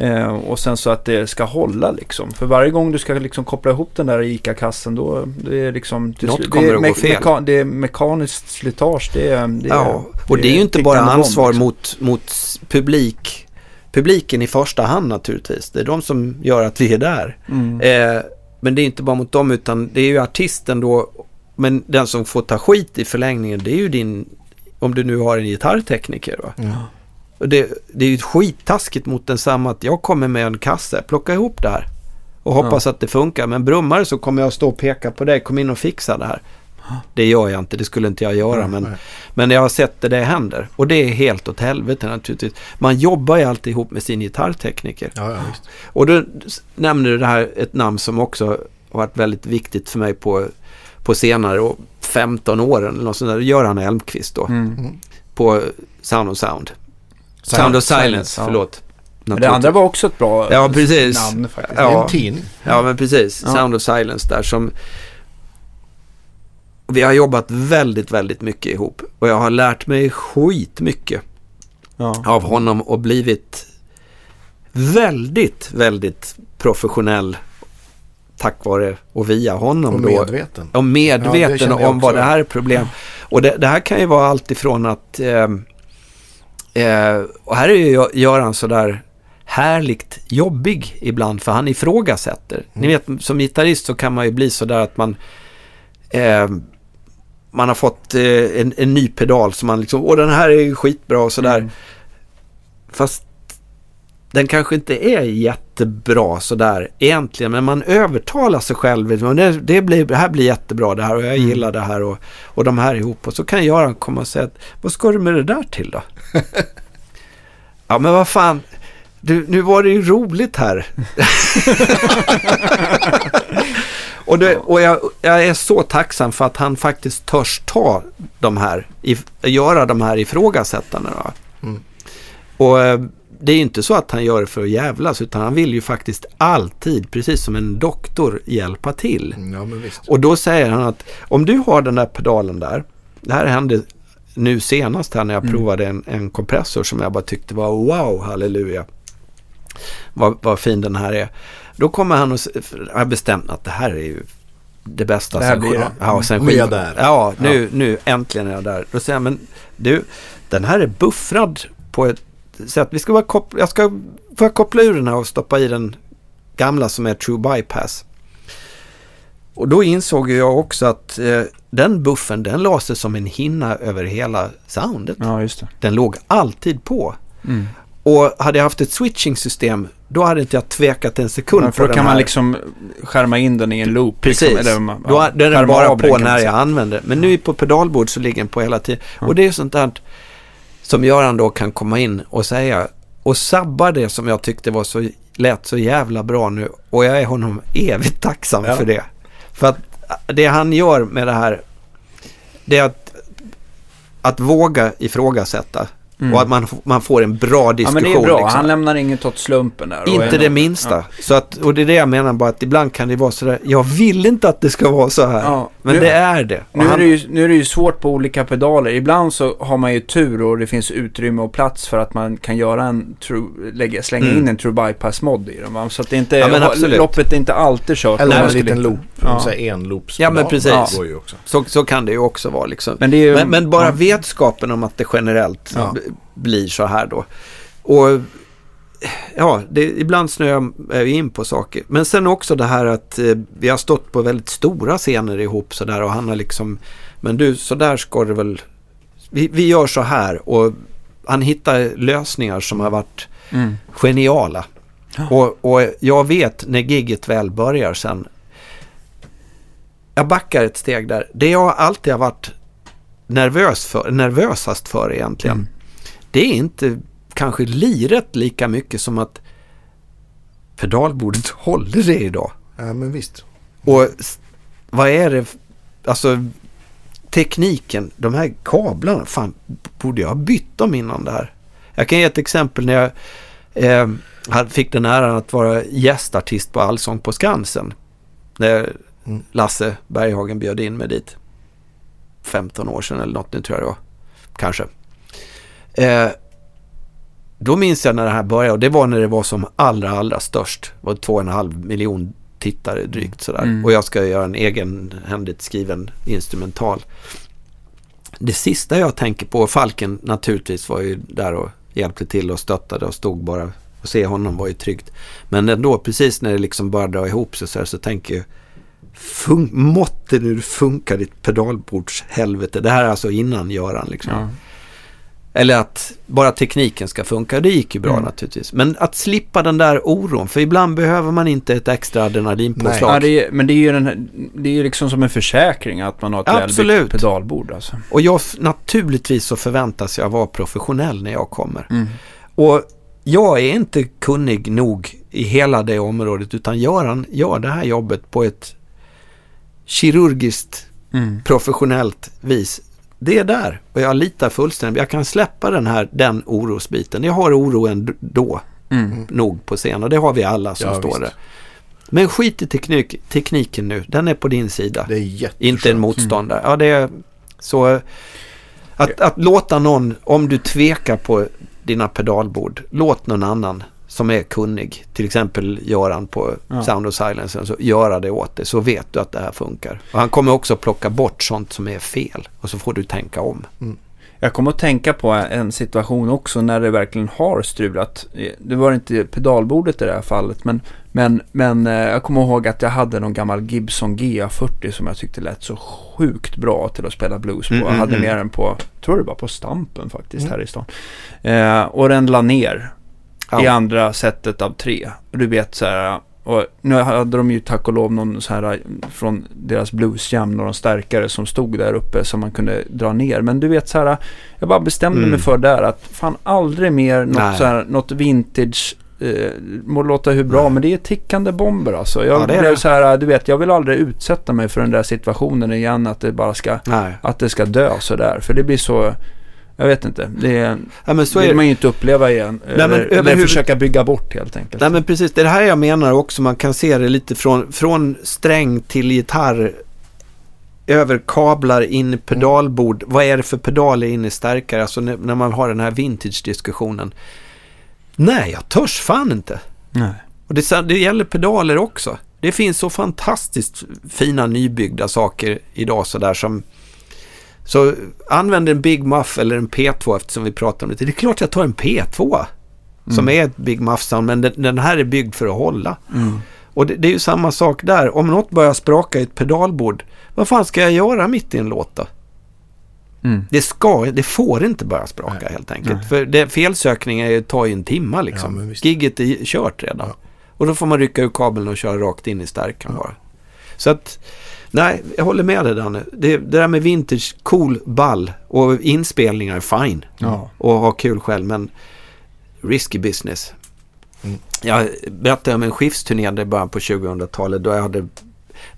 Eh, och sen så att det ska hålla liksom. För varje gång du ska liksom koppla ihop den där ICA-kassen då det är liksom... Det, Något kommer det, att gå fel. Meka, det är mekaniskt slitage. Det, det, ja, och det, det är ju inte bara ansvar liksom. mot, mot publik publiken i första hand naturligtvis. Det är de som gör att vi är där. Mm. Eh, men det är inte bara mot dem utan det är ju artisten då. Men den som får ta skit i förlängningen det är ju din, om du nu har en gitarrtekniker. Va? Ja. Det, det är ju skittaskigt mot densamma att jag kommer med en kasse, plocka ihop det här. Och hoppas ja. att det funkar. Men brummar så kommer jag stå och peka på dig, kom in och fixa det här. Det gör jag inte, det skulle inte jag göra. Mm, men, men jag har sett det, det händer. Och det är helt åt helvete naturligtvis. Man jobbar ju alltid ihop med sin gitarrtekniker. Ja, ja, och då nämner du det här ett namn som också har varit väldigt viktigt för mig på, på senare och 15 åren. Eller något sånt där. Göran Elmqvist då. Mm. På Sound of Sound. Sound, Sound of Silence, silence förlåt. Men det andra var också ett bra ja, precis. namn faktiskt. Ja, en tidning. Ja, men precis. Ja. Sound of Silence där som... Vi har jobbat väldigt, väldigt mycket ihop. Och jag har lärt mig skitmycket ja. av honom och blivit väldigt, väldigt professionell tack vare och via honom. Och medveten. Då, och medveten ja, om vad det här är problem. Och det, det, här kan ju vara allt ifrån att... Eh, eh, och här är ju Göran sådär härligt jobbig ibland för han ifrågasätter. Mm. Ni vet som gitarrist så kan man ju bli sådär att man eh, man har fått eh, en, en, ny pedal som man liksom, åh den här är skitbra och sådär. Mm. Fast den kanske inte är jättebra sådär egentligen, men man övertalar sig själv. Det, det, blir, det här blir jättebra det här och jag mm. gillar det här och, och de här ihop. Och så kan Göran komma och säga att, vad ska du med det där till då? ja, men vad fan, du, nu var det ju roligt här. och det, och jag, jag, är så tacksam för att han faktiskt törs ta de här, i, göra de här ifrågasättandena. Mm. Och eh, det är inte så att han gör det för att jävlas utan han vill ju faktiskt alltid, precis som en doktor, hjälpa till. Ja, och då säger han att om du har den där pedalen där, det här hände nu senast här när jag mm. provade en, en kompressor som jag bara tyckte var wow, halleluja. Vad, vad fin den här är. Då kommer han och har bestämt att det här är ju det bästa. Det här blir det. Ja, sen nu är jag där. Ja, nu, ja. nu äntligen är jag där. Då säger jag, men du, den här är buffrad på ett sätt. Vi ska bara koppla, jag ska få koppla ur den här och stoppa i den gamla som är True Bypass. Och då insåg jag också att eh, den buffen den la sig som en hinna över hela soundet. Ja, just det. Den låg alltid på. Mm. Och hade jag haft ett switching-system då hade inte jag tvekat en sekund ja, för då kan man liksom skärma in den i en loop. Liksom, Precis. Liksom, eller, ja, då är den bara på när jag använder Men nu på pedalbord så ligger den på hela tiden. Ja. Och det är sånt där som Göran då kan komma in och säga och sabba det som jag tyckte var så, lät så jävla bra nu. Och jag är honom evigt tacksam ja. för det. För att det han gör med det här, det är att, att våga ifrågasätta. Mm. Och att man, man får en bra diskussion. Ja, men det är bra. Liksom. Han lämnar inget åt slumpen där. Inte det minsta. Ja. Så att, och det är det jag menar bara att ibland kan det vara sådär. Jag vill inte att det ska vara så här. Ja. Men nu, det är det. Nu, han, är det ju, nu är det ju svårt på olika pedaler. Ibland så har man ju tur och det finns utrymme och plats för att man kan göra en true, lägga, slänga mm. in en true bypass mod i dem. Så att det inte, ja, men loppet är inte alltid kört. Eller en liten loop. Ja. En loops Ja men precis. Ja. Så, så kan det ju också vara liksom. Men, ju, men, men bara vetskapen om att det generellt blir så här då. Och ja, det, ibland snöar jag in på saker. Men sen också det här att eh, vi har stått på väldigt stora scener ihop sådär och han har liksom, men du, så där ska det väl, vi, vi gör så här och han hittar lösningar som har varit mm. geniala. Ja. Och, och jag vet när gigget väl börjar sen, jag backar ett steg där. Det jag alltid har varit nervös för, nervösast för egentligen, mm det är inte kanske liret lika mycket som att pedalbordet håller det idag. Ja, men visst. Och vad är det, alltså tekniken, de här kablarna, fan, borde jag ha bytt dem innan det här? Jag kan ge ett exempel när jag eh, fick den äran att vara gästartist på Allsång på Skansen. När mm. Lasse Berghagen bjöd in mig dit. 15 år sedan eller något, nu tror jag det var. Kanske. Eh, då minns jag när det här började och det var när det var som allra, allra störst. Det var två och en halv miljon tittare drygt sådär. Mm. Och jag ska göra en egenhändigt skriven instrumental. Det sista jag tänker på, Falken naturligtvis var ju där och hjälpte till och stöttade och stod bara och se honom var ju tryggt. Men ändå precis när det liksom började dra ihop sig så, här, så tänker jag fun- måtte nu funka ditt pedalbordshelvete. Det här är alltså innan Göran liksom. Ja. Eller att bara tekniken ska funka. Det gick ju bra mm. naturligtvis. Men att slippa den där oron. För ibland behöver man inte ett extra adrenalinpåslag. Ja, det är, men det är ju den här, det är liksom som en försäkring att man har ett Absolut. välbyggt pedalbord. Alltså. Och jag, naturligtvis så förväntas jag vara professionell när jag kommer. Mm. Och jag är inte kunnig nog i hela det området. Utan Göran gör det här jobbet på ett kirurgiskt mm. professionellt vis det är där och jag litar fullständigt. Jag kan släppa den här, den orosbiten. Jag har oro ändå. mm. nog på scen. Och det har vi alla som ja, står visst. där. Men skit i teknik, tekniken nu. Den är på din sida. Det är jätteskönt. Inte en motståndare. Mm. Ja, det är så... Att, att låta någon, om du tvekar på dina pedalbord, låt någon annan som är kunnig, till exempel Göran på ja. Sound of Silence, så göra det åt dig så vet du att det här funkar. Och han kommer också plocka bort sånt som är fel och så får du tänka om. Mm. Jag kommer att tänka på en situation också när det verkligen har strulat. Det var inte pedalbordet i det här fallet, men, men, men eh, jag kommer ihåg att jag hade någon gammal Gibson GA40 som jag tyckte lät så sjukt bra till att spela blues på. Mm, jag hade mm, med mm. den på, tror det var på Stampen faktiskt mm. här i stan. Eh, och den la ner ja. i andra sättet av tre. Du vet så här, och nu hade de ju tack och lov någon så här från deras bluesjam, någon starkare som stod där uppe som man kunde dra ner. Men du vet så här, jag bara bestämde mm. mig för där att fan aldrig mer något, så här, något vintage eh, må låta hur bra, Nej. men det är tickande bomber alltså. Jag, ja, det är så här, du vet, jag vill aldrig utsätta mig för den där situationen igen, att det bara ska, Nej. att det ska dö så där. För det blir så, jag vet inte. Det är, ja, men så vill är man ju inte uppleva igen. Nej, eller, eller försöka bygga bort helt enkelt. Nej men precis, det är det här jag menar också. Man kan se det lite från, från sträng till gitarr. Över kablar in i pedalbord. Mm. Vad är det för pedaler in i stärkare? Alltså när, när man har den här vintage-diskussionen. Nej, jag törs fan inte. Nej. Och det, det gäller pedaler också. Det finns så fantastiskt fina nybyggda saker idag sådär som så använd en Big Muff eller en P2 eftersom vi pratar om det. Det är klart jag tar en P2 som mm. är ett Big Muff sound men den, den, här är byggd för att hålla. Mm. Och det, det, är ju samma sak där. Om något börjar spraka i ett pedalbord, vad fan ska jag göra mitt i en låt då? Mm. Det, ska, det får inte börja spraka Nej. helt enkelt. Nej. För det, felsökningar tar ju en timme liksom. Ja, Gigget är kört redan. Ja. Och då får man rycka ur kabeln och köra rakt in i stärkan ja. bara. Så att Nej, jag håller med dig Danne. Det, det där med vintage, cool, ball och inspelningar, fine. Ja. Och ha kul själv, men risky business. Mm. Jag berättade om en skiftsturné i början på 2000-talet då jag hade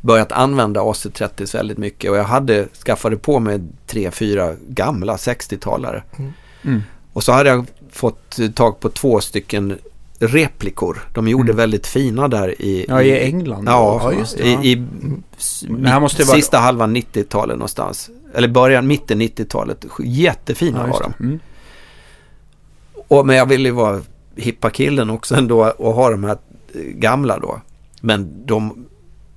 börjat använda AC30 väldigt mycket och jag hade skaffade på mig tre, fyra gamla 60-talare. Mm. Mm. Och så hade jag fått tag på två stycken replikor. De gjorde mm. väldigt fina där i... Ja, i England. Ja, ja. I, i mm. sista vara... halvan 90-talet någonstans. Eller början, mitten 90-talet. Jättefina ja, var de. Mm. Och, men jag ville ju vara hippa killen också ändå och ha de här gamla då. Men de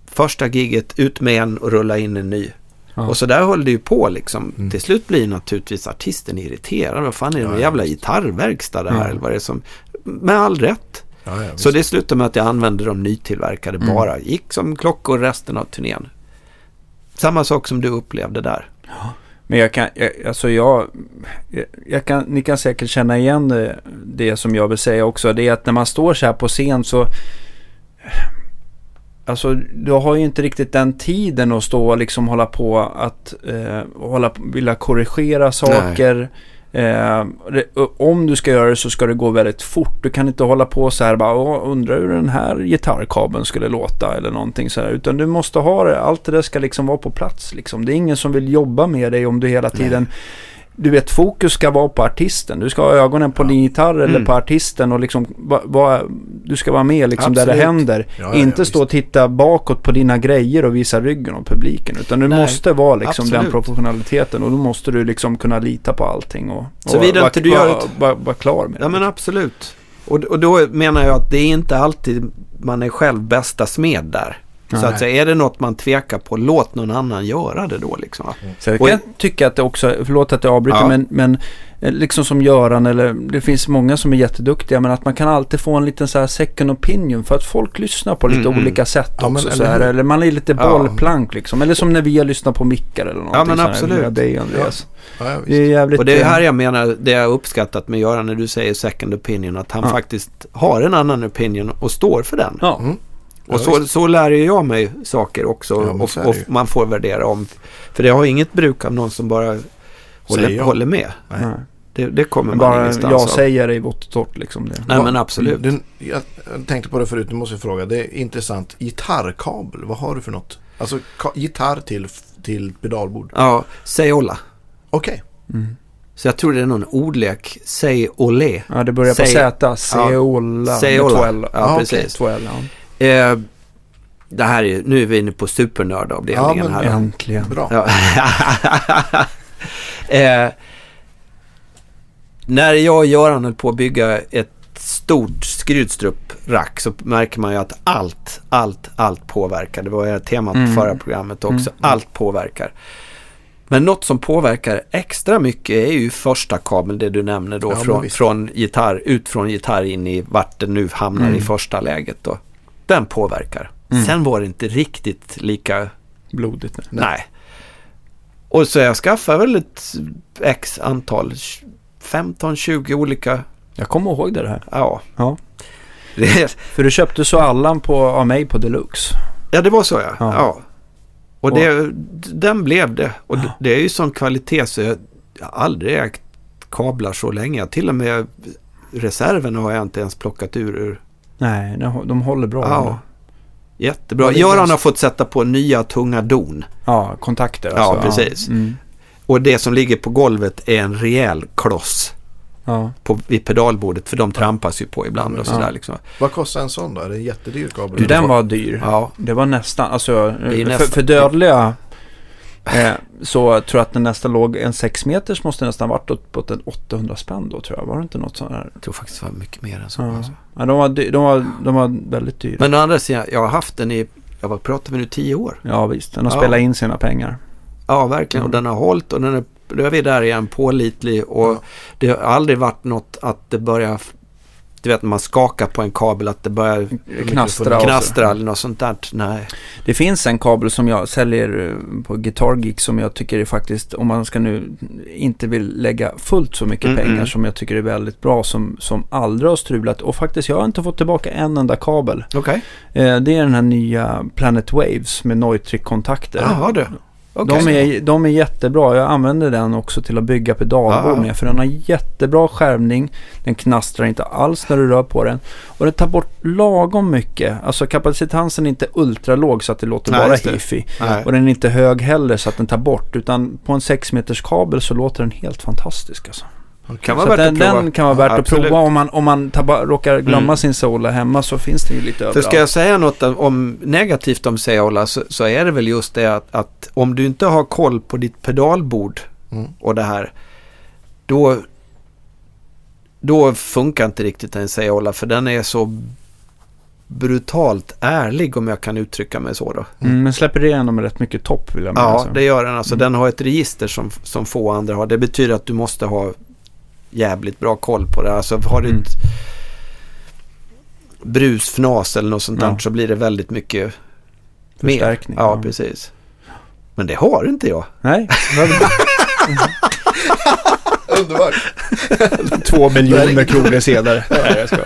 första giget ut med en och rulla in en ny. Ja. Och så där höll det ju på liksom. Mm. Till slut blir naturligtvis artisten irriterad. Vad fan är det ja, jävla gitarrverkstad det här? Eller vad är det som med all rätt. Ja, ja, så det slutade med att jag använde de nytillverkade mm. bara. Gick som klockor resten av turnén. Samma sak som du upplevde där. Ja. Men jag kan, jag, alltså jag, jag kan, ni kan säkert känna igen det, det som jag vill säga också. Det är att när man står så här på scen så Alltså du har ju inte riktigt den tiden att stå och liksom hålla på att eh, hålla, vilja korrigera saker. Nej. Eh, om du ska göra det så ska det gå väldigt fort. Du kan inte hålla på så här bara undrar hur den här gitarrkabeln skulle låta eller någonting så här. Utan du måste ha det. Allt det där ska liksom vara på plats liksom. Det är ingen som vill jobba med dig om du hela tiden Nej du vet, fokus ska vara på artisten. Du ska ha ögonen på ja. din gitarr eller mm. på artisten och liksom va, va, du ska vara med liksom där det händer. Ja, ja, inte stå och titta bakåt på dina grejer och visa ryggen åt publiken. Utan du Nej, måste vara liksom absolut. den professionaliteten och då måste du liksom kunna lita på allting och, och vara, du gör ett... vara, vara klar med det. Ja men absolut. Och, och då menar jag att det är inte alltid man är själv bästa smed där. Så att säga, är det något man tvekar på, låt någon annan göra det då liksom. Så jag kan tycka att det också, förlåt att jag avbryter, ja. men, men eh, liksom som Göran eller det finns många som är jätteduktiga men att man kan alltid få en liten så här second opinion för att folk lyssnar på lite mm. mm. olika sätt ja, också. Men, så här, eller man är lite bollplank ja. liksom. Eller som när vi har lyssnat på mickar eller någonting. Ja men absolut. Här, dig Andreas. Ja. Ja, det är jävligt, och det är här jag menar, det jag uppskattat med Göran när du säger second opinion, att han faktiskt har en annan opinion och står för den. Ja. Mm. Och så, så lär jag mig saker också ja, och, och, man får värdera om. För det har inget bruk av någon som bara håller, håller med. Nej. Det, det kommer man bara ingenstans jag av. säger i vått och torrt liksom. Det. Nej men absolut. Den, jag tänkte på det förut, nu måste jag fråga. Det är intressant. Gitarrkabel, vad har du för något? Alltså gitarr till, till pedalbord? Ja, Seola. Okej. Okay. Mm. Så jag tror det är någon ordlek. Säg olé. Ja, det börjar på Z. Seola. Seola. Ja, precis. Okay. ja. Eh, det här är, nu är vi inne på supernördavdelningen ja, här. Äntligen. Bra. Ja. eh, när jag och Göran höll på att bygga ett stort skrydstrup-rack så märker man ju att allt, allt, allt påverkar. Det var ju temat mm. på förra programmet också. Mm. Allt påverkar. Men något som påverkar extra mycket är ju första kabeln, det du nämner då, ja, från, från gitarr, ut från gitarr in i vart den nu hamnar mm. i första läget. Då. Den påverkar. Mm. Sen var det inte riktigt lika blodigt. Nej. nej. Och så jag skaffade väl ett x antal, 15-20 olika. Jag kommer ihåg det här. Ja. ja. För du köpte så Allan på, av mig på Deluxe. Ja, det var så ja. ja. ja. Och det, den blev det. Och ja. det är ju sån kvalitet så jag, jag har aldrig ägt kablar så länge. Till och med reserven har jag inte ens plockat ur. ur. Nej, de håller bra. Ja. Jättebra. Göran har fått sätta på nya tunga don. Ja, kontakter alltså. Ja, precis. Mm. Och det som ligger på golvet är en rejäl kloss. Ja. På, vid pedalbordet för de trampas ju på ibland och sådär. Ja. Liksom. Vad kostar en sån då? Är det en jättedyr kabel? Du, den var dyr. Ja. Det var nästan, alltså nästan. För, för dödliga eh, så tror jag att den nästa låg, en 6 meters måste nästan varit uppåt en 800 spänn då tror jag. Var det inte något sånt här? Jag tror faktiskt det var mycket mer än så. Ja, alltså. ja de, var, de, var, de var väldigt dyra. Men å andra sidan, jag har haft den i, jag var pratar vi nu, 10 år? Ja visst, den har ja. spelat in sina pengar. Ja, verkligen. Mm. Och den har hållit och den är då är vi där igen, pålitlig och ja. det har aldrig varit något att det börjar du vet när man skakar på en kabel att det börjar knastra, knastra eller något sånt där. Nej. Det finns en kabel som jag säljer eh, på Guitar Geek som jag tycker är faktiskt, om man ska nu inte vill lägga fullt så mycket mm, pengar mm. som jag tycker är väldigt bra som, som aldrig har strulat. Och faktiskt jag har inte fått tillbaka en enda kabel. Okay. Eh, det är den här nya Planet Waves med Neutrik-kontakter. Jaha du. Okay. De, är, de är jättebra. Jag använder den också till att bygga pedalbord med. För den har jättebra skärmning. Den knastrar inte alls när du rör på den. Och den tar bort lagom mycket. Alltså kapacitansen är inte ultralåg så att det låter Nej, bara hifi. Och den är inte hög heller så att den tar bort. Utan på en 6 meters kabel så låter den helt fantastisk alltså. Kan vara den, den, kan vara värt ja, att prova om man, om man tabba, råkar glömma mm. sin Sola hemma så finns det ju lite överallt. För ska jag säga något om negativt om Sola så, så, är det väl just det att, att, om du inte har koll på ditt pedalbord mm. och det här då, då funkar inte riktigt en Sola för den är så brutalt ärlig om jag kan uttrycka mig så då. Mm, men släpper det igenom rätt mycket topp vill jag mena. Ja, det gör den. Alltså, mm. Den har ett register som, som få andra har. Det betyder att du måste ha jävligt bra koll på det. Alltså har du mm. ett brusfnas eller något sånt ja. där så blir det väldigt mycket Förstärkning. Mer. Ja, ja, precis. Men det har inte jag. Nej. Underbart. Två miljoner kronor senare. Nej, jag ska.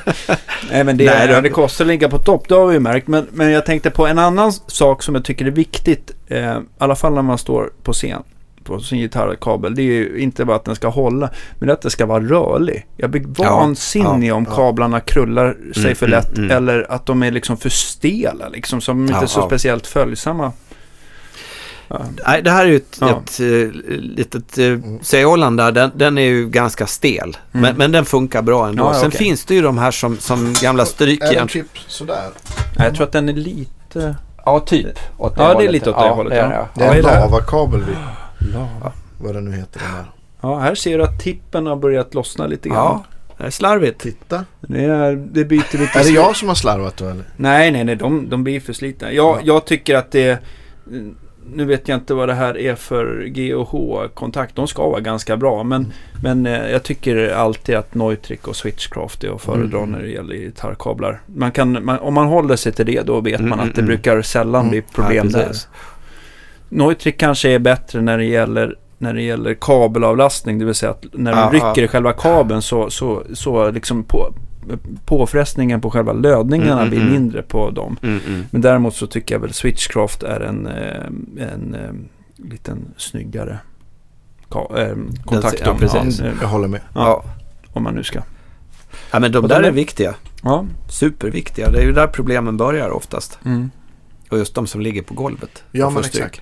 Nej, men det, Nej, det kostar att ligga på topp, det har vi ju märkt. Men, men jag tänkte på en annan sak som jag tycker är viktigt. Eh, I alla fall när man står på scen på sin gitarrkabel. Det är ju inte bara att den ska hålla, men att den ska vara rörlig. Jag blir vansinnig ja, om ja, kablarna krullar sig mm, för mm, lätt mm, eller att de är liksom för stela, liksom, som inte är så speciellt följsamma. Nej, det här är ju ett, ja. ett, ett eh, litet uh, där. Den, den, är ju ganska stel. Mm. Men, men den funkar bra ändå. Ja, Sen okay. finns det ju de här som, som gamla strykjärn. Är den typ sådär? Nej, jag tror att den är lite... Ja, typ. Åt det ja, det är lite åt det ja, hållet. Det är, ja. det är en lavakabel vi... Lava. Vad det nu heter den här. Ja, här ser du att tippen har börjat lossna lite grann. Ja, det är slarvigt. Titta. Det, är, det byter lite. Är det jag som har slarvat då eller? Nej, nej, nej. De, de blir för slitna. Jag, ja. jag tycker att det... Nu vet jag inte vad det här är för GH-kontakt. De ska vara ganska bra. Men, mm. men eh, jag tycker alltid att Neutrik och Switchcraft är att föredra mm. när det gäller gitarrkablar. Man kan, man, om man håller sig till det då vet mm, man att det mm, mm. brukar sällan mm. bli problem ja, där. Neutrik kanske är bättre när det gäller när det gäller kabelavlastning, det vill säga att när du rycker i själva kabeln så, så, så liksom på, påfrestningen på själva lödningarna mm, mm, blir mm. mindre på dem. Mm, mm, Men däremot så tycker jag väl Switchcraft är en, eh, en, en eh, liten snyggare äh, kontakt. Ja, precis. Ja, jag håller med. Ja, om man nu ska. Ja, men de där är viktiga. Ja. Superviktiga. Det är ju där problemen börjar oftast. Mm. Och just de som ligger på golvet. Ja, men exakt.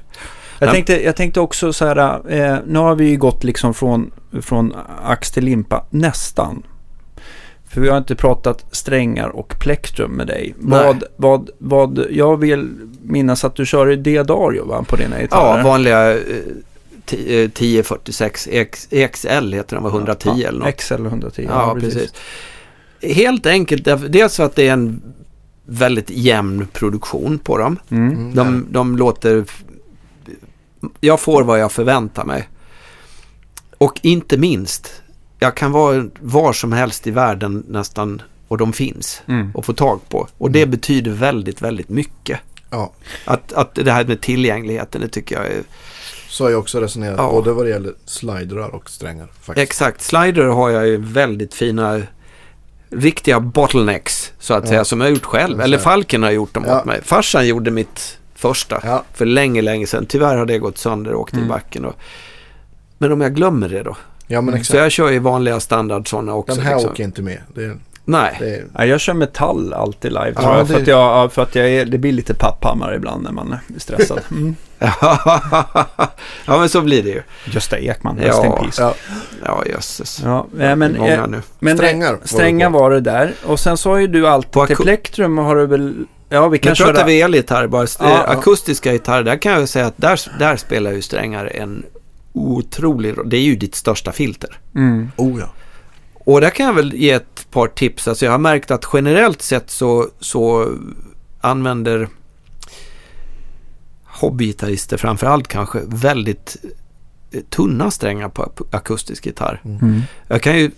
Jag tänkte, jag tänkte också så här, eh, nu har vi ju gått liksom från från ax till limpa, nästan. För vi har inte pratat strängar och plektrum med dig. Vad, vad, vad, jag vill minnas att du kör i D-Dario va, på dina gitarrer? Ja, vanliga eh, 1046 XL heter den, var 110 ja, eller något. XL 110, ja, ja precis. precis. Helt enkelt, dels för att det är en väldigt jämn produktion på dem. Mm. mm. De, de låter... Jag får vad jag förväntar mig. Och inte minst, jag kan vara var som helst i världen nästan och de finns mm. och få tag på. Och det mm. betyder väldigt, väldigt mycket. Ja. Att, att det här med tillgängligheten, det tycker jag är... Så har jag också resonerat, ja. både vad det gäller slidrar och strängar. Faktiskt. Exakt, slidrar har jag ju väldigt fina riktiga bottlenecks så att ja. säga som jag har gjort själv. Eller Falken har gjort dem ja. åt mig. Farsan gjorde mitt första ja. för länge, länge sedan. Tyvärr har det gått sönder och åkt mm. i backen. Och... Men om jag glömmer det då? Ja, men exakt. Så jag kör ju vanliga standard sådana också. Den här liksom. åker inte med. Det är... Nej. Det är... ja, jag kör metall alltid live tror jag. Det... För att, jag, för att jag är, det blir lite papphammar ibland när man är stressad. Mm. Ja, men så blir det ju. Gösta Ekman, ja. in Peace. Ja, ja jösses. Ja, men, eh, men strängar, strängar var det där. Och sen så har ju du alltid till plektrum har du väl Ja, vi kan nu köra... pratar vi elgitarr bara. Ja, akustiska gitarrer, där kan jag säga att där, där spelar ju strängar en otrolig roll. Det är ju ditt största filter. Mm. Oh ja. Och där kan jag väl ge ett par tips. Alltså jag har märkt att generellt sett så, så använder hobbygitarrister framförallt kanske väldigt eh, tunna strängar på akustisk gitarr. Mm. mm. Jag kan ju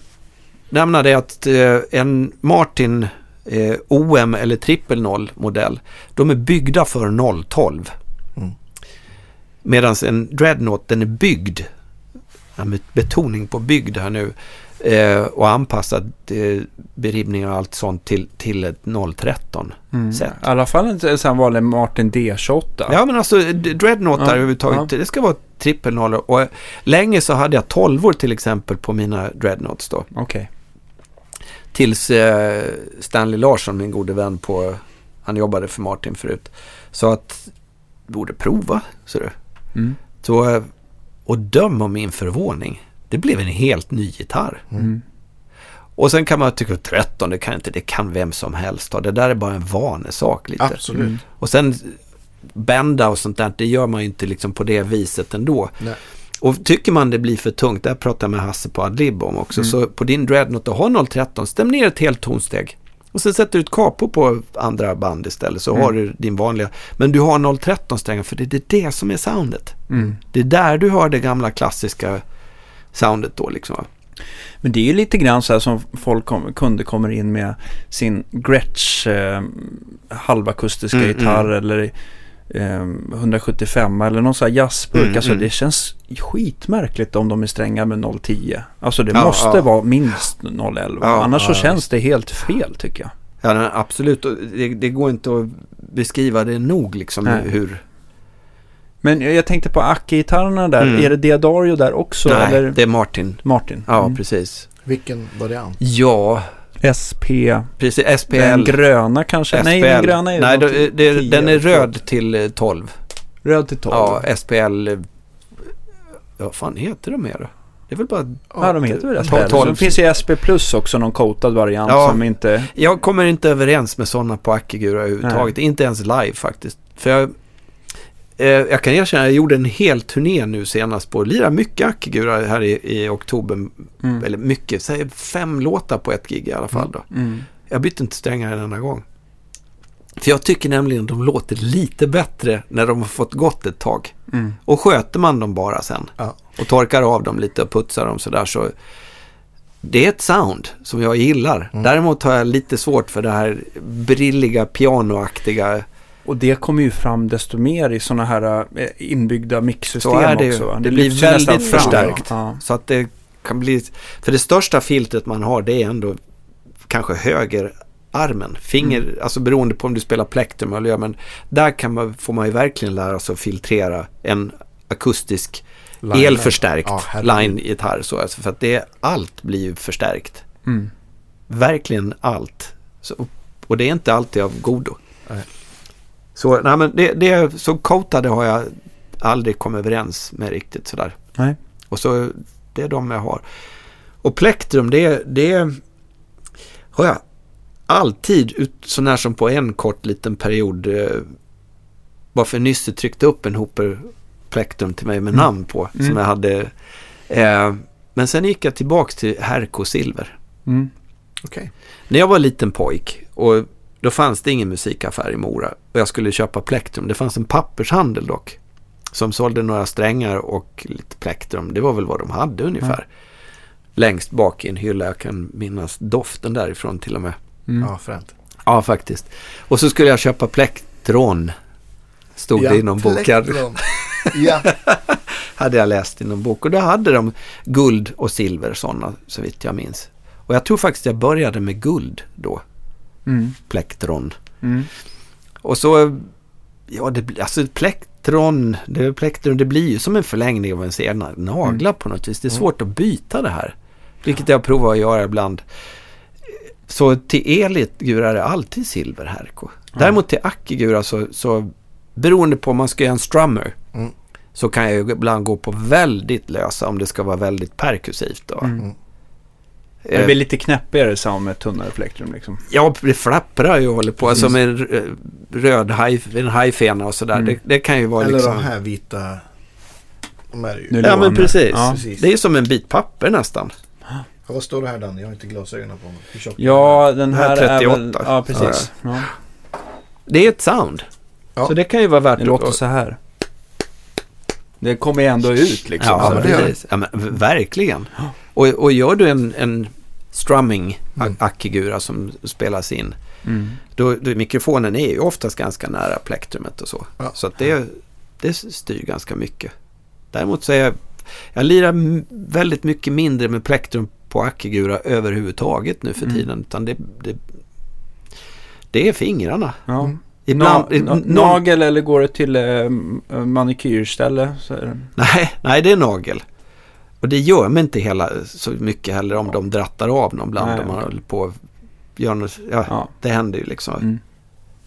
nämna det att eh, en Martin eh, OM eller trippel 0 modell, de är byggda för 012. Mm. Medan en Dreadnought den är byggd, med betoning på byggd här nu, Eh, och anpassad eh, beribbning och allt sånt till, till ett 013 mm. set. I alla fall en sån vanlig Martin D28. Ja men alltså Dreadnought ja, överhuvudtaget, ja. det ska vara trippel noll. Och länge så hade jag 12 till exempel på mina Dreadnoughts då. Okej. Okay. Tills eh, Stanley Larsson, min gode vän på, han jobbade för Martin förut. Så att, borde prova, du. Mm. Så, eh, och döm om min förvåning det blev en helt ny gitarr. Mm. Och sen kan man tycka att 13, det kan inte, det kan vem som helst ha. Det där är bara en vanesak lite. Absolut. Mm. Och sen bända och sånt där, det gör man ju inte liksom på det viset ändå. Nej. Och tycker man det blir för tungt, där pratar jag med Hasse på Adlib om också, mm. så på din Dreadnought, du har 013, stäm ner ett helt tonsteg. Och sen sätter du ett capo på andra band istället så mm. har du din vanliga. Men du har 013 strängar för det är det som är soundet. Mm. Det är där du har det gamla klassiska soundet då liksom. Men det är ju lite grann så här som folk kom, kunder kommer in med sin Gretsch eh, halvakustiska mm, gitarr mm. eller eh, 175 eller någon sån här jazzburk. Mm, alltså mm. det känns skitmärkligt om de är stränga med 010. Alltså det ja, måste ja. vara minst 011. Ja, Annars så känns det helt fel tycker jag. Ja, absolut. Det, det, går inte att beskriva det nog liksom hur men jag tänkte på Acke-gitarrerna där. Mm. Är det Diadario där också? Nej, eller? det är Martin. Martin. Ja, mm. precis. Vilken variant? Ja. SP. Precis, SPL. Den gröna kanske? SPL. Nej, den gröna är Nej, då, det, den är röd till 12. Eh, röd till 12? Ja, SPL. Vad fan heter de mer då? Det är väl bara... Ja, de heter väl SPL. 12. Det finns ju SP Plus också, någon coatad variant ja, som inte... Jag kommer inte överens med sådana på Acke-gurar överhuvudtaget. Nej. Inte ens live faktiskt. För jag jag kan erkänna, jag gjorde en hel turné nu senast på Lira mycket Ackegura här i, i oktober. Mm. Eller mycket, säg fem låtar på ett gig i alla fall då. Mm. Jag bytte inte strängar en enda gång. För jag tycker nämligen de låter lite bättre när de har fått gått ett tag. Mm. Och sköter man dem bara sen ja. och torkar av dem lite och putsar dem sådär så det är ett sound som jag gillar. Mm. Däremot har jag lite svårt för det här brilliga pianoaktiga och det kommer ju fram desto mer i sådana här eh, inbyggda mixsystem så är det också. Det, det blir väldigt förstärkt. Ja. Så att det kan bli... För det största filtret man har det är ändå kanske högerarmen. Finger, mm. alltså beroende på om du spelar plektrum eller men där kan man, får man ju verkligen lära sig att filtrera en akustisk line elförstärkt ja, line-gitarr. Så, alltså, för att det, allt blir ju förstärkt. Mm. Verkligen allt. Så, och det är inte alltid av godo. Nej. Så, nej, men det, det, så coatade har jag aldrig kommit överens med riktigt sådär. Nej. Och så det är de jag har. Och plektrum, det, det har jag alltid, så när som på en kort liten period, eh, varför Nysse tryckte upp en Hooper plektrum till mig med mm. namn på, mm. som jag hade. Eh, men sen gick jag tillbaka till Herko Silver. Mm. Okay. När jag var liten pojk och då fanns det ingen musikaffär i Mora och jag skulle köpa plektrum. Det fanns en pappershandel dock som sålde några strängar och lite plektrum. Det var väl vad de hade ungefär. Mm. Längst bak i en hylla. Jag kan minnas doften därifrån till och med. Mm. Ja, fränt. Ja, faktiskt. Och så skulle jag köpa plektron. Stod ja, det i någon bok. ja. hade jag läst i någon bok. Och då hade de guld och silver sådana, så vitt jag minns. Och jag tror faktiskt jag började med guld då. Mm. Plektron. Mm. Och så, ja, det, alltså plektron, det, plektron, det blir ju som en förlängning av ens egna naglar mm. på något vis. Det är mm. svårt att byta det här. Vilket jag provar att göra ibland. Så till Elitgur är det alltid silver Herko. Däremot till Akigura så, så beroende på om man ska göra en strummer mm. så kan jag ibland gå på väldigt lösa om det ska vara väldigt perkussivt. Då. Mm. Det blir lite knäppigare sound med tunnare plektrum liksom. Ja, det flapprar ju och håller på. Alltså med röd haj, en hajfena och sådär. Mm. Det, det, kan ju vara Eller liksom... de här vita. De är ju. Ja, men precis. Ja. Det är som en bit papper nästan. Ja, vad står det här Danny? Jag har inte glasögonen på mig. Ja, den här, här 38. är väl... Ja, precis. Ja. Det är ett sound. Ja. Så det kan ju vara värt Det låter så här. Det kommer ju ändå ut liksom. Ja, men precis. Ja, men, verkligen. Och, och gör du en, en strumming mm. som spelas in. Mm. Då, då, mikrofonen är ju oftast ganska nära plektrumet och så. Ja. Så att det, det styr ganska mycket. Däremot så är jag, jag lirar väldigt mycket mindre med plektrum på akigura överhuvudtaget nu för mm. tiden. Utan det, det, det är fingrarna. Ja. Mm. Ibland, na, na, nagel eller går det till eh, manikyrställe? Nej, nej, det är nagel. Och det gör mig inte hela, så mycket heller om de drattar av någon bland Nej, om man håller på gör något, ja, ja, Det händer ju liksom. Mm.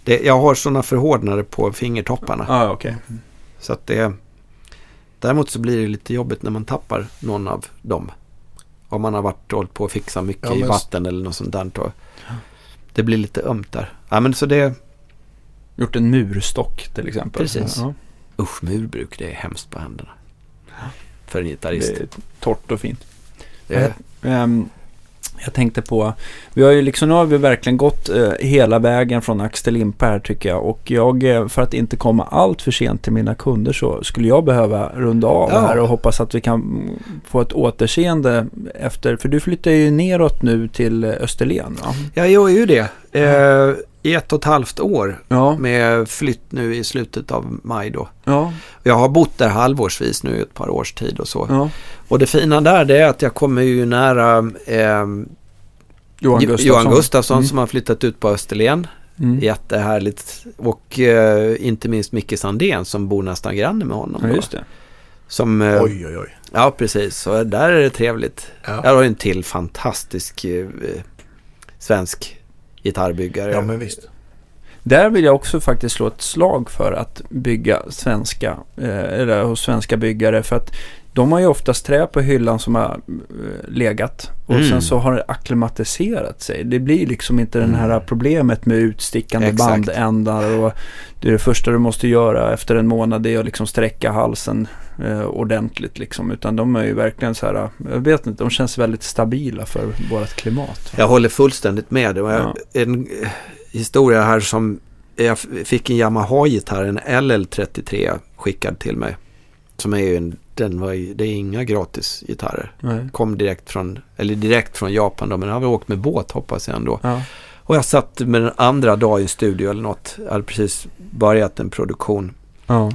Det, jag har sådana förhårdnader på fingertopparna. Ah, okay. Så att det... Däremot så blir det lite jobbigt när man tappar någon av dem. Om man har varit hållit på att fixa mycket ja, i vatten eller något sånt där. Det blir lite ömt där. Ja, men så det... Gjort en murstock till exempel. Precis. Ja. Usch, murbruk, det är hemskt på händerna för en gitarrist. Det är torrt och fint. Det är... Um, jag tänkte på, vi har ju liksom, nu har vi verkligen gått eh, hela vägen från ax till limpa här tycker jag. Och jag, eh, för att inte komma allt för sent till mina kunder så skulle jag behöva runda av ja. här och hoppas att vi kan få ett återseende efter, för du flyttar ju neråt nu till Österlen va? Ja, jag gör ju det. Eh, i ett och ett halvt år ja. med flytt nu i slutet av maj då. Ja. Jag har bott där halvårsvis nu ett par års tid och så. Ja. Och det fina där det är att jag kommer ju nära eh, Johan Gustafsson, Johan Gustafsson mm. som har flyttat ut på Österlen. Mm. Jättehärligt. Och eh, inte minst Micke Sandén som bor nästan granne med honom. Ja, just det. Som, eh, oj, oj, oj. Ja, precis. Så där är det trevligt. Ja. Jag har en till fantastisk eh, svensk gitarrbyggare. Ja, men visst. Där vill jag också faktiskt slå ett slag för att bygga svenska, eh, eller hos svenska byggare. För att de har ju oftast trä på hyllan som har eh, legat. Och mm. sen så har det akklimatiserat sig. Det blir liksom inte mm. det här problemet med utstickande Exakt. bandändar. Och det, är det första du måste göra efter en månad är att liksom sträcka halsen eh, ordentligt. Liksom. Utan de är ju verkligen så här, jag vet inte, de känns väldigt stabila för vårt klimat. Jag håller fullständigt med. Ja. En historia här som jag fick en Yamaha-gitarr, en LL33 skickad till mig. Som är ju en, den var, det är inga gratis gitarrer. Nej. Kom direkt från, eller direkt från Japan då, men jag har åkt med båt hoppas jag ändå. Ja. Och jag satt med den andra dag i en studio eller något. Jag hade precis börjat en produktion. Ja.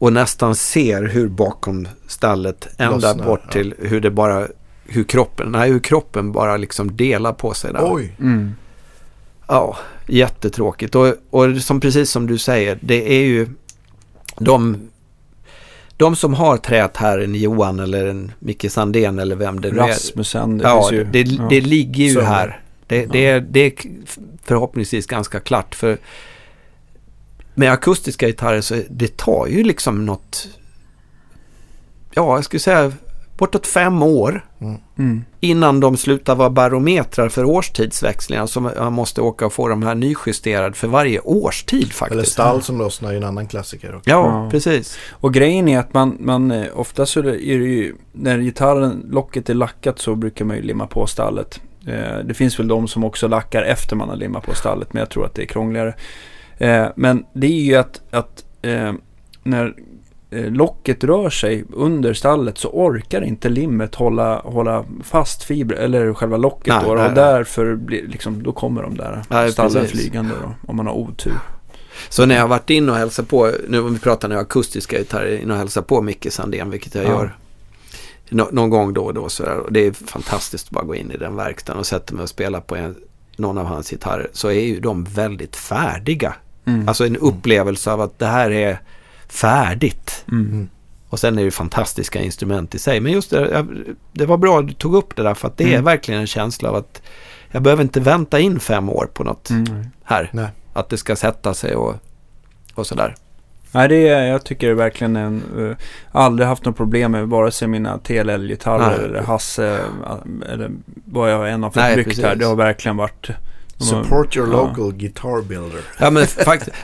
Och nästan ser hur bakom stallet ända bort ja. till hur det bara, hur kroppen, nej, hur kroppen bara liksom delar på sig där. Oj! Mm. Ja, jättetråkigt. Och, och som, precis som du säger, det är ju de, de som har trät här, en Johan eller en Micke Sandén eller vem det nu är. Rasmussen. Det ja, ju, det, ja, det ligger ju så. här. Det, det, är, det är förhoppningsvis ganska klart. För med akustiska gitarrer så det tar ju liksom något, ja jag skulle säga bortåt fem år mm. innan de slutar vara barometrar för årstidsväxlingar. Så man måste åka och få de här nyjusterade för varje årstid faktiskt. Eller stall som lossnar är en annan klassiker. Också. Ja, ja, precis. Och grejen är att man, man eh, ofta så är det ju, när gitarren, locket är lackat så brukar man ju limma på stallet. Eh, det finns väl de som också lackar efter man har limmat på stallet, men jag tror att det är krångligare. Eh, men det är ju att, att när Eh, locket rör sig under stallet så orkar inte limmet hålla, hålla fast fiber, eller själva locket nej, då. Nej, och därför blir, liksom, då kommer de där nej, stallen precis. flygande då, om man har otur. Så när jag har varit inne och hälsat på, nu om vi pratar nu akustiska gitarrer, in och hälsat på Micke Sandén, vilket jag ja. gör nå, någon gång då och då. Så och det är fantastiskt att bara gå in i den verkstaden och sätta mig och spela på en, någon av hans gitarrer. Så är ju de väldigt färdiga. Mm. Alltså en upplevelse av att det här är färdigt. Mm. Och sen är det fantastiska instrument i sig. Men just det, det var bra att du tog upp det där för att det mm. är verkligen en känsla av att jag behöver inte vänta in fem år på något mm. här. Nej. Att det ska sätta sig och, och sådär. Nej, det är, jag tycker det är verkligen en... Uh, aldrig haft något problem med vare sig mina TLL-gitarrer eller Hasse uh, eller vad jag än har byggt här. Det har verkligen varit Support your local ja. guitar builder. Ja, men.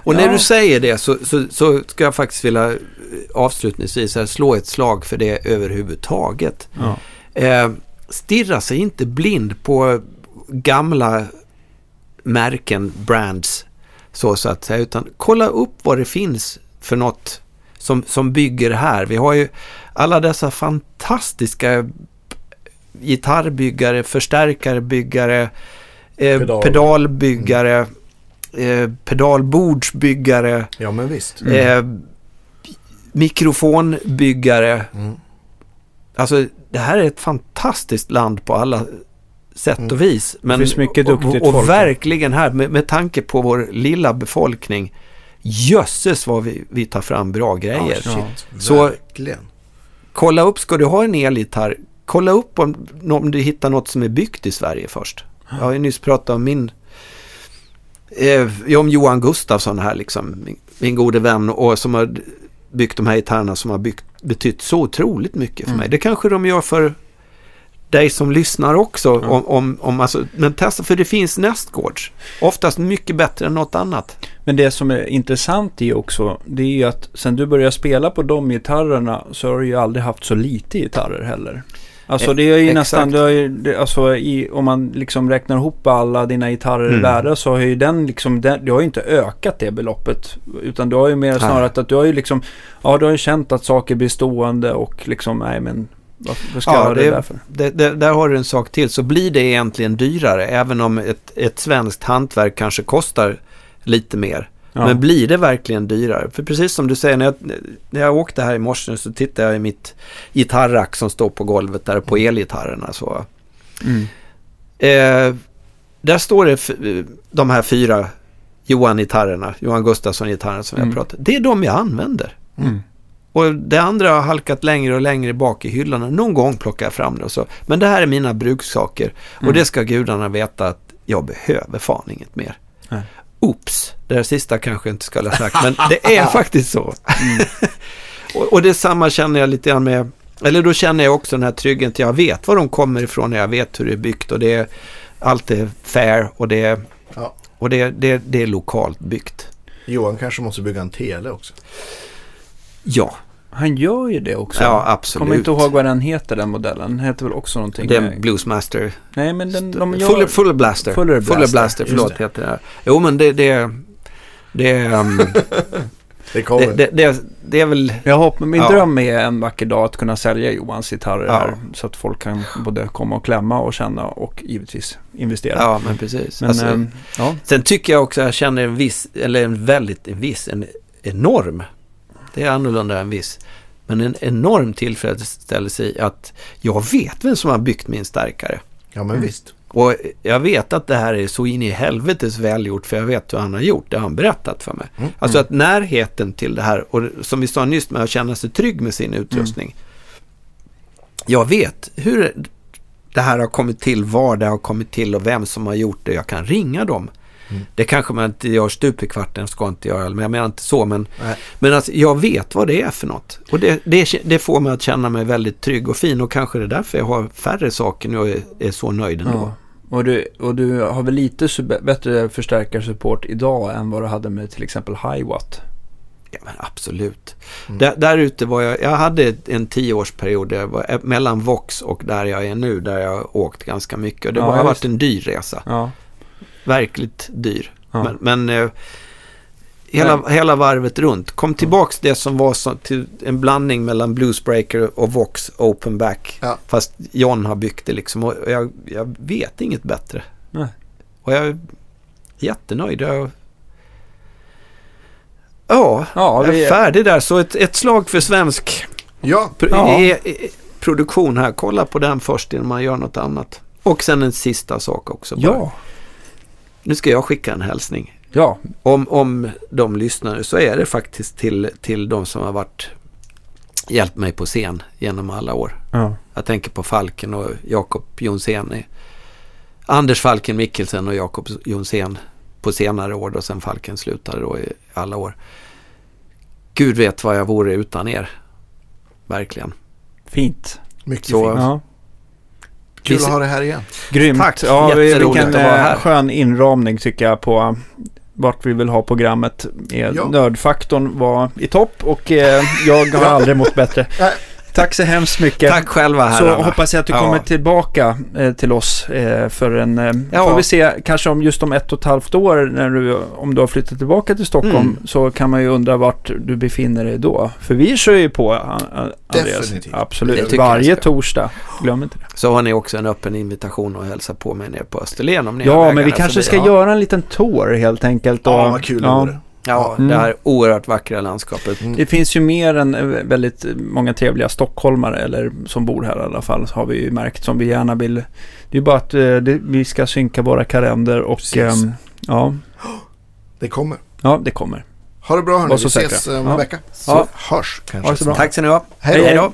Och när ja. du säger det så, så, så, ska jag faktiskt vilja eh, avslutningsvis här, slå ett slag för det överhuvudtaget. Ja. Eh, stirra sig inte blind på gamla märken, brands, så, så att säga. Utan kolla upp vad det finns för något som, som bygger här. Vi har ju alla dessa fantastiska gitarrbyggare, förstärkarbyggare, eh, Pedal. pedalbyggare, mm. eh, pedalbordsbyggare. Ja, men visst. Mm. Eh, mikrofonbyggare. Mm. Alltså, det här är ett fantastiskt land på alla sätt mm. och vis. Men, det finns mycket duktigt och, och, och verkligen här, med, med tanke på vår lilla befolkning, jösses vad vi, vi tar fram bra grejer. Ja, shit, Så verkligen. kolla upp, ska du ha en elgitarr, kolla upp om, om du hittar något som är byggt i Sverige först. Jag har ju nyss pratat om min eh, om Johan Gustafsson här liksom, min, min gode vän och som har byggt de här gitarrerna som har byggt, betytt så otroligt mycket för mm. mig. Det kanske de gör för dig som lyssnar också. Mm. Om, om, om, alltså, men testa, för det finns nästgårds. Oftast mycket bättre än något annat. Men det som är intressant i också, det är ju att sen du började spela på de gitarrerna så har du ju aldrig haft så lite gitarrer heller. Alltså det är ju Exakt. nästan, det är det, alltså i, om man liksom räknar ihop alla dina gitarrer mm. värda så har ju den liksom, den, du har ju inte ökat det beloppet. Utan du har ju mer snarare att, du har ju liksom, ja du har ju känt att saker blir stående och liksom, nej men vad, ska ja, jag det, det därför? Det, det, där har du en sak till, så blir det egentligen dyrare även om ett, ett svenskt hantverk kanske kostar lite mer. Ja. Men blir det verkligen dyrare? För precis som du säger, när jag, när jag åkte här i morse så tittade jag i mitt gitarrack som står på golvet där på mm. elgitarrerna. Så. Mm. Eh, där står det de här fyra Johan-gitarrerna, Johan Gustafsson-gitarrerna som mm. jag pratade Det är de jag använder. Mm. Och det andra har halkat längre och längre bak i hyllorna. Någon gång plockar jag fram det och så. Men det här är mina brukssaker. Och mm. det ska gudarna veta att jag behöver fan inget mer. Nej. Oops, det där sista kanske jag inte skulle ha sagt, men det är faktiskt så. Mm. och, och det samma känner jag lite grann med, eller då känner jag också den här tryggheten. Jag vet var de kommer ifrån jag vet hur det är byggt och det är, allt är fair och det är, ja. och det, det, det är lokalt byggt. Johan kanske måste bygga en tele också. Ja, han gör ju det också. Ja, absolut. Kommer inte ihåg vad den heter, den modellen. Den heter väl också någonting. Det är Bluesmaster. Nej, men den, de gör... Fuller, Fuller Blaster. Fuller Blaster, Fuller Blaster förlåt, det. heter det. Jo, men det... det, det um, det kommer. Det, det, det, är väl... Jag hoppas, min ja. dröm är en vacker dag att kunna sälja Johans gitarrer ja. här. Så att folk kan både komma och klämma och känna och givetvis investera. Ja, men precis. Men, alltså, ähm, ja. Sen tycker jag också att jag känner en viss, eller en väldigt, en viss, en enorm, det är annorlunda än viss, men en enorm tillfredsställelse i att jag vet vem som har byggt min stärkare. Ja, men mm. visst. Och jag vet att det här är så in i helvetes välgjort för jag vet hur han har gjort. Det har han berättat för mig. Mm. Alltså att närheten till det här och som vi sa nyss med att känna sig trygg med sin utrustning. Mm. Jag vet hur det här har kommit till, var det har kommit till och vem som har gjort det. Jag kan ringa dem. Mm. Det kanske man inte gör stup i kvarten, ska inte göra, men jag menar inte så. Men, men alltså, jag vet vad det är för något. Och det, det, det, får mig att känna mig väldigt trygg och fin och kanske det är därför jag har färre saker nu och är, är så nöjd ändå. Ja. Och du, och du har väl lite bättre förstärkarsupport idag än vad du hade med till exempel Hiwatt? Ja men absolut. Mm. Där, där ute var jag, jag hade en tioårsperiod där jag var, eh, mellan Vox och där jag är nu, där jag har åkt ganska mycket. Och det ja, har varit en dyr resa. Ja. Verkligt dyr. Ja. Men, men eh, hela, hela varvet runt. Kom tillbaks det som var så, till en blandning mellan Bluesbreaker och Vox Open Back. Ja. Fast John har byggt det liksom. Och jag, jag vet inget bättre. Nej. Och jag är jättenöjd. Jag, Ja, ja jag är färdig där. Så ett, ett slag för svensk ja. Pro ja. E e produktion här. Kolla på den först innan man gör något annat. Och sen en sista sak också. Bara. Ja. Nu ska jag skicka en hälsning. Ja. Om, om de lyssnar så är det faktiskt till, till de som har varit hjälpt mig på scen genom alla år. Ja. Jag tänker på Falken och Jakob Jonsén. Anders Falken Mikkelsen och Jakob Jonsén på senare år då sen Falken slutade då i alla år. Gud vet vad jag vore utan er. Verkligen. Fint. Mycket Så, fint. Ja. Kul att ha det här igen. Grymt. Tack. Ja, vilken att vara här. Eh, skön inramning tycker jag på vart vi vill ha programmet. Ja. Nördfaktorn var i topp och eh, jag har aldrig mått bättre. Tack så hemskt mycket. Tack själva herrarna. Så hoppas jag att du ja. kommer tillbaka eh, till oss eh, för en... Eh, ja. Får vi se, kanske om just om ett och ett halvt år när du, om du har flyttat tillbaka till Stockholm mm. så kan man ju undra vart du befinner dig då. För vi kör ju på Andreas. Definitivt. Absolut. Varje torsdag. Glöm inte det. Så har ni också en öppen invitation att hälsa på mig nere på Österlen om ni Ja, men vi kanske ska ja. göra en liten tour helt enkelt. Och, ja, vad kul det vore. Ja, mm. det här oerhört vackra landskapet. Mm. Det finns ju mer än eh, väldigt många trevliga stockholmare, eller som bor här i alla fall, har vi ju märkt som vi gärna vill. Det är bara att eh, det, vi ska synka våra kalender och eh, ja. Det kommer. Ja, det kommer. Ha det bra hörni, vi ses om en ja. vecka. Så ja. hörs kanske. Tack ska ni ha. Hej då.